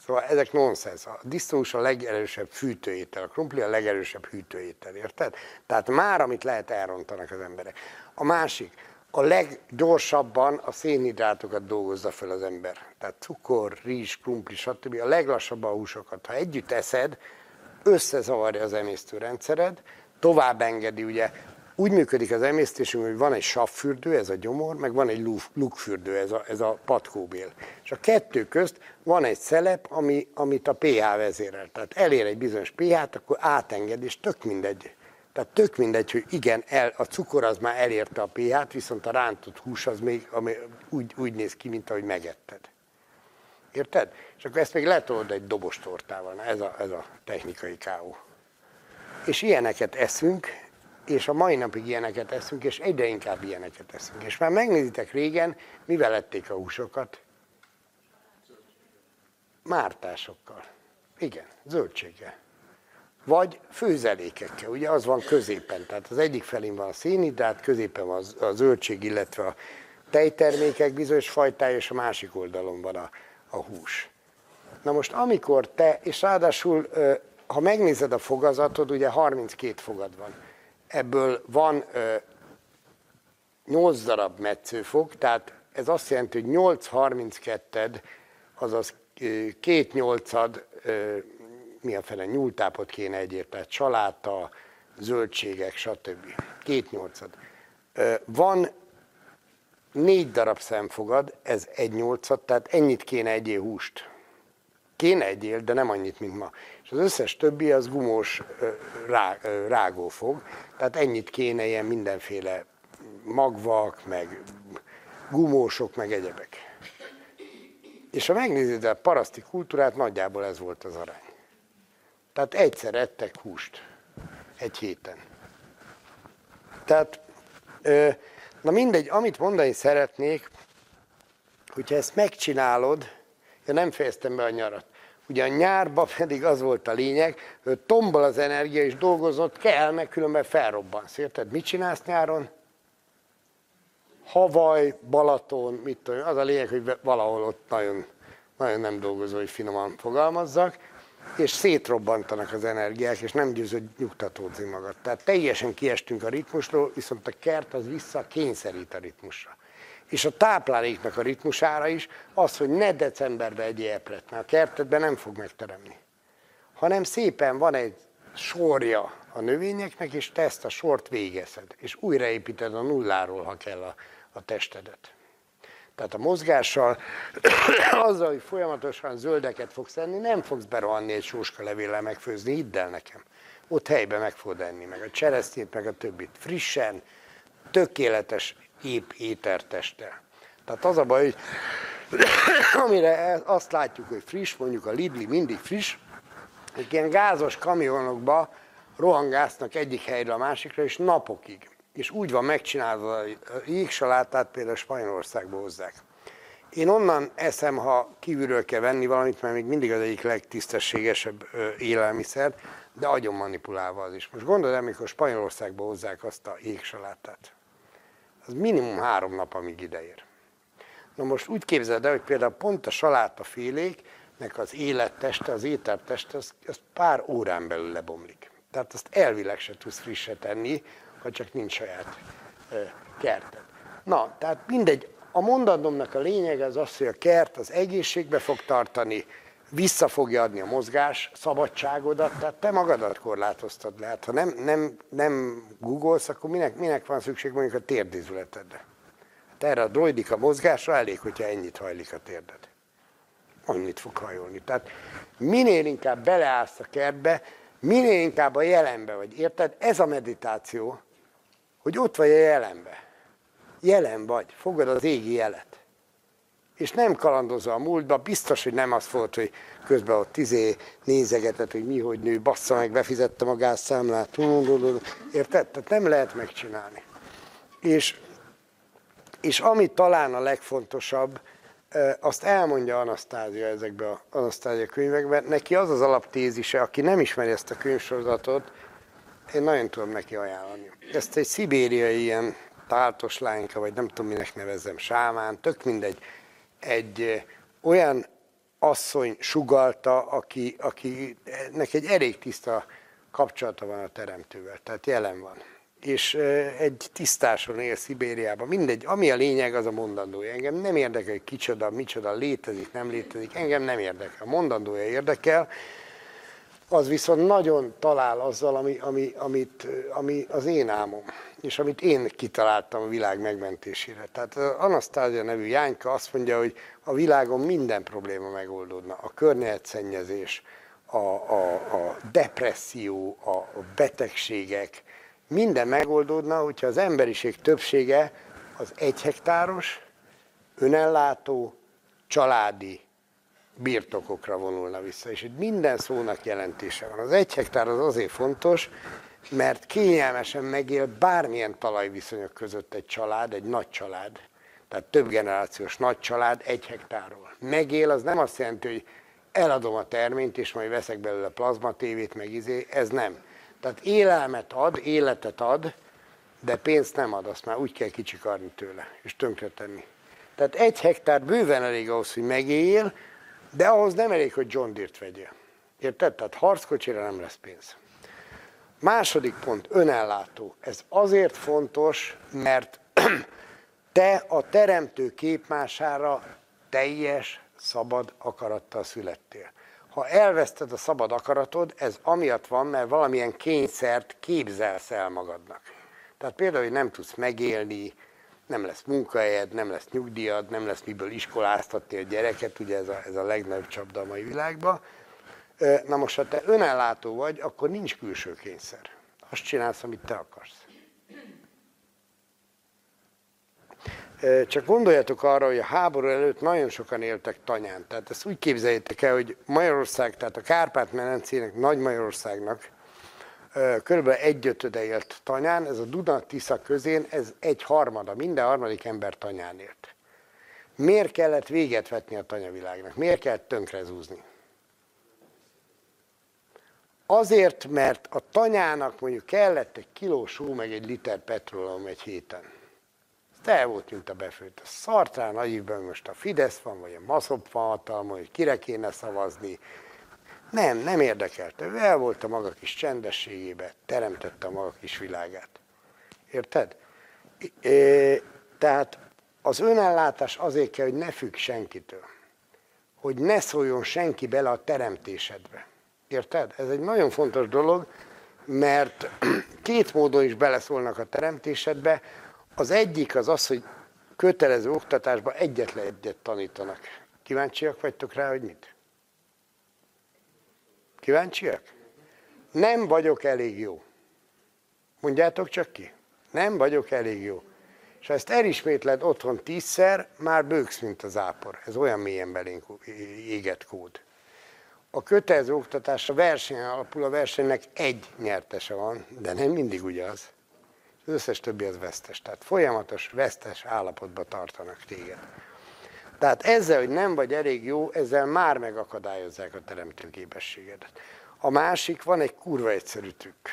szóval ezek nonsens. A disznóhús a legerősebb fűtőétel, a krumpli a legerősebb hűtőétel, érted? Tehát már, amit lehet, elrontanak az emberek. A másik, a leggyorsabban a szénhidrátokat dolgozza fel az ember. Tehát cukor, rizs, krumpli, stb. A leglassabban a húsokat. Ha együtt eszed, összezavarja az emésztőrendszered, tovább engedi, ugye úgy működik az emésztésünk, hogy van egy savfürdő, ez a gyomor, meg van egy lukfürdő, ez a, ez a patkóbél. És a kettő közt van egy szelep, ami, amit a pH vezérel. Tehát elér egy bizonyos pH-t, akkor átenged, és tök mindegy. Tehát tök mindegy, hogy igen, el, a cukor az már elérte a pH-t, viszont a rántott hús az még ami úgy, úgy néz ki, mint ahogy megetted. Érted? És akkor ezt még letolod egy dobos tortával. Na, ez a, ez a technikai káó. És ilyeneket eszünk, és a mai napig ilyeneket eszünk, és egyre inkább ilyeneket eszünk. És már megnézitek régen, mivel lették a húsokat? Mártásokkal. Igen, zöldséggel. Vagy főzelékekkel, ugye az van középen. Tehát az egyik felén van a szénhidrát, középen van a zöldség, illetve a tejtermékek bizonyos fajtája, és a másik oldalon van a, a hús. Na most amikor te, és ráadásul, ha megnézed a fogazatod, ugye 32 fogad van ebből van 8 darab metszőfok, tehát ez azt jelenti, hogy 8 32 azaz két nyolcad, mi a fele, nyúltápot kéne egyért, tehát csaláta, zöldségek, stb. Két nyolcad. Van négy darab szemfogad, ez egy nyolcad, tehát ennyit kéne egyél húst. Kéne egyél, de nem annyit, mint ma. És az összes többi az gumós rá, rágófog, tehát ennyit kéne ilyen mindenféle magvak, meg gumósok, meg egyebek. És ha megnézed a paraszti kultúrát, nagyjából ez volt az arány. Tehát egyszer ettek húst egy héten. Tehát, na mindegy, amit mondani szeretnék, hogyha ezt megcsinálod, én nem fejeztem be a nyarat, Ugye a nyárban pedig az volt a lényeg, hogy tombol az energia, és dolgozott kell, meg különben felrobbansz. Érted? Mit csinálsz nyáron? Havaj, Balaton, mit tudom, az a lényeg, hogy valahol ott nagyon, nagyon nem dolgozó, hogy finoman fogalmazzak, és szétrobbantanak az energiák, és nem győzött nyugtatódni magad. Tehát teljesen kiestünk a ritmusról, viszont a kert az vissza kényszerít a ritmusra és a tápláléknak a ritmusára is az, hogy ne decemberben egy epret, mert a kertedben nem fog megteremni. Hanem szépen van egy sorja a növényeknek, és te ezt a sort végezed, és újraépíted a nulláról, ha kell a, a testedet. Tehát a mozgással, azzal, hogy folyamatosan zöldeket fogsz enni, nem fogsz berohanni egy sóska levéllel megfőzni, hidd el nekem. Ott helyben meg fogod enni, meg a cseresznyét, meg a többit. Frissen, tökéletes épp étertestel. Tehát az a baj, hogy amire azt látjuk, hogy friss, mondjuk a Lidli mindig friss, hogy ilyen gázos kamionokba rohangásznak egyik helyre a másikra, és napokig. És úgy van megcsinálva, a jégsalátát például Spanyolországba hozzák. Én onnan eszem, ha kívülről kell venni valamit, mert még mindig az egyik legtisztességesebb élelmiszer, de agyon manipulálva az is. Most gondolod el, mikor Spanyolországba hozzák azt a jégsalátát. Az minimum három nap, amíg ideér. Na most úgy képzeld el, hogy például pont a saláta féléknek az életteste, az ételteste, az, az pár órán belül lebomlik. Tehát azt elvileg se tudsz frisse tenni, ha csak nincs saját kerted. Na, tehát mindegy, a mondatomnak a lényege az az, hogy a kert az egészségbe fog tartani, vissza fogja adni a mozgás szabadságodat, tehát te magadat korlátoztad le. Hát, ha nem, nem, nem googolsz, akkor minek, minek van szükség mondjuk a térdizületedre? Hát erre a droidika mozgásra elég, hogyha ennyit hajlik a térded. Annyit fog hajolni. Tehát minél inkább beleállsz a kertbe, minél inkább a jelenbe vagy. Érted? Ez a meditáció, hogy ott vagy a jelenbe. Jelen vagy, fogod az égi jelet. És nem kalandozol a múltba, biztos, hogy nem az volt, hogy közben ott tizé nézegetett, hogy mi, hogy nő, bassza meg, befizettem a gázszámlát. Érted? Tehát nem lehet megcsinálni. És, és ami talán a legfontosabb, azt elmondja Anasztázia ezekben az Anasztázia könyvekben. Neki az az alaptézise, aki nem ismeri ezt a könyvsorozatot, én nagyon tudom neki ajánlani. Ezt egy szibériai ilyen táltos lányka, vagy nem tudom minek nevezzem, sámán, tök mindegy, egy olyan asszony sugalta, aki, akinek egy elég tiszta kapcsolata van a teremtővel, tehát jelen van. És egy tisztáson él Szibériában, mindegy, ami a lényeg, az a mondandója. Engem nem érdekel, hogy kicsoda, micsoda, létezik, nem létezik, engem nem érdekel. A mondandója érdekel, az viszont nagyon talál azzal, ami, ami, amit, ami az én álmom, és amit én kitaláltam a világ megmentésére. Tehát Anasztázia nevű Jányka azt mondja, hogy a világon minden probléma megoldódna. A környezetszennyezés, a, a, a depresszió, a betegségek, minden megoldódna, hogyha az emberiség többsége az egy hektáros, önellátó, családi birtokokra vonulna vissza. És itt minden szónak jelentése van. Az egy hektár az azért fontos, mert kényelmesen megél bármilyen talajviszonyok között egy család, egy nagy család, tehát több generációs nagy család egy hektárról. Megél az nem azt jelenti, hogy eladom a terményt, és majd veszek belőle plazmatévét, meg izé, ez nem. Tehát élelmet ad, életet ad, de pénzt nem ad, azt már úgy kell kicsikarni tőle, és tönkretenni. Tehát egy hektár bőven elég ahhoz, hogy megéljél, de ahhoz nem elég, hogy John Deere-t vegyél. Érted? Tehát harckocsira nem lesz pénz. Második pont, önellátó. Ez azért fontos, mert te a teremtő képmására teljes, szabad akarattal születtél. Ha elveszted a szabad akaratod, ez amiatt van, mert valamilyen kényszert képzelsz el magadnak. Tehát például, hogy nem tudsz megélni, nem lesz munkahelyed, nem lesz nyugdíjad, nem lesz miből iskoláztatni a gyereket, ugye ez a, ez a legnagyobb csapda a mai világban. Na most, ha te önellátó vagy, akkor nincs külső kényszer. Azt csinálsz, amit te akarsz. Csak gondoljatok arra, hogy a háború előtt nagyon sokan éltek tanyán. Tehát ezt úgy képzeljétek el, hogy Magyarország, tehát a Kárpát-medencének, Nagy Magyarországnak körülbelül egyötöde élt tanyán, ez a Duna-Tisza közén, ez egy harmada, minden harmadik ember tanyán élt. Miért kellett véget vetni a tanyavilágnak? Miért kellett tönkrezúzni? Azért, mert a tanyának mondjuk kellett egy kiló só, meg egy liter petrólum egy héten. Ez volt, mint a befőtt. A szartrán agyikban most a Fidesz van, vagy a Maszop van hatalma, hogy kire kéne szavazni, nem, nem érdekelte. Ő el volt a maga kis csendességébe, teremtette a maga kis világát. Érted? É, tehát az önellátás azért kell, hogy ne függ senkitől. Hogy ne szóljon senki bele a teremtésedbe. Érted? Ez egy nagyon fontos dolog, mert két módon is beleszólnak a teremtésedbe. Az egyik az az, hogy kötelező oktatásban egyetlen egyet tanítanak. Kíváncsiak vagytok rá, hogy mit? Kíváncsiak? Nem vagyok elég jó. Mondjátok csak ki. Nem vagyok elég jó. És ha ezt elismétled otthon tízszer, már bőksz, mint az ápor. Ez olyan mélyen belénk égett kód. A kötelező oktatás a verseny alapul, a versenynek egy nyertese van, de nem mindig ugyanaz. Az összes többi az vesztes. Tehát folyamatos vesztes állapotba tartanak téged. Tehát ezzel, hogy nem vagy elég jó, ezzel már megakadályozzák a teremtő képességedet. A másik, van egy kurva egyszerű trükk.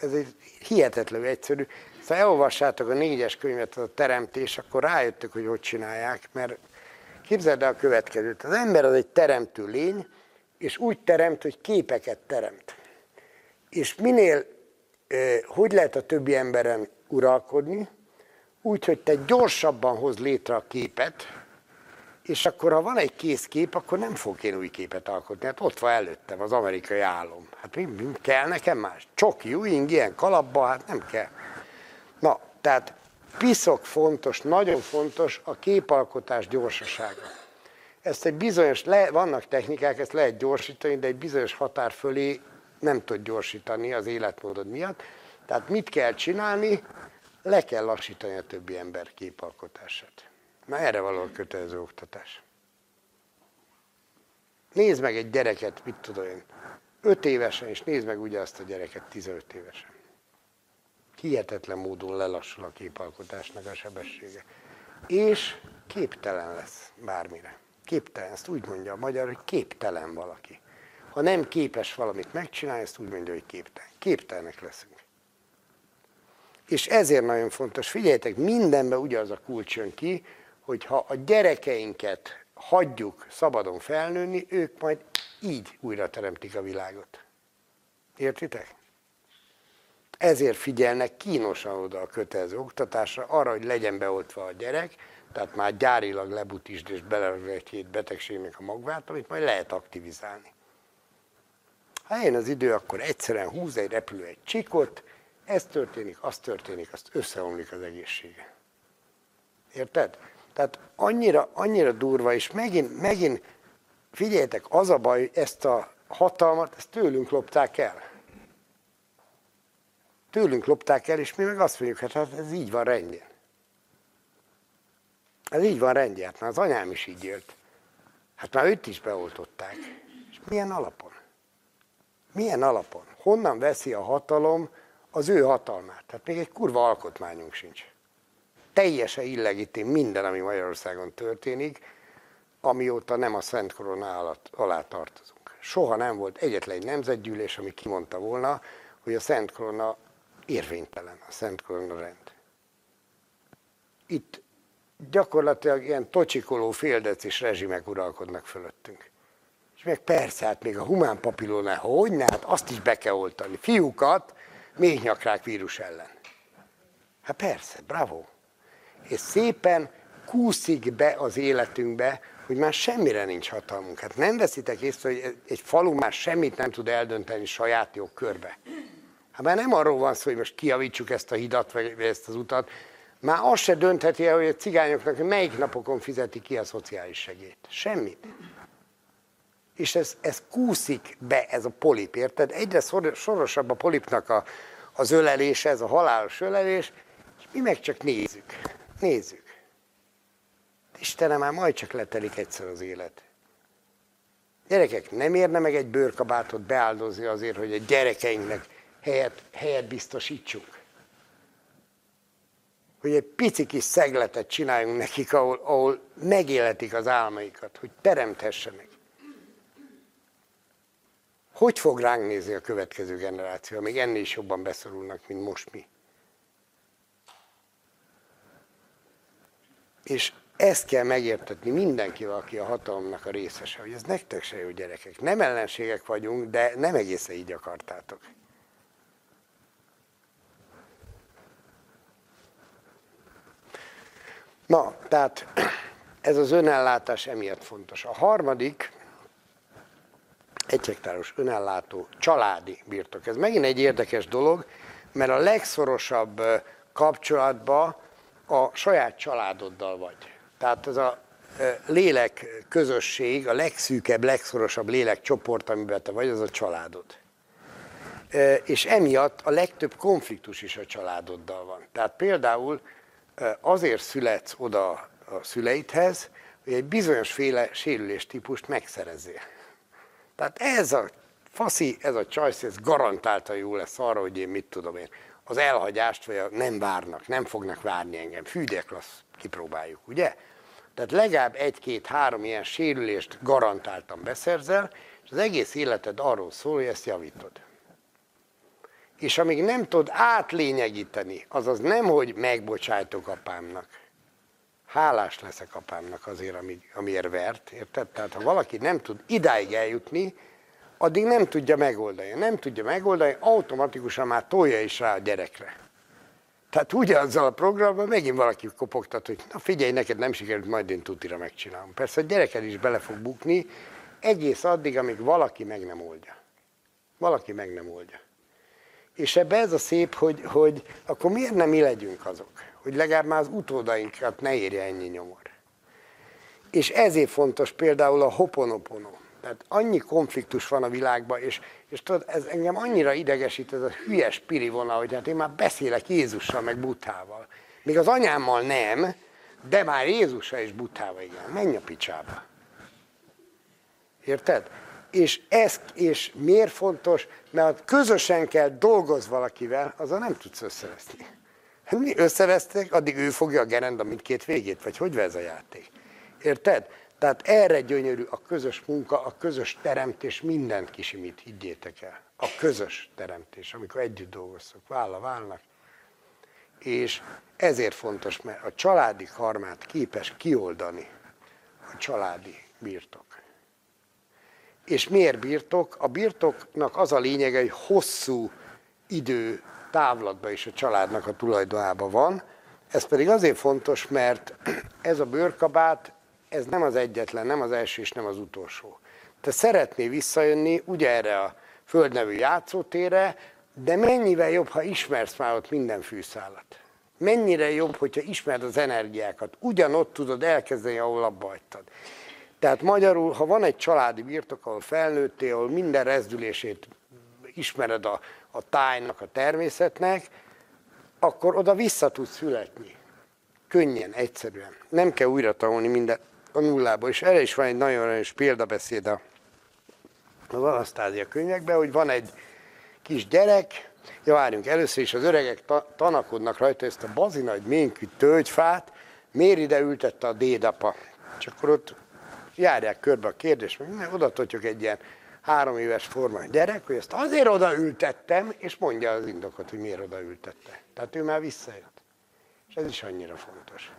Ez egy hihetetlenül egyszerű. Szóval elolvassátok a négyes könyvet, a teremtés, akkor rájöttök, hogy hogy csinálják, mert képzeld el a következőt. Az ember az egy teremtő lény, és úgy teremt, hogy képeket teremt. És minél, hogy lehet a többi emberen uralkodni, úgy, hogy te gyorsabban hoz létre a képet, és akkor, ha van egy kész kép, akkor nem fog én új képet alkotni. Hát ott van előttem az amerikai álom. Hát mi, mi kell nekem más? Csoki, ujjing, ilyen kalapba, hát nem kell. Na, tehát piszok fontos, nagyon fontos a képalkotás gyorsasága. Ezt egy bizonyos, le, vannak technikák, ezt lehet gyorsítani, de egy bizonyos határ fölé nem tud gyorsítani az életmódod miatt. Tehát mit kell csinálni? Le kell lassítani a többi ember képalkotását. Na erre való a kötelező oktatás. Nézd meg egy gyereket, mit tudom én, 5 évesen, és nézd meg ugye azt a gyereket 15 évesen. Hihetetlen módon lelassul a képalkotásnak a sebessége. És képtelen lesz bármire. Képtelen, ezt úgy mondja a magyar, hogy képtelen valaki. Ha nem képes valamit megcsinálni, ezt úgy mondja, hogy képtelen. Képtelenek leszünk. És ezért nagyon fontos, figyeljetek, mindenben ugyanaz a kulcs jön ki, hogy ha a gyerekeinket hagyjuk szabadon felnőni, ők majd így újra teremtik a világot. Értitek? Ezért figyelnek kínosan oda a kötelező oktatásra, arra, hogy legyen beoltva a gyerek, tehát már gyárilag lebutisd és beleragd egy hét betegségnek a magvát, amit majd lehet aktivizálni. Ha eljön az idő, akkor egyszerűen húz egy repülő egy csikot, ez történik, az történik, azt összeomlik az egészsége. Érted? Tehát annyira, annyira durva, és megint, megint figyeljetek, az a baj, hogy ezt a hatalmat, ezt tőlünk lopták el. Tőlünk lopták el, és mi meg azt mondjuk, hát, hát ez így van rendjén. Ez így van rendjén, már az anyám is így élt. Hát már őt is beoltották. És milyen alapon? Milyen alapon? Honnan veszi a hatalom az ő hatalmát? Tehát még egy kurva alkotmányunk sincs teljesen illegitim minden, ami Magyarországon történik, amióta nem a Szent Korona alá tartozunk. Soha nem volt egyetlen egy nemzetgyűlés, ami kimondta volna, hogy a Szent Korona érvénytelen, a Szent Korona rend. Itt gyakorlatilag ilyen tocsikoló féldecis rezsimek uralkodnak fölöttünk. És meg persze, hát még a humán papillónál, hogy ne, hát azt is be kell oltani. Fiúkat még nyakrák vírus ellen. Hát persze, bravo és szépen kúszik be az életünkbe, hogy már semmire nincs hatalmunk. Hát nem veszitek észre, hogy egy falu már semmit nem tud eldönteni saját jogkörbe. Hát már nem arról van szó, hogy most kiavítsuk ezt a hidat, vagy ezt az utat, már azt se döntheti el, hogy a cigányoknak melyik napokon fizeti ki a szociális segélyt. Semmit. És ez, ez kúszik be, ez a polip, érted? Egyre sorosabb a polipnak a, az ölelése, ez a halálos ölelés, és mi meg csak nézzük. Nézzük. Istenem, már majd csak letelik egyszer az élet. Gyerekek, nem érne meg egy bőrkabátot beáldozni azért, hogy a gyerekeinknek helyet, helyet biztosítsunk. Hogy egy pici kis szegletet csináljunk nekik, ahol, ahol megéletik az álmaikat, hogy teremthessenek. Hogy fog ránk nézni a következő generáció, még ennél is jobban beszorulnak, mint most mi? És ezt kell megértetni mindenkivel, aki a hatalomnak a részese, hogy ez nektek se jó gyerekek. Nem ellenségek vagyunk, de nem egészen így akartátok. Na, tehát ez az önellátás emiatt fontos. A harmadik, egy önellátó családi birtok. Ez megint egy érdekes dolog, mert a legszorosabb kapcsolatban a saját családoddal vagy. Tehát ez a lélek közösség, a legszűkebb, legszorosabb lélekcsoport, amiben te vagy, az a családod. És emiatt a legtöbb konfliktus is a családoddal van. Tehát például azért születsz oda a szüleidhez, hogy egy bizonyos féle sérüléstípust megszerezzél. Tehát ez a faszi, ez a csajsz, ez garantáltan jó lesz arra, hogy én mit tudom én, az elhagyást, vagy a nem várnak, nem fognak várni engem. Fű, de klassz, kipróbáljuk, ugye? Tehát legalább egy-két-három ilyen sérülést garantáltan beszerzel, és az egész életed arról szól, hogy ezt javítod. És amíg nem tudod átlényegíteni, azaz nem, hogy megbocsájtok apámnak, hálás leszek apámnak azért, amiért vert, érted? Tehát ha valaki nem tud idáig eljutni, addig nem tudja megoldani. Nem tudja megoldani, automatikusan már tolja is rá a gyerekre. Tehát ugyanazzal a programban megint valaki kopogtat, hogy na figyelj, neked nem sikerült, majd én tutira megcsinálom. Persze a gyereked is bele fog bukni, egész addig, amíg valaki meg nem oldja. Valaki meg nem oldja. És ebbe ez a szép, hogy, hogy akkor miért nem mi legyünk azok? Hogy legalább már az utódainkat ne érje ennyi nyomor. És ezért fontos például a hoponopono. Tehát annyi konfliktus van a világban, és, és tudod, ez engem annyira idegesít, ez a hülyes piri vonal, hogy hát én már beszélek Jézussal, meg Butával. Még az anyámmal nem, de már Jézussal és Butával, igen. Menj a picsába. Érted? És ez, és miért fontos? Mert közösen kell dolgoz valakivel, azzal nem tudsz összeveszni. Hát mi összevesztek, addig ő fogja a gerenda mindkét végét, vagy hogy ez a játék? Érted? Tehát erre gyönyörű a közös munka, a közös teremtés, mindent kisimít, higgyétek el. A közös teremtés, amikor együtt dolgoztok, válla válnak. És ezért fontos, mert a családi karmát képes kioldani a családi birtok. És miért birtok? A birtoknak az a lényege, hogy hosszú idő távlatban is a családnak a tulajdonában van. Ez pedig azért fontos, mert ez a bőrkabát ez nem az egyetlen, nem az első és nem az utolsó. Te szeretnél visszajönni ugye erre a földnevű játszótérre, de mennyivel jobb, ha ismersz már ott minden fűszálat. Mennyire jobb, hogyha ismered az energiákat. Ugyanott tudod elkezdeni, ahol abba hagytad. Tehát magyarul, ha van egy családi birtok, ahol felnőttél, ahol minden rezdülését ismered a, a tájnak, a természetnek, akkor oda vissza tudsz születni. Könnyen, egyszerűen. Nem kell újra tanulni minden, a nullából. És erre is van egy nagyon erős példabeszéd a, a Valasztázia könyvekben, hogy van egy kis gyerek, ja várjunk, először is az öregek ta, tanakodnak rajta ezt a bazinagy ménkű tölgyfát, miért ide ültette a dédapa? És akkor ott járják körbe a kérdést, mert oda egy ilyen három éves forma gyerek, hogy ezt azért oda ültettem, és mondja az indokot, hogy miért oda ültette. Tehát ő már visszajött. És ez is annyira fontos.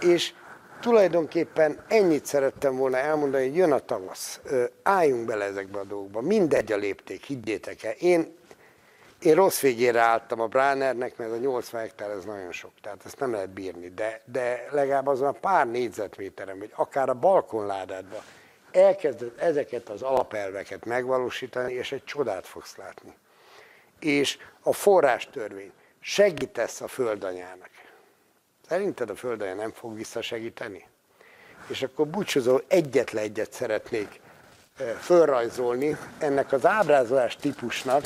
És tulajdonképpen ennyit szerettem volna elmondani, hogy jön a tavasz, álljunk bele ezekbe a dolgokba, mindegy a lépték, higgyétek el. Én, én rossz végére álltam a Bránernek, mert a 80 hektár ez nagyon sok, tehát ezt nem lehet bírni, de, de legalább azon a pár négyzetméterem, vagy akár a balkonládádba elkezded ezeket az alapelveket megvalósítani, és egy csodát fogsz látni. És a forrástörvény segítesz a földanyának. Szerinted a Földön nem fog visszasegíteni? És akkor búcsúzó egyetlen egyet szeretnék fölrajzolni ennek az ábrázolás típusnak.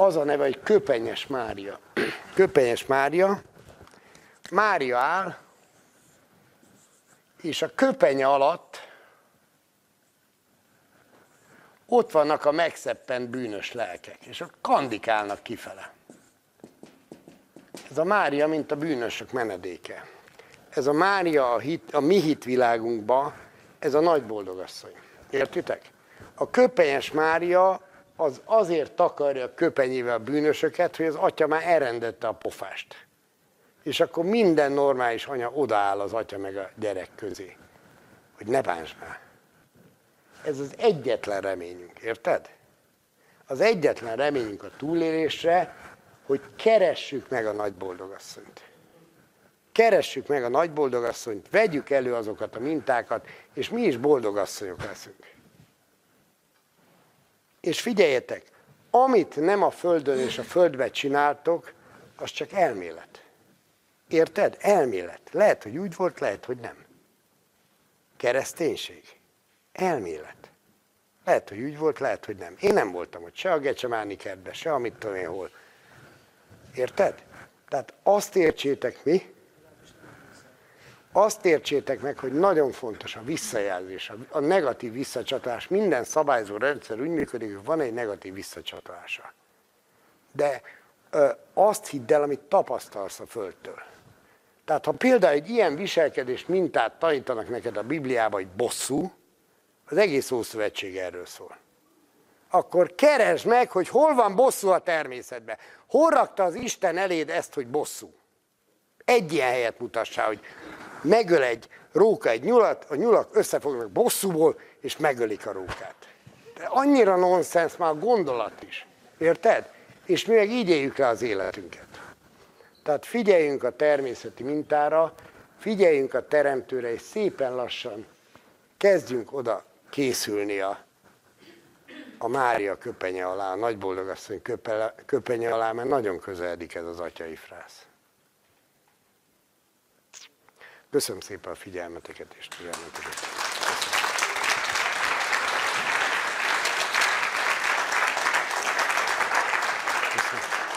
Az a neve, hogy Köpenyes Mária. Köpenyes Mária. Mária áll, és a köpenye alatt ott vannak a megszeppent bűnös lelkek, és ott kandikálnak kifele. Ez a Mária, mint a bűnösök menedéke. Ez a Mária a, hit, a mi hitvilágunkban, ez a nagy boldogasszony. Értitek? A köpenyes Mária az azért takarja köpenyével a bűnösöket, hogy az atya már elrendette a pofást. És akkor minden normális anya odaáll az atya meg a gyerek közé. Hogy ne bánts már. Ez az egyetlen reményünk, érted? Az egyetlen reményünk a túlélésre, hogy keressük meg a nagy boldogasszonyt. Keressük meg a nagy boldogasszonyt, vegyük elő azokat a mintákat, és mi is boldogasszonyok leszünk. És figyeljetek, amit nem a Földön és a Földbe csináltok, az csak elmélet. Érted? Elmélet. Lehet, hogy úgy volt, lehet, hogy nem. Kereszténység. Elmélet. Lehet, hogy úgy volt, lehet, hogy nem. Én nem voltam ott se a Gecsemáni kertben, se amit tudom én hol. Érted? Tehát azt értsétek mi, azt értsétek meg, hogy nagyon fontos a visszajelzés, a negatív visszacsatolás. Minden szabályzó rendszer úgy működik, hogy van egy negatív visszacsatolása. De ö, azt hidd el, amit tapasztalsz a Földtől. Tehát ha például egy ilyen viselkedés mintát tanítanak neked a Bibliában, hogy bosszú, az egész Ószövetség erről szól. Akkor keresd meg, hogy hol van bosszú a természetben. Hol rakta az Isten eléd ezt, hogy bosszú? Egy ilyen helyet mutassál, hogy megöl egy róka egy nyulat, a nyulak összefognak bosszúból, és megölik a rókát. De annyira nonsens már a gondolat is. Érted? És mi meg így éljük le az életünket. Tehát figyeljünk a természeti mintára, figyeljünk a teremtőre, és szépen lassan kezdjünk oda készülni a, a Mária köpenye alá, a nagyboldogasszony köpenye alá, mert nagyon közeledik ez az atyai frász. Köszönöm szépen a figyelmeteket és türelmeteket. Köszönöm.